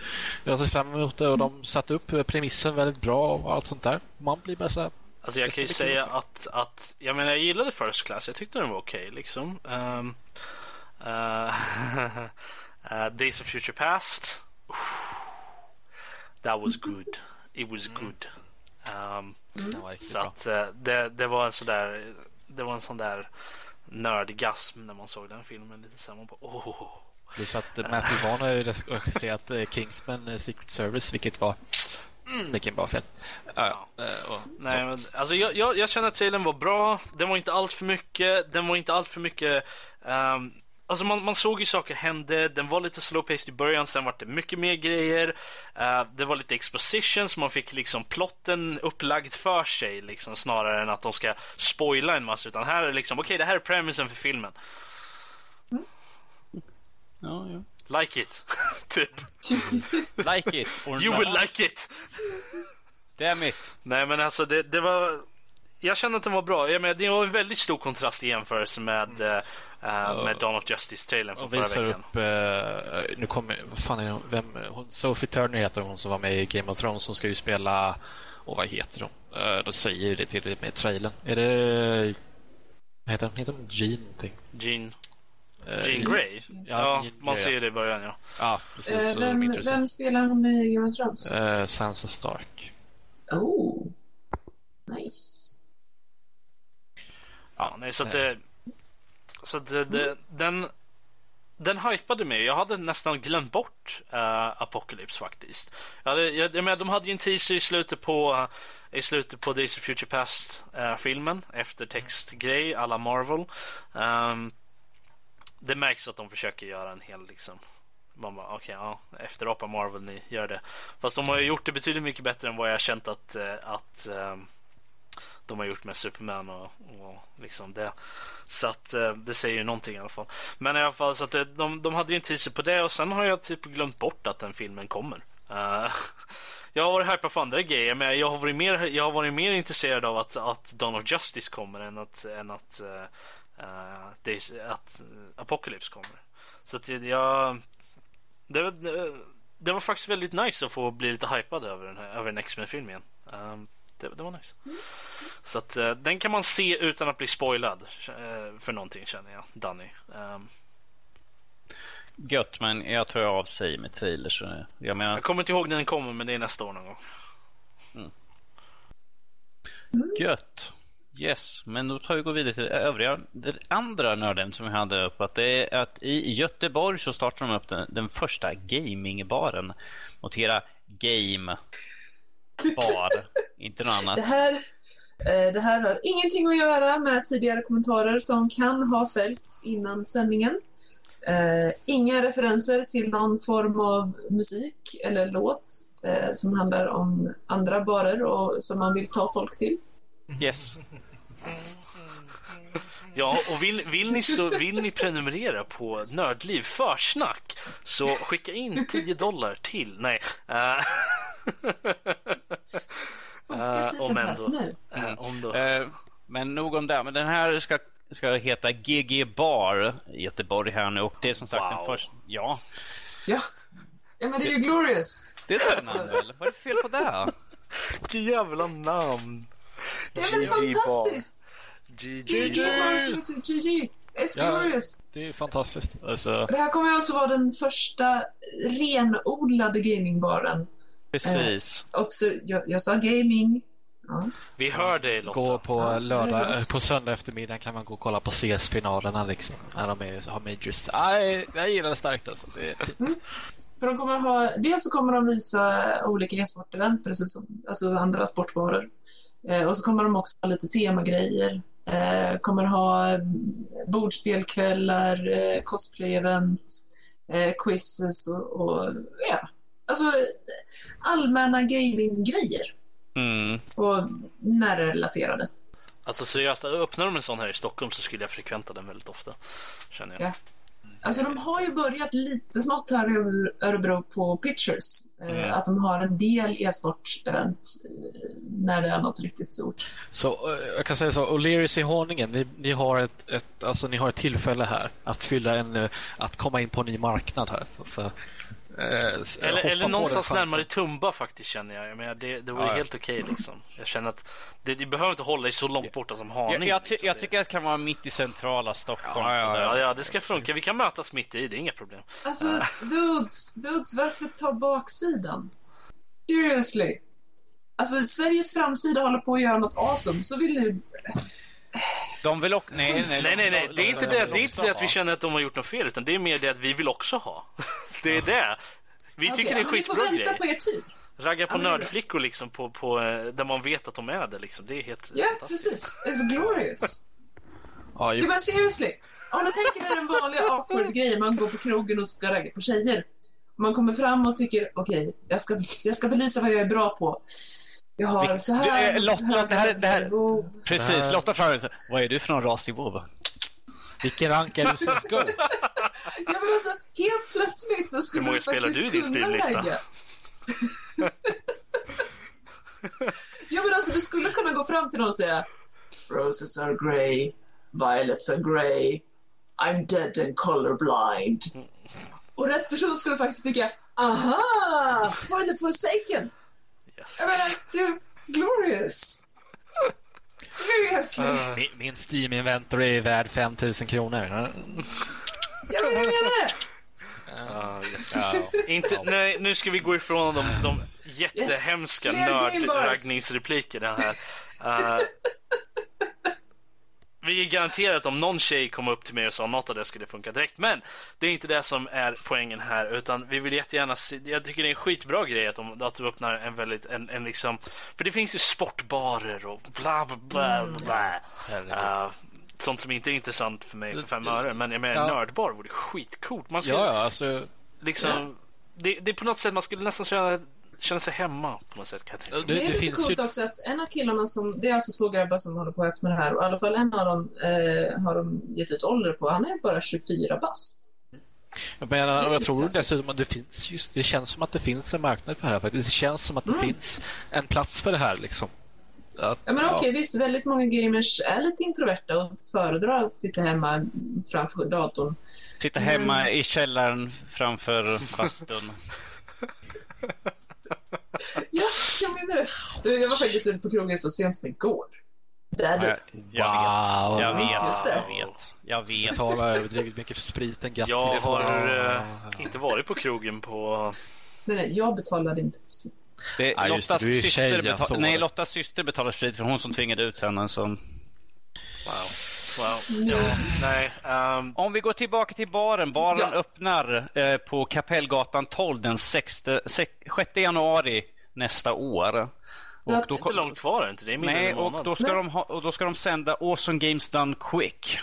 jag ser fram emot det och de satte upp premissen väldigt bra och allt sånt där. Man blir bara så här, Alltså jag kan ju säga att att, jag menar jag gillade First Class. Jag tyckte den var okej liksom. Um, uh, uh, Days of Future Past. That was good. It was good. Um, riktigt så att uh, det, det var en sån där det var en sån där nördgasm när man såg den filmen. Lite så man bara, åh. Plus att eh, Matthew Vaughn har ju regisserat eh, Kingsman eh, Secret Service, vilket var mm, vilken bra film. Ja, eh, och, Nej, men, alltså, jag, jag, jag känner att trailern var bra. Den var inte allt för mycket. Den var inte allt för mycket. ehm, alltså man, man såg ju saker hända. Den var lite slow paced i början. Sen var det mycket mer grejer. Eh, det var lite exposition så man fick liksom plotten upplagd för sig liksom, snarare än att de ska spoila en massa. Utan här är liksom okej, det här är premisen för filmen. Ja, ja. Like it. typ. Like it or You not. will like it. Damn it. Nej men alltså det, det var Jag kände att den var bra. Jag menar, det var en väldigt stor kontrast i jämförelse med, eh, eh, med Dawn of Justice-trailern från förra visar veckan. upp... Eh, nu kommer... Vad fan är hon? Vem? Hon, Sophie Turner heter hon som var med i Game of Thrones. Hon ska ju spela... Och vad heter hon? Uh, de säger det till med trailern. Är det... Vad heter hon? Heter hon Jean någonting? Jean, Jean Grey? Ja, Ja, Jean man Grey, ser det i början ja. Ja, precis. Eh, de är vem, vem spelar hon i Game of Thrones? Eh, Sansa Stark. Oh, nice. Ja, nej, så att det, så att det, det, den, den hypade mig. Jag hade nästan glömt bort uh, Apocalypse faktiskt. Jag hade, jag, jag menar, de hade ju en teaser i slutet på, i slutet på Days of Future Past-filmen. Uh, eftertextgrej alla Marvel. Um, det märks att de försöker göra en hel liksom man bara, okej, okay, ja, efterapa Marvel, ni gör det. Fast de har ju gjort det betydligt mycket bättre än vad jag har känt att, eh, att ehm, de har gjort med Superman och, och liksom det. Så att eh, det säger ju någonting i alla fall. Men i alla fall så att de, de hade ju en teaser på det och sen har jag typ glömt bort att den filmen kommer. Uh, jag har varit hypad för andra grejer men jag har varit mer, jag har varit mer intresserad av att, att Dawn of Justice kommer än att, än att, uh, uh, Days, att Apocalypse kommer. Så att jag... Det, det, det, var faktiskt väldigt nice att få bli lite hypad över, den här, över en X-Men-film igen. Um, det, det var nice. Mm. Så att uh, den kan man se utan att bli spoilad uh, för någonting känner jag, Danny. Um, Gött, men jag tror jag avsäger med trailers. Jag, menar... jag kommer inte ihåg när den kommer, men det är nästa år någon gång. Mm. Gött. Yes, men då tar vi gå vidare till övriga, det andra nörden som vi hade upp. Att det är att i Göteborg så startar de upp den, den första gamingbaren. Notera game bar, inte något annat. Det här, eh, det här har ingenting att göra med tidigare kommentarer som kan ha följts innan sändningen. Uh, inga referenser till någon form av musik eller låt uh, som handlar om andra barer och som man vill ta folk till. Yes. Ja, och vill, vill, ni så, vill ni prenumerera på Nördliv försnack så skicka in 10 dollar till... Nej. Uh, precis som pass nu. Uh, om då. Uh, men nog om det. Men den här ska, ska heta GG Bar i Göteborg här nu och det är som sagt wow. den första... Ja. Ja. Ja, men det är ju glorious. Det är ett namn väl? Vad är det fel på det? Vilket jävla namn. Det är väl fantastiskt? GG. GG GG. It's glorious. Ja, det är fantastiskt. Alltså... Det här kommer alltså vara den första renodlade gamingbaren Precis. Eh, jag, jag, sa gaming. Ja. Vi hör dig Lotta. Gå på lördag, eh, på söndag eftermiddag kan man gå och kolla på CS-finalerna liksom. När de är, har majors. Nej, jag gillar det starkt alltså. Det mm. För de kommer ha, dels så kommer de visa olika e-sportevent precis som alltså andra sportvaror. Eh, och så kommer de också ha lite temagrejer. Eh, kommer ha bordspelkvällar, eh, cosplay-event, quizzes och, och ja, Alltså allmänna gaminggrejer. Mm. Och närrelaterade. Alltså seriöst, öppnar de en sån här i Stockholm så skulle jag frekventa den väldigt ofta. Känner jag. Ja. Alltså de har ju börjat lite smått här i Örebro på Pictures. Eh, mm. Att de har en del e-sport-event eh, när det är något riktigt stort. Så eh, jag kan säga så, O'Learys i Håningen, ni, ni, har ett, ett, alltså, ni har ett tillfälle här att fylla en, att komma in på en ny marknad här. Så, Eh, eller eller någonstans närmare Tumba faktiskt känner jag. jag menar, det, det var ju ja, helt okej okay, liksom. Jag känner att det, det behöver inte hålla sig så långt borta som Haninge. Jag, jag, ty liksom. jag tycker att det kan vara mitt i centrala Stockholm. Ja, ja, ja, ja, det ska funka. Vi kan mötas mitt i, det är inga problem. Alltså, dudes, dudes, varför ta baksidan? Seriously. Alltså, Sveriges framsida håller på att göra något awesome, så vill ni... De vill också... Nej, nej, nej, nej, nej. Det är inte det, det, är inte det att vi känner att de har gjort något fel, utan det är mer det att vi vill också ha. Det är det. Vi tycker det är skitbra grej. Vi får vänta på er tid. Ragga på nördflickor liksom på, på, eh, där man vet att de är det liksom. Det är helt Ja, precis. It's glorious. Ja, ju... men seriously. Om ni tänker er den vanliga awkward grejen, man går på krogen och ska ragga på tjejer. Man kommer fram och tycker, okej, okay, jag, ska, jag ska belysa vad jag är bra på. Jag har så här... Du, Lotta, Lotta, det här, det här, precis, Lotta frågar vad är du för någon ras i WoW? Vilken rank är du som skull? ja, men alltså, helt plötsligt så skulle du faktiskt du kunna lägga... ja, men alltså du skulle kunna gå fram till någon och säga Roses are grey, violets are grey, I'm dead and colorblind. Och rätt person skulle faktiskt tycka aha, for the forsaken. Yes. Jag menar, det är glorious. Uh, min, min Steam Inventory är värd 5000 kronor. Ja, men jag menar det. Uh, yes. uh, inte, nej, nu ska vi gå ifrån de, de jättehemska yes. nördraggningsreplikerna här. Uh, vi är garanterat om någon tjej kom upp till mig och sa något av det skulle funka direkt. Men det är inte det som är poängen här, utan vi vill jättegärna se, Jag tycker det är en skitbra grej att, de, att du öppnar en väldigt, en, en liksom, för det finns ju sportbarer och bla bla bla bla. Uh, sånt som inte är intressant för mig för fem öre. Men jag menar, ja. nördbar vore skitcoolt. Man skulle, ja, alltså, liksom, ja. Det, det är på något sätt, man skulle nästan känna känner sig hemma på något sätt. Kan jag det, det, det, är lite coolt ju... också att en av killarna som, det är alltså två grabbar som håller på att öppna det här och i alla fall en av dem eh, har de gett ut ålder på. Han är bara 24 bast. Jag, menar, jag tror dessutom att det finns just, det känns som att det finns en marknad för det här faktiskt. Det känns som att det mm. finns en plats för det här liksom. Att, ja, men okej, okay, visst, väldigt många gamers är lite introverta och föredrar att sitta hemma framför datorn. Sitta hemma mm. i källaren framför bastun. ja, jag menar det. Jag var faktiskt ute på krogen så sent som igår. Där du. Jag, wow. vet, jag vet, jag vet. Jag vet. Betalar överdrivet mycket för spriten, grattis. Jag har uh, inte varit på krogen på... Nej, nej, jag betalade inte för sprit. Det, ja, Lottas, det, syster tjej, betal... nej, Lottas syster betalar sprit för hon som tvingade ut henne. Så... Wow. Wow. Ja, nej, um... Om vi går tillbaka till baren. Baren ja. öppnar eh, på Kapellgatan 12 den 6, 6 januari nästa år. Och det är inte långt kvar inte? Det är Nej, och då, ska de ha, och då ska de sända Awesome Games Done Quick.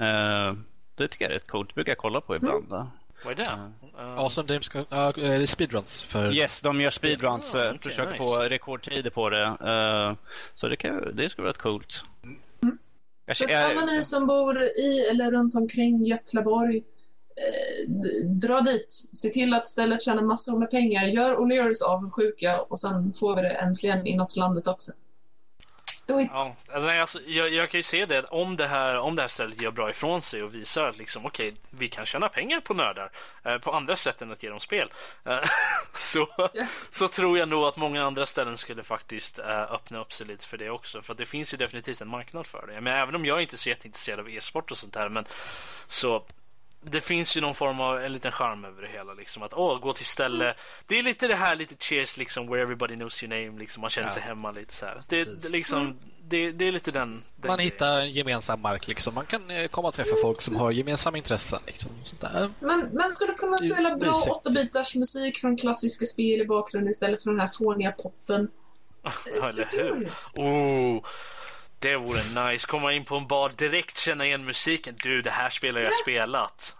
Uh, det tycker jag är rätt coolt. Det brukar jag kolla på ibland. Mm. Vad är det? Uh, awesome Games uh, speedruns. För... Yes, de gör speedruns. Oh, okay, försöker nice. få rekordtider på det. Uh, så det, kan, det skulle vara rätt coolt. Mm. Så att alla ni som bor i eller runt omkring Götlaborg, eh, dra dit. Se till att stället tjänar massor med pengar. Gör O'Learys avundsjuka och sen får vi det äntligen inåt landet också. Do it! Ja, alltså, jag, jag, kan ju se det om det här, om det här stället gör bra ifrån sig och visar att liksom, okay, vi kan tjäna pengar på nördar eh, på andra sätt än att ge dem spel. Eh, så, yeah. så tror jag nog att många andra ställen skulle faktiskt eh, öppna upp sig lite för det också. För det finns ju definitivt en marknad för det. Men även om jag inte är så jätteintresserad av e-sport och sånt här, men så det finns ju någon form av en liten charm över det hela. Liksom. Att åh, gå till ställe. Det är lite det här lite cheers liksom where everybody knows your name. Liksom. Man känner ja. sig hemma lite så här. Det, det liksom, mm. det, det, är lite den, den Man hittar en gemensam mark liksom. Man kan eh, komma och träffa mm. folk som har gemensamma intressen. Liksom. Men man skulle kunna spela bra 8-bitars musik från klassiska spel i bakgrunden istället för den här fåniga poppen. Ja, eller hur? Oh. Det vore nice. Komma in på en bar, direkt känna igen musiken. Du, det här spelar jag ja. spelat.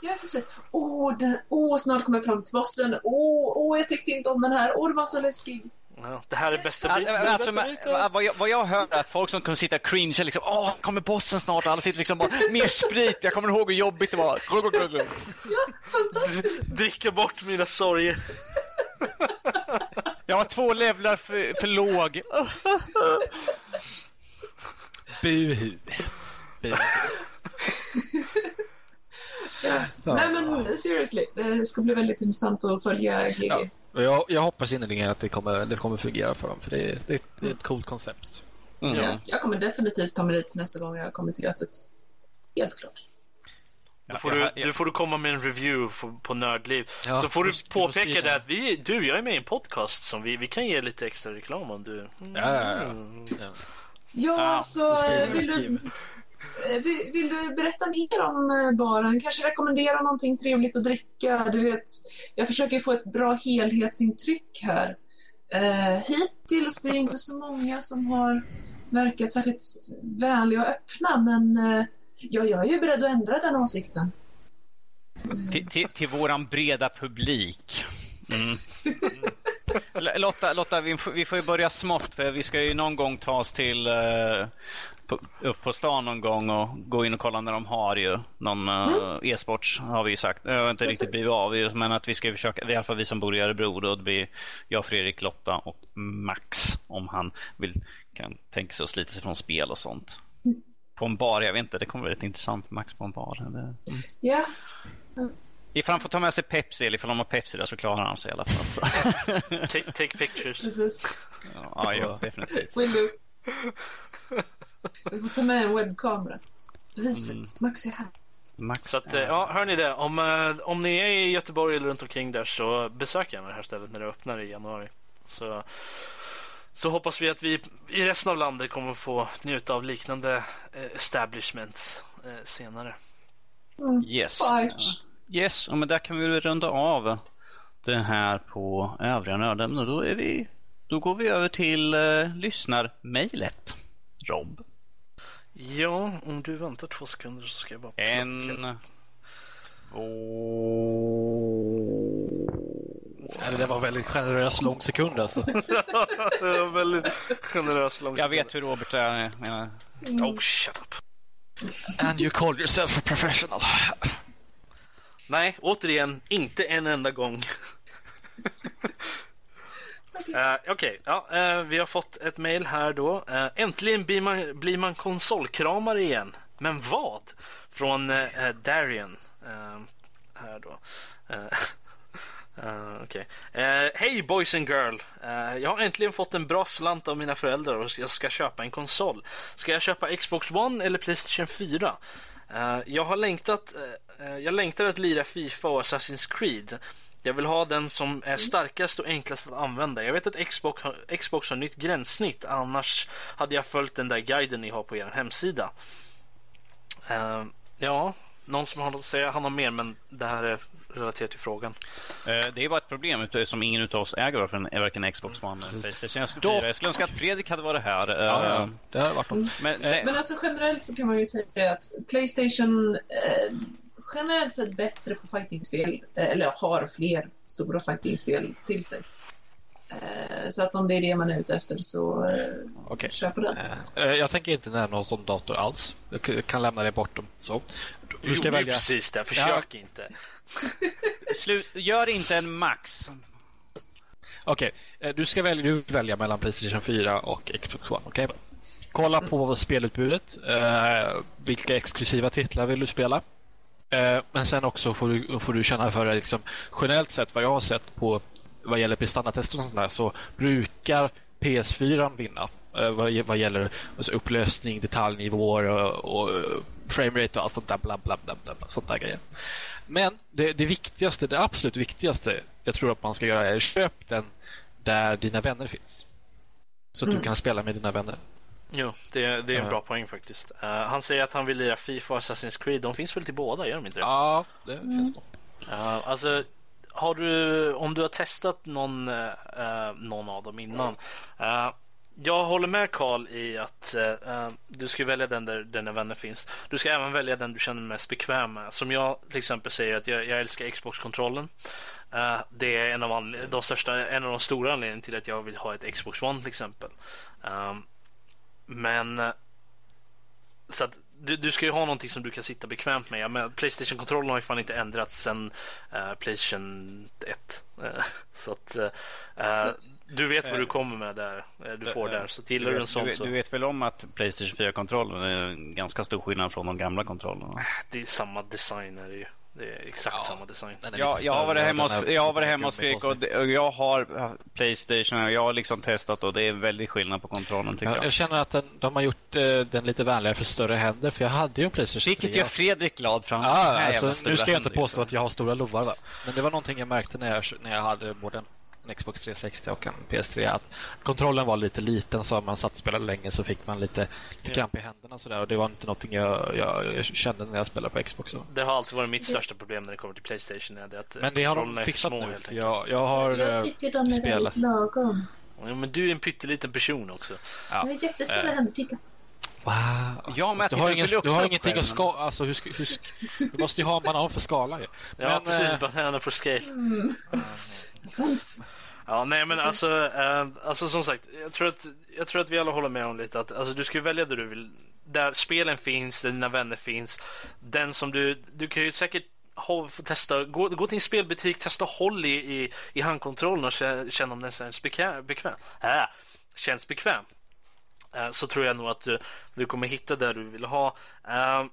Ja, precis. Åh, oh, oh, snart kommer jag fram till bossen. Åh, oh, oh, jag tyckte inte om den här. Åh, oh, det var så läskig. Ja, det här är bästa biten. Alltså, alltså, vad, jag, vad jag hör är att folk som kommer sitta och cringe liksom, åh, kommer bossen snart? Alla sitter liksom bara, mer sprit. Jag kommer ihåg hur jobbigt det var. Ja, fantastiskt. Dricka bort mina sorger. jag var två levlar för, för låg. Buhu. Buhu. ja. Nej men seriously, det ska bli väldigt intressant att följa GG. Ja. Jag, jag hoppas innerligen att det kommer, det kommer fungera för dem, för det är, det, det är ett coolt koncept. Mm. Ja, jag kommer definitivt ta mig dit nästa gång jag kommer till Götet. Helt klart. Då får, du, du får du komma med en review på Nördliv. Ja, så får du påpeka det att vi, du, jag är med i en podcast som vi, vi kan ge lite extra reklam om du... Mm. Ja, ja, ja. Ja, så vill du, eh, vill, vill, du berätta mer om eh, baren? Kanske rekommendera någonting trevligt att dricka? Du vet, jag försöker få ett bra helhetsintryck här. Uh, hittills det är inte så många som har verkat särskilt vänliga och öppna, men uh, ja, jag är ju beredd att ändra den åsikten. Till, till, till våran breda publik. Mm. Lotta, Lotta vi, får, ju börja smått för vi ska ju någon gång ta oss till uh, på, upp på stan någon gång och gå in och kolla när de har ju någon uh, mm. e-sports har vi ju sagt. Jag har inte Precis. riktigt blivit av men att vi ska försöka, i alla fall vi som bor i Örebro då, det blir jag, Fredrik, Lotta och Max om han vill kan tänka sig att slita sig från spel och sånt. Mm. På en bar, jag vet inte, det kommer bli rätt intressant Max på en bar. Mm. Ja. Ifall han får ta med sig Pepsi, eller ifall de har Pepsi där så klarar han sig i alla fall. take, take, pictures. Precis. Ja, ja definitivt. Du får ta med en webbkamera. Beviset. Mm. Max är här. Max. Så att, ja, hör ni det? Om, eh, om ni är i Göteborg eller runt omkring där så besök gärna det här stället när det öppnar i januari. Så så hoppas vi att vi i resten av landet kommer få njuta av liknande eh, establishments eh, senare. Yes. Right. Yes, och men där kan vi runda av det här på övriga nördämnen. Då, är vi, då går vi över till uh, lyssnarmejlet. Rob. Ja, om du väntar två sekunder så ska jag bara plocka. En, två... Ja, det där var väldigt generös lång sekund alltså. det var väldigt generös långt. Jag vet hur Robert är. Menar. Oh, shut up. And you call yourself a professional. Nej, återigen, inte en enda gång. Uh, Okej, ja, uh, vi har fått ett mejl här då. Uh, äntligen blir man, blir man konsolkramare igen. Men vad? Från uh, Darian. Här då. Uh, Uh, Okej. Hej boys and girl! Uh, jag har äntligen fått en bra slant av mina föräldrar och jag ska köpa en konsol. Ska jag köpa Xbox One eller Playstation 4? Jag har längtat, jag längtar att lira Fifa och Assassin's Creed. Jag vill ha den som är starkast och enklast att använda. Jag vet att Xbox har, Xbox har nytt gränssnitt, annars hade jag följt den där guiden ni har på er hemsida. Eh, ja, någon som har något att säga? Han har mer, men det här är relaterat till frågan. Eh, Det är bara ett problem som ingen av oss äger varken, varken Xbox One eller Playstation. Jag skulle, Då- jag skulle önska att Fredrik hade varit här. eh, Ja, ja. Det har varit något. Men, Men alltså generellt så kan man ju säga att Playstation eh, generellt sett bättre på fightingspel, eh, eller har fler stora fightingspel till sig. Eh, så att om det är det man är ute efter så eh, Okej. kör på den. Jag tänker inte nämna något om dator alls. Jag kan lämna det bortom. Så. Du ska ju välja. precis det, försök inte. slut, gör inte en max. Okej, eh, du ska välja, du välja mellan Playstation 4 och Xbox One. Okej? Kolla på spelutbudet. Eh, vilka exklusiva titlar vill du spela? Eh, men sen också får du, får du känna för det. Liksom, generellt sett, vad jag har sett på vad gäller prestandatester och sånt där, så brukar PS4 vinna. Eh, vad, vad gäller alltså, upplösning, detaljnivåer och, och eh, framerate och allt sånt där. Bla, bla, bla, bla, bla, sånt där grejer. Men det, det viktigaste, det absolut viktigaste jag tror att man ska göra är köp den där dina vänner finns. Så att du kan spela med dina vänner. Jo, det, det är en bra poäng faktiskt. Eh, han säger att han vill lira Fifa och Assassin's Creed. De finns väl till båda, gör de inte det? Ja, det finns nog. Eh, alltså, har du, om du har testat någon, eh, någon av dem innan. eh, jag håller med Karl i att eh, du ska välja den där dina vänner finns. Du ska även välja den du känner dig mest bekväm med. Som jag till exempel säger att jag, jag älskar Xbox-kontrollen. Eh, det är en av, de största, en av de stora anledningarna till att jag vill ha ett Xbox One till exempel. Um, men eh, så att du, du ska ju ha någonting som du kan sitta bekvämt med. Men Playstation-kontrollen har ju fan inte ändrats sedan uh, Playstation 1. Eh, så att eh, eh, du vet vad du kommer med där. eh, du får där. Så gillar du en sån så du vet väl om att Playstation 4-kontrollen är en ganska stor skillnad från de gamla kontrollerna? det är samma design är det ju. Det är exakt Ja. samma design. Den är Ja, lite jag har varit och hemma hos, jag har varit hemma och, sig. det- och jag har Playstation och jag har liksom testat och det är väldigt skillnad på kontrollen tycker Jag, jag. jag känner att den, de har gjort eh, den lite vänligare för större händer, för jag hade ju en Playstation Vilket 3. gör Fredrik glad Ja, alltså, nu ska jag inte påstå liksom. att jag har stora lovar, va? men det var någonting jag märkte när jag, när jag hade både en Xbox 360 och en PS3 att kontrollen var lite liten så om man satt och spelade länge så fick man lite, lite kramp i händerna sådär och det var inte någonting jag, jag, jag kände när jag spelade på Xbox. Så. Det har alltid varit mitt största problem när det kommer till Playstation. Är det att Men det har de fixat små, nu. helt. Jag, jag har Jag eh, tycker de är spelat. väldigt lagom. Ja, men du är en pytteliten person också. Jag har jättestora händer, titta. Wow. Ja, men jag du har, ingen, du har ingenting själv, att ska... Alltså, hur, hur, du måste ju ha en banan för skala. Ja, Men, precis. eh, Banana for scale. Dans. Ja, nej men alltså, eh, alltså som sagt, jag tror, att, jag tror att vi alla håller med om lite att alltså, du ska välja där du vill. Där spelen finns, där dina vänner finns. Den som du, du kan ju säkert ha, testa, gå, gå till en spelbutik, testa håll i, i, i handkontrollen och kä- känna om den känns bekväm. bekväm. Äh, känns bekväm. Eh, så tror jag nog att du, du kommer hitta där du vill ha. Eh,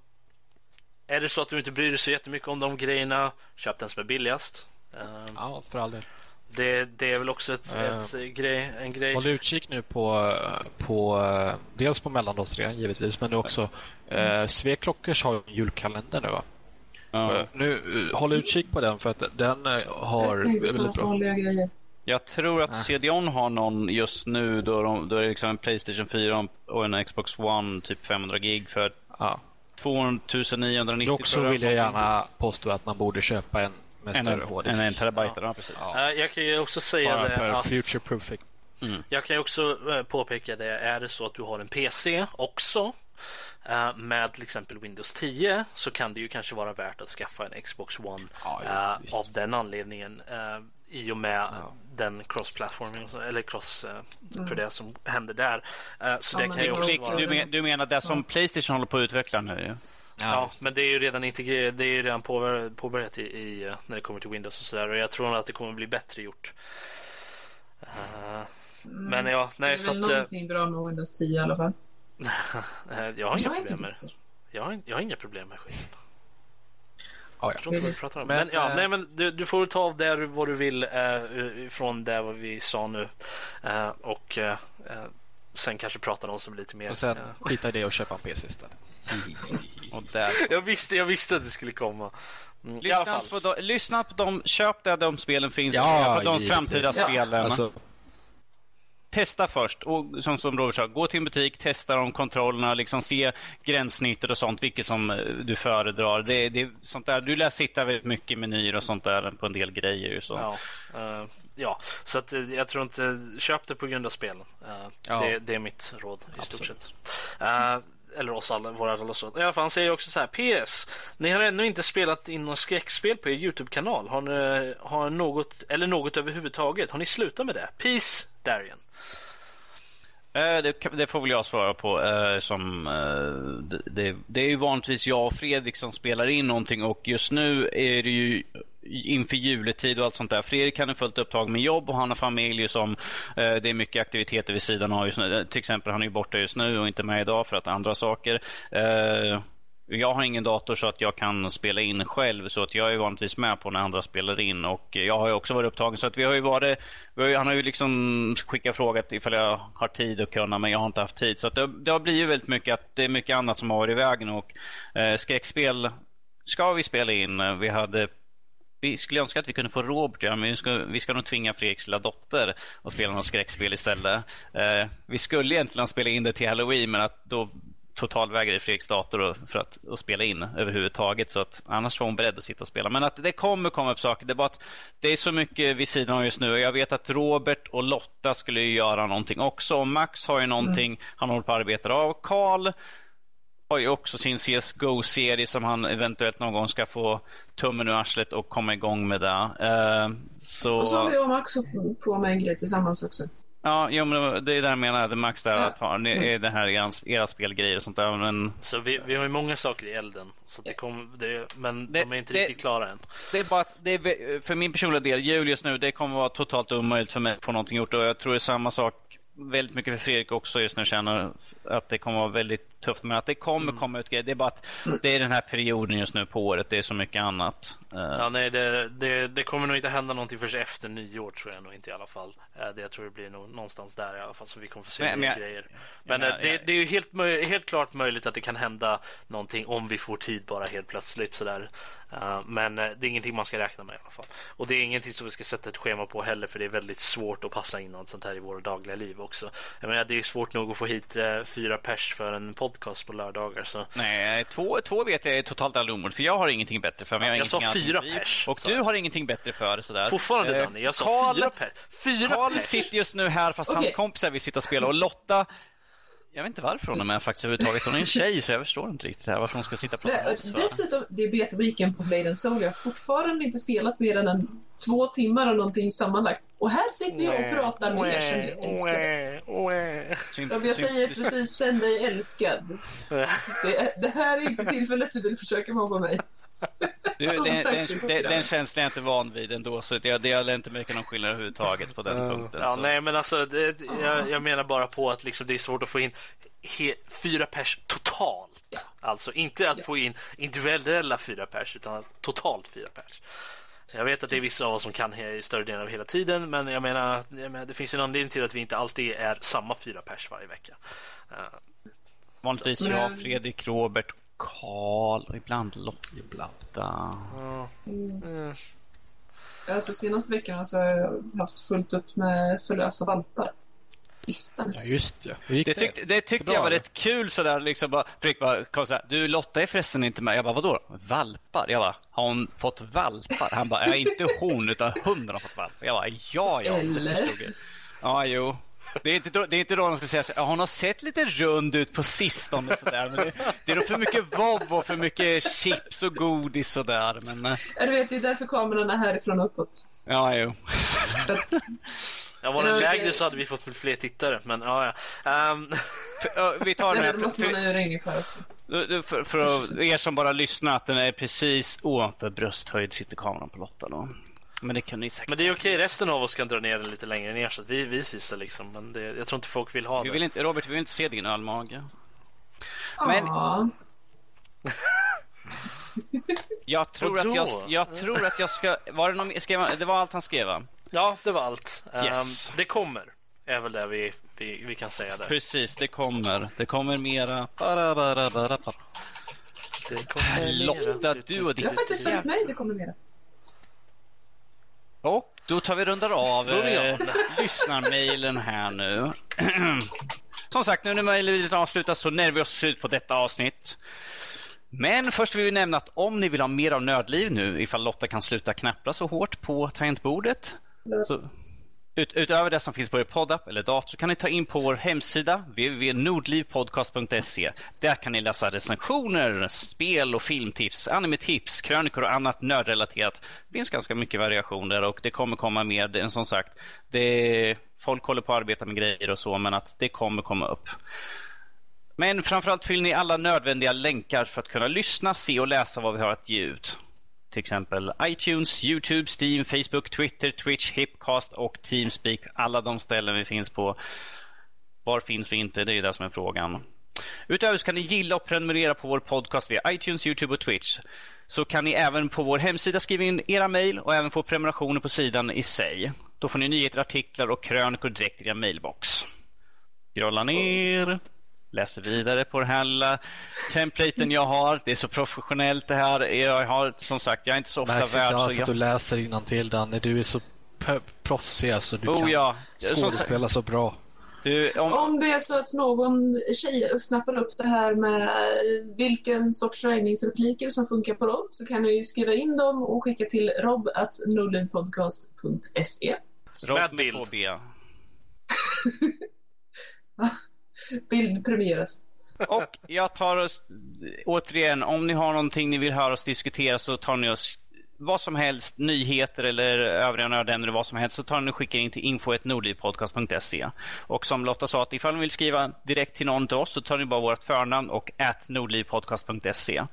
är det så att du inte bryr dig så jättemycket om de grejerna, köp den som är billigast. Eh, Ja, för all del. det, det är väl också ett, Eh, ett, grej, en grej. Håll utkik nu på, på eh, dels på mellandagsrean givetvis, men också eh, Sveklockers har ju en julkalender nu va? Ja. Eh, Nu, eh, håll utkik på den för att den eh, har väldigt bra. Jag tror att CDON har någon just nu då, de, då är det liksom en Playstation 4 och en Xbox One typ 500 gig för Ja. 2990 Dock så vill jag gärna påstå att man borde köpa en med en, större en, hårddisk. en, en terabyte. Ja. precis. Ja. Eh, Jag kan ju också säga Bara det för att future proofing. Jag kan ju också eh, påpeka det, är det så att du har en PC också eh, med till exempel Windows 10 så kan det ju kanske vara värt att skaffa en Xbox One Ja, ja, av den anledningen i och med den cross-platforming eller cross eh, för det som händer där. Eh, Så Ja, det kan ju också vara... Du, men, du menar det som Playstation håller på att utveckla nu? ju? Ja, men det är ju redan integrerat, det är ju redan påbör, påbörjat i, i, eh, när det kommer till Windows och sådär och jag tror att det kommer bli bättre gjort. Eh, men ja, Det är nej så att någonting bra med Windows 10 i alla fall. jag har inga Jag problem med det. Jag har, jag har inga problem med skiten. Ja, Jag förstår inte vad du pratar om. Men, Men, ja, eh, nej, men du, du får ta av där vad du vill eh, från det vad vi sa nu. Eh, och eh, eh, sen kanske prata om som lite mer. Och sen eh. skita i det och köpa en PC istället. Och där. jag, visste, jag visste att det skulle komma. Mm, Lyssna på, de, lyssna på dem, köp där de spelen finns, Ja, för de givetvis. framtida Ja. spelen. Alltså, Testa först och som, som Robert sa, gå till en butik, testa de kontrollerna, liksom se gränssnittet och sånt, vilket som eh, du föredrar. Det, det, sånt där. Du lär sitta väldigt mycket i menyer och sånt där på en del grejer. Så. Ja, eh, ja, så att, eh, jag tror inte... Köp det på grund av spelen. Eh, Ja. det, det är mitt råd i stort Absolut. sett. Eh, eller oss alla, våra alla. I alla fall, han säger också så här. PS. Ni har ännu inte spelat in någon skräckspel på er Youtube-kanal. Har ni har något, eller något överhuvudtaget? Har ni slutat med det? Peace, Darian. Eh, det, det får väl jag svara på. Eh, som, eh, det, det, det är ju vanligtvis jag och Fredrik som spelar in någonting och just nu är det ju inför juletid och allt sånt där. Fredrik han är fullt upptagen med jobb och han har familj som det är mycket aktiviteter vid sidan av just nu. Till exempel han är ju borta just nu och inte med idag för att andra saker. Jag har ingen dator så att jag kan spela in själv så att jag är vanligtvis med på när andra spelar in och jag har ju också varit upptagen så att vi har ju varit vi har ju, Han har ju liksom skickat frågat ifall jag har tid att kunna men jag har inte haft tid så att det, det har blivit väldigt mycket att det är mycket annat som har varit i vägen och eh, skräckspel ska vi spela in. Vi hade vi skulle önska att vi kunde få Robert, ja, men vi ska, vi ska nog tvinga Fredriks lilla dotter att spela något skräckspel istället. Eh, vi skulle egentligen spela in det till Halloween, men att då totalvägrade Fredriks dator för att, att spela in överhuvudtaget. Så att annars var hon beredd att sitta och spela. Men att det kommer komma upp saker. Det är bara att det är så mycket vid sidan av just nu. Jag vet att Robert och Lotta skulle ju göra någonting också. Och Max har ju någonting han håller på att arbeta av. Karl har ju också sin CSGO-serie som han eventuellt någon gång ska få tummen ur arslet och komma igång med det. Eh, så... Och så håller jag och Max på med en grej tillsammans också. Ja, jo, men det är det jag menar. Det Max där Ja. att ha, det är det här era, era spelgrejer och sånt där. Men Så vi, vi har ju många saker i elden. Så det kom, det, men Det- de är inte det- riktigt klara än. det är bara att det är, för min personliga del, jul just nu, det kommer vara totalt omöjligt för mig att få någonting gjort. Och jag tror det är samma sak väldigt mycket för Fredrik också just nu känner att det kommer vara väldigt tufft. Men att det kommer komma ut grejer. Det är bara att det är den här perioden just nu på året. Det är så mycket annat. Eh, Ja, nej, det, det, det kommer nog inte hända någonting förrän efter nyår tror jag nog inte i alla fall. Eh, Det jag tror det blir nog någonstans där i alla fall så vi kommer få se Men- men jag- grejer. Men eh, jag- det, jag- det är ju helt, helt klart möjligt att det kan hända någonting om vi får tid bara helt plötsligt sådär. Eh, Men eh, det är ingenting man ska räkna med i alla fall. Och det är ingenting som vi ska sätta ett schema på heller för det är väldigt svårt att passa in något sånt här i våra dagliga liv också. Jag menar, det är svårt nog att få hit eh, fyra pers för en podcast på lördagar så Nej, två, två vet jag är totalt allomöjligt. För jag har ingenting bättre för mig. Ja, har jag sa fyra pers, Och sa du jag. har ingenting bättre för sådär. fortfarande Eh, Danny, jag sa Karl- fyra pers. Fyra Karl pers! sitter just nu här fast hans Okej. kompisar vill sitta och spela. Och Lotta, jag vet inte varför hon är med faktiskt överhuvudtaget. Hon är en tjej så jag förstår inte riktigt här, varför hon ska sitta och prata med Det, oss. dessutom, det är betaweeken på Blade and Soul. Jag har fortfarande inte spelat mer än en, två timmar och någonting sammanlagt. Och här sitter jag och pratar med er som men jag säger precis känn dig älskad. Det, det här är inte tillfället du vill försöka mobba mig. Du, den, den, den, den känslan är jag inte van vid ändå, så det, det jag lär inte märka någon skillnad överhuvudtaget på den punkten. Ja, så. nej, men alltså, det, jag, jag menar bara på att liksom, det är svårt att få in he, fyra pers totalt. Alltså inte att få in individuella fyra pers, utan totalt fyra pers. Jag vet att det är vissa av oss som kan he, större delen av hela tiden, men jag menar, jag menar, det finns en anledning till att vi inte alltid är samma fyra pers varje vecka. Eh, Vanligtvis jag, Fredrik, Robert, Karl och ibland Lotta. Ibland. eh, Alltså senaste veckan så har jag haft fullt upp med förlösa valpar. Distans. Ja, just ja. Det det? tyckte, det tyckte jag var rätt kul sådär liksom bara, Fredrik bara kom så här, du Lotta är förresten inte med. Jag bara, vadå? Valpar? Jag bara, har hon fått valpar? Han bara, ja, inte hon utan hunden har fått valpar. Jag bara, ja, ja. Eller? Ja, jo. Det är, inte då, det är inte då de ska säga så, ja, hon har sett lite rund ut på sistone sådär. Men det, det är nog för mycket vov och för mycket chips och godis sådär. Men eh, Ja, Du vet, det är därför kameran är härifrån uppåt. ja, jo. Att, Ja, var den lägre så hade vi fått fler tittare, men ja, ja. För, ja, Vi tar den här. det måste för- man ring för också. för, för, för att- er som bara lyssnar, att den är precis ovanför brösthöjd sitter kameran på Lotta då. Men det kan ni säkert. men det är okej, resten av oss kan dra ner den lite längre ner så att vi, vi visar liksom. Men det, jag tror inte folk vill ha Vi det. vill inte, Robert, vi vill inte se din ölmage. Men- Ja. Jag tror, att jag, jag tror att jag ska... Var det, någon, skrev, det var allt han skrev, va? Ja, det var allt. Ehm, Yes. det kommer, är väl det vi, vi, vi kan säga där. Precis, det kommer. Det kommer mera. Bara, bara, bara, bara. Det kommer Lotta, mera. du och Jag ditt... har faktiskt följt med, det kommer mera. Och då tar vi rundar av eh, lyssnarmailen här nu. Som sagt, nu när mejlet avslutas så närmar vi oss slut på detta avsnitt. Men först vill vi nämna att om ni vill ha mer av Nördliv nu, ifall Lotta kan sluta knappra så hårt på tangentbordet, så, ut, utöver det som finns på er poddapp eller dator så kan ni ta in på vår hemsida www.nordlivpodcast.se. Där kan ni läsa recensioner, spel och filmtips, animetips, krönikor och annat nördrelaterat. Det finns ganska mycket variationer och det kommer komma mer. Som sagt, det, folk håller på att arbeta med grejer och så men att det kommer komma upp. Men framförallt fyller ni alla nödvändiga länkar för att kunna lyssna, se och läsa vad vi har att ge ut. Till exempel iTunes, Youtube, Steam, Facebook, Twitter, Twitch, Hipcast och Teamspeak. Alla de ställen vi finns på. Var finns vi inte? Det är ju det som är frågan. Utöver så kan ni gilla och prenumerera på vår podcast via iTunes, Youtube och Twitch. Så kan ni även på vår hemsida skriva in era mejl och även få prenumerationer på sidan i sig. Då får ni nyheter, artiklar och krönikor direkt i er mailbox. Scrolla ner. Läser vidare på den här lilla templaten jag har. Det är så professionellt det här. Jag har som sagt, jag är inte så ofta Märks värd. inte Så alls att du läser till Danne. Du är så proffsig alltså. Du Oh kan ja. Skådespela så bra. du, om... Om det är så att någon tjej snappar upp det här med vilken sorts räkningsrepliker som funkar på Rob så kan ni skriva in dem och skicka till rob.nordlivpodcast.se. Rob med bild. Bildpremieras. Bild premieras. Och jag tar oss, återigen, om ni har någonting ni vill höra oss diskutera så tar ni oss vad som helst, nyheter eller övriga nördämnen vad som helst så tar ni och skickar in till info.nordlivpodcast.se. Och som Lotta sa, att ifall ni vill skriva direkt till någon till oss så tar ni bara vårt förnamn och at nordlivpodcast.se.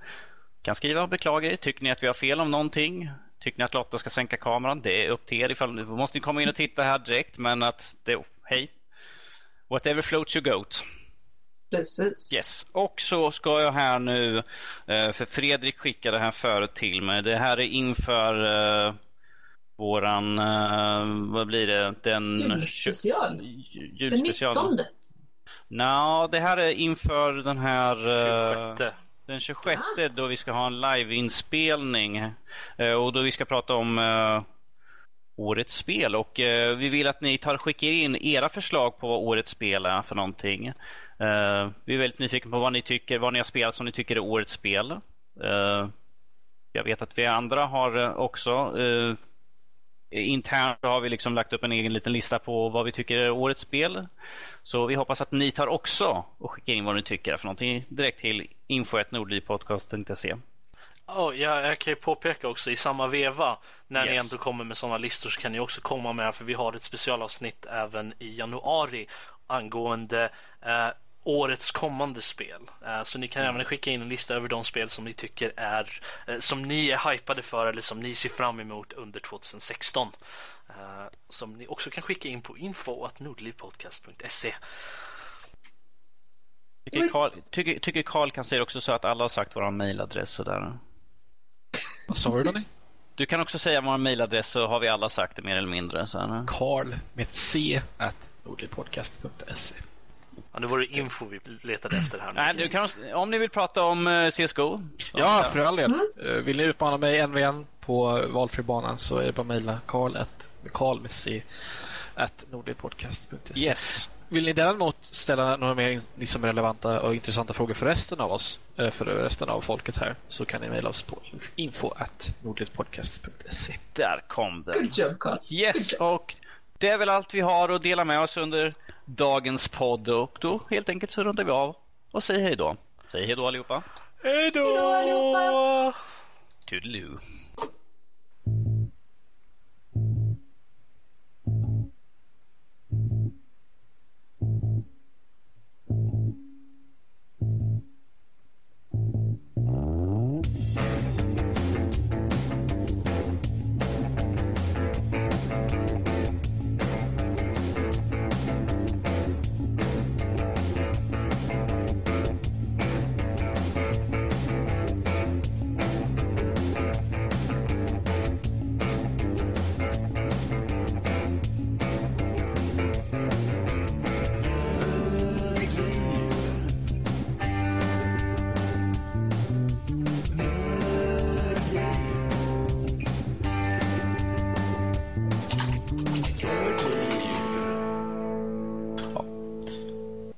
Kan skriva och beklaga er. Tycker ni att vi har fel om någonting? Tycker ni att Lotta ska sänka kameran? Det är upp till er. Ifall, då måste ni komma in och titta här direkt. Men att det, hej. Whatever floats your goat. Precis. Yes. Och så ska jag här nu, eh, för Fredrik skickade det här förut till mig. Det här är inför eh, våran, eh, vad blir det? Den Julspecial. Ju- Den Julspecial. 19. Nå, det här är inför den här eh, 26. den 26 då vi ska ha en liveinspelning. Och då vi ska prata om årets spel. Och eh, vi vill att ni tar skickar in era förslag på vad årets spel är för någonting. Eh, vi är väldigt nyfikna på vad ni tycker, vad ni har spelat som ni tycker är årets spel. Eh, jag vet att vi andra har eh, också eh, Internt har vi liksom lagt upp en egen liten lista på vad vi tycker är årets spel. Så vi hoppas att ni tar också och skickar in vad ni tycker för någonting direkt till info.nordlypodcast.se. Oh, ja, jag kan ju påpeka också i samma veva när ni Yes. ändå kommer med sådana listor så kan ni också komma med för vi har ett specialavsnitt även i januari angående eh, årets kommande spel. Eh, så ni kan även skicka in en lista över de spel som ni tycker är eh, som ni är hypade för eller som ni ser fram emot under 2016. Eh, som ni också kan skicka in på info.nordlivpodcast.se. Tycker Carl, tycker, tycker Carl kan säga också så att alla har sagt vår mailadress sådär. Vad sa du Danny? Du kan också säga vår mailadress så har vi alla sagt det mer eller mindre. Carl med ett C at nordlivpodcast.se. Ja, nu var det info vi letade efter här. nu. Nej, du kan, om ni vill prata om eh, CSGO. Ja, för all del. Eh, Vill ni utmana mig en v en på valfri bana så är det bara att mejla Karl at, Karl med C, at nordligpodcast.se. Yes. Vill ni däremot ställa några mer liksom relevanta och intressanta frågor för resten av oss, eh, för resten av folket här, så kan ni mejla oss på info at nordligpodcast.se. Där kom den. Good job, Carl. Yes, och det är väl allt vi har att dela med oss under dagens podd och då helt enkelt så rundar vi av och säger hej då. Säg hej då allihopa. Hej då! Hej då, allihopa! Toodaloo.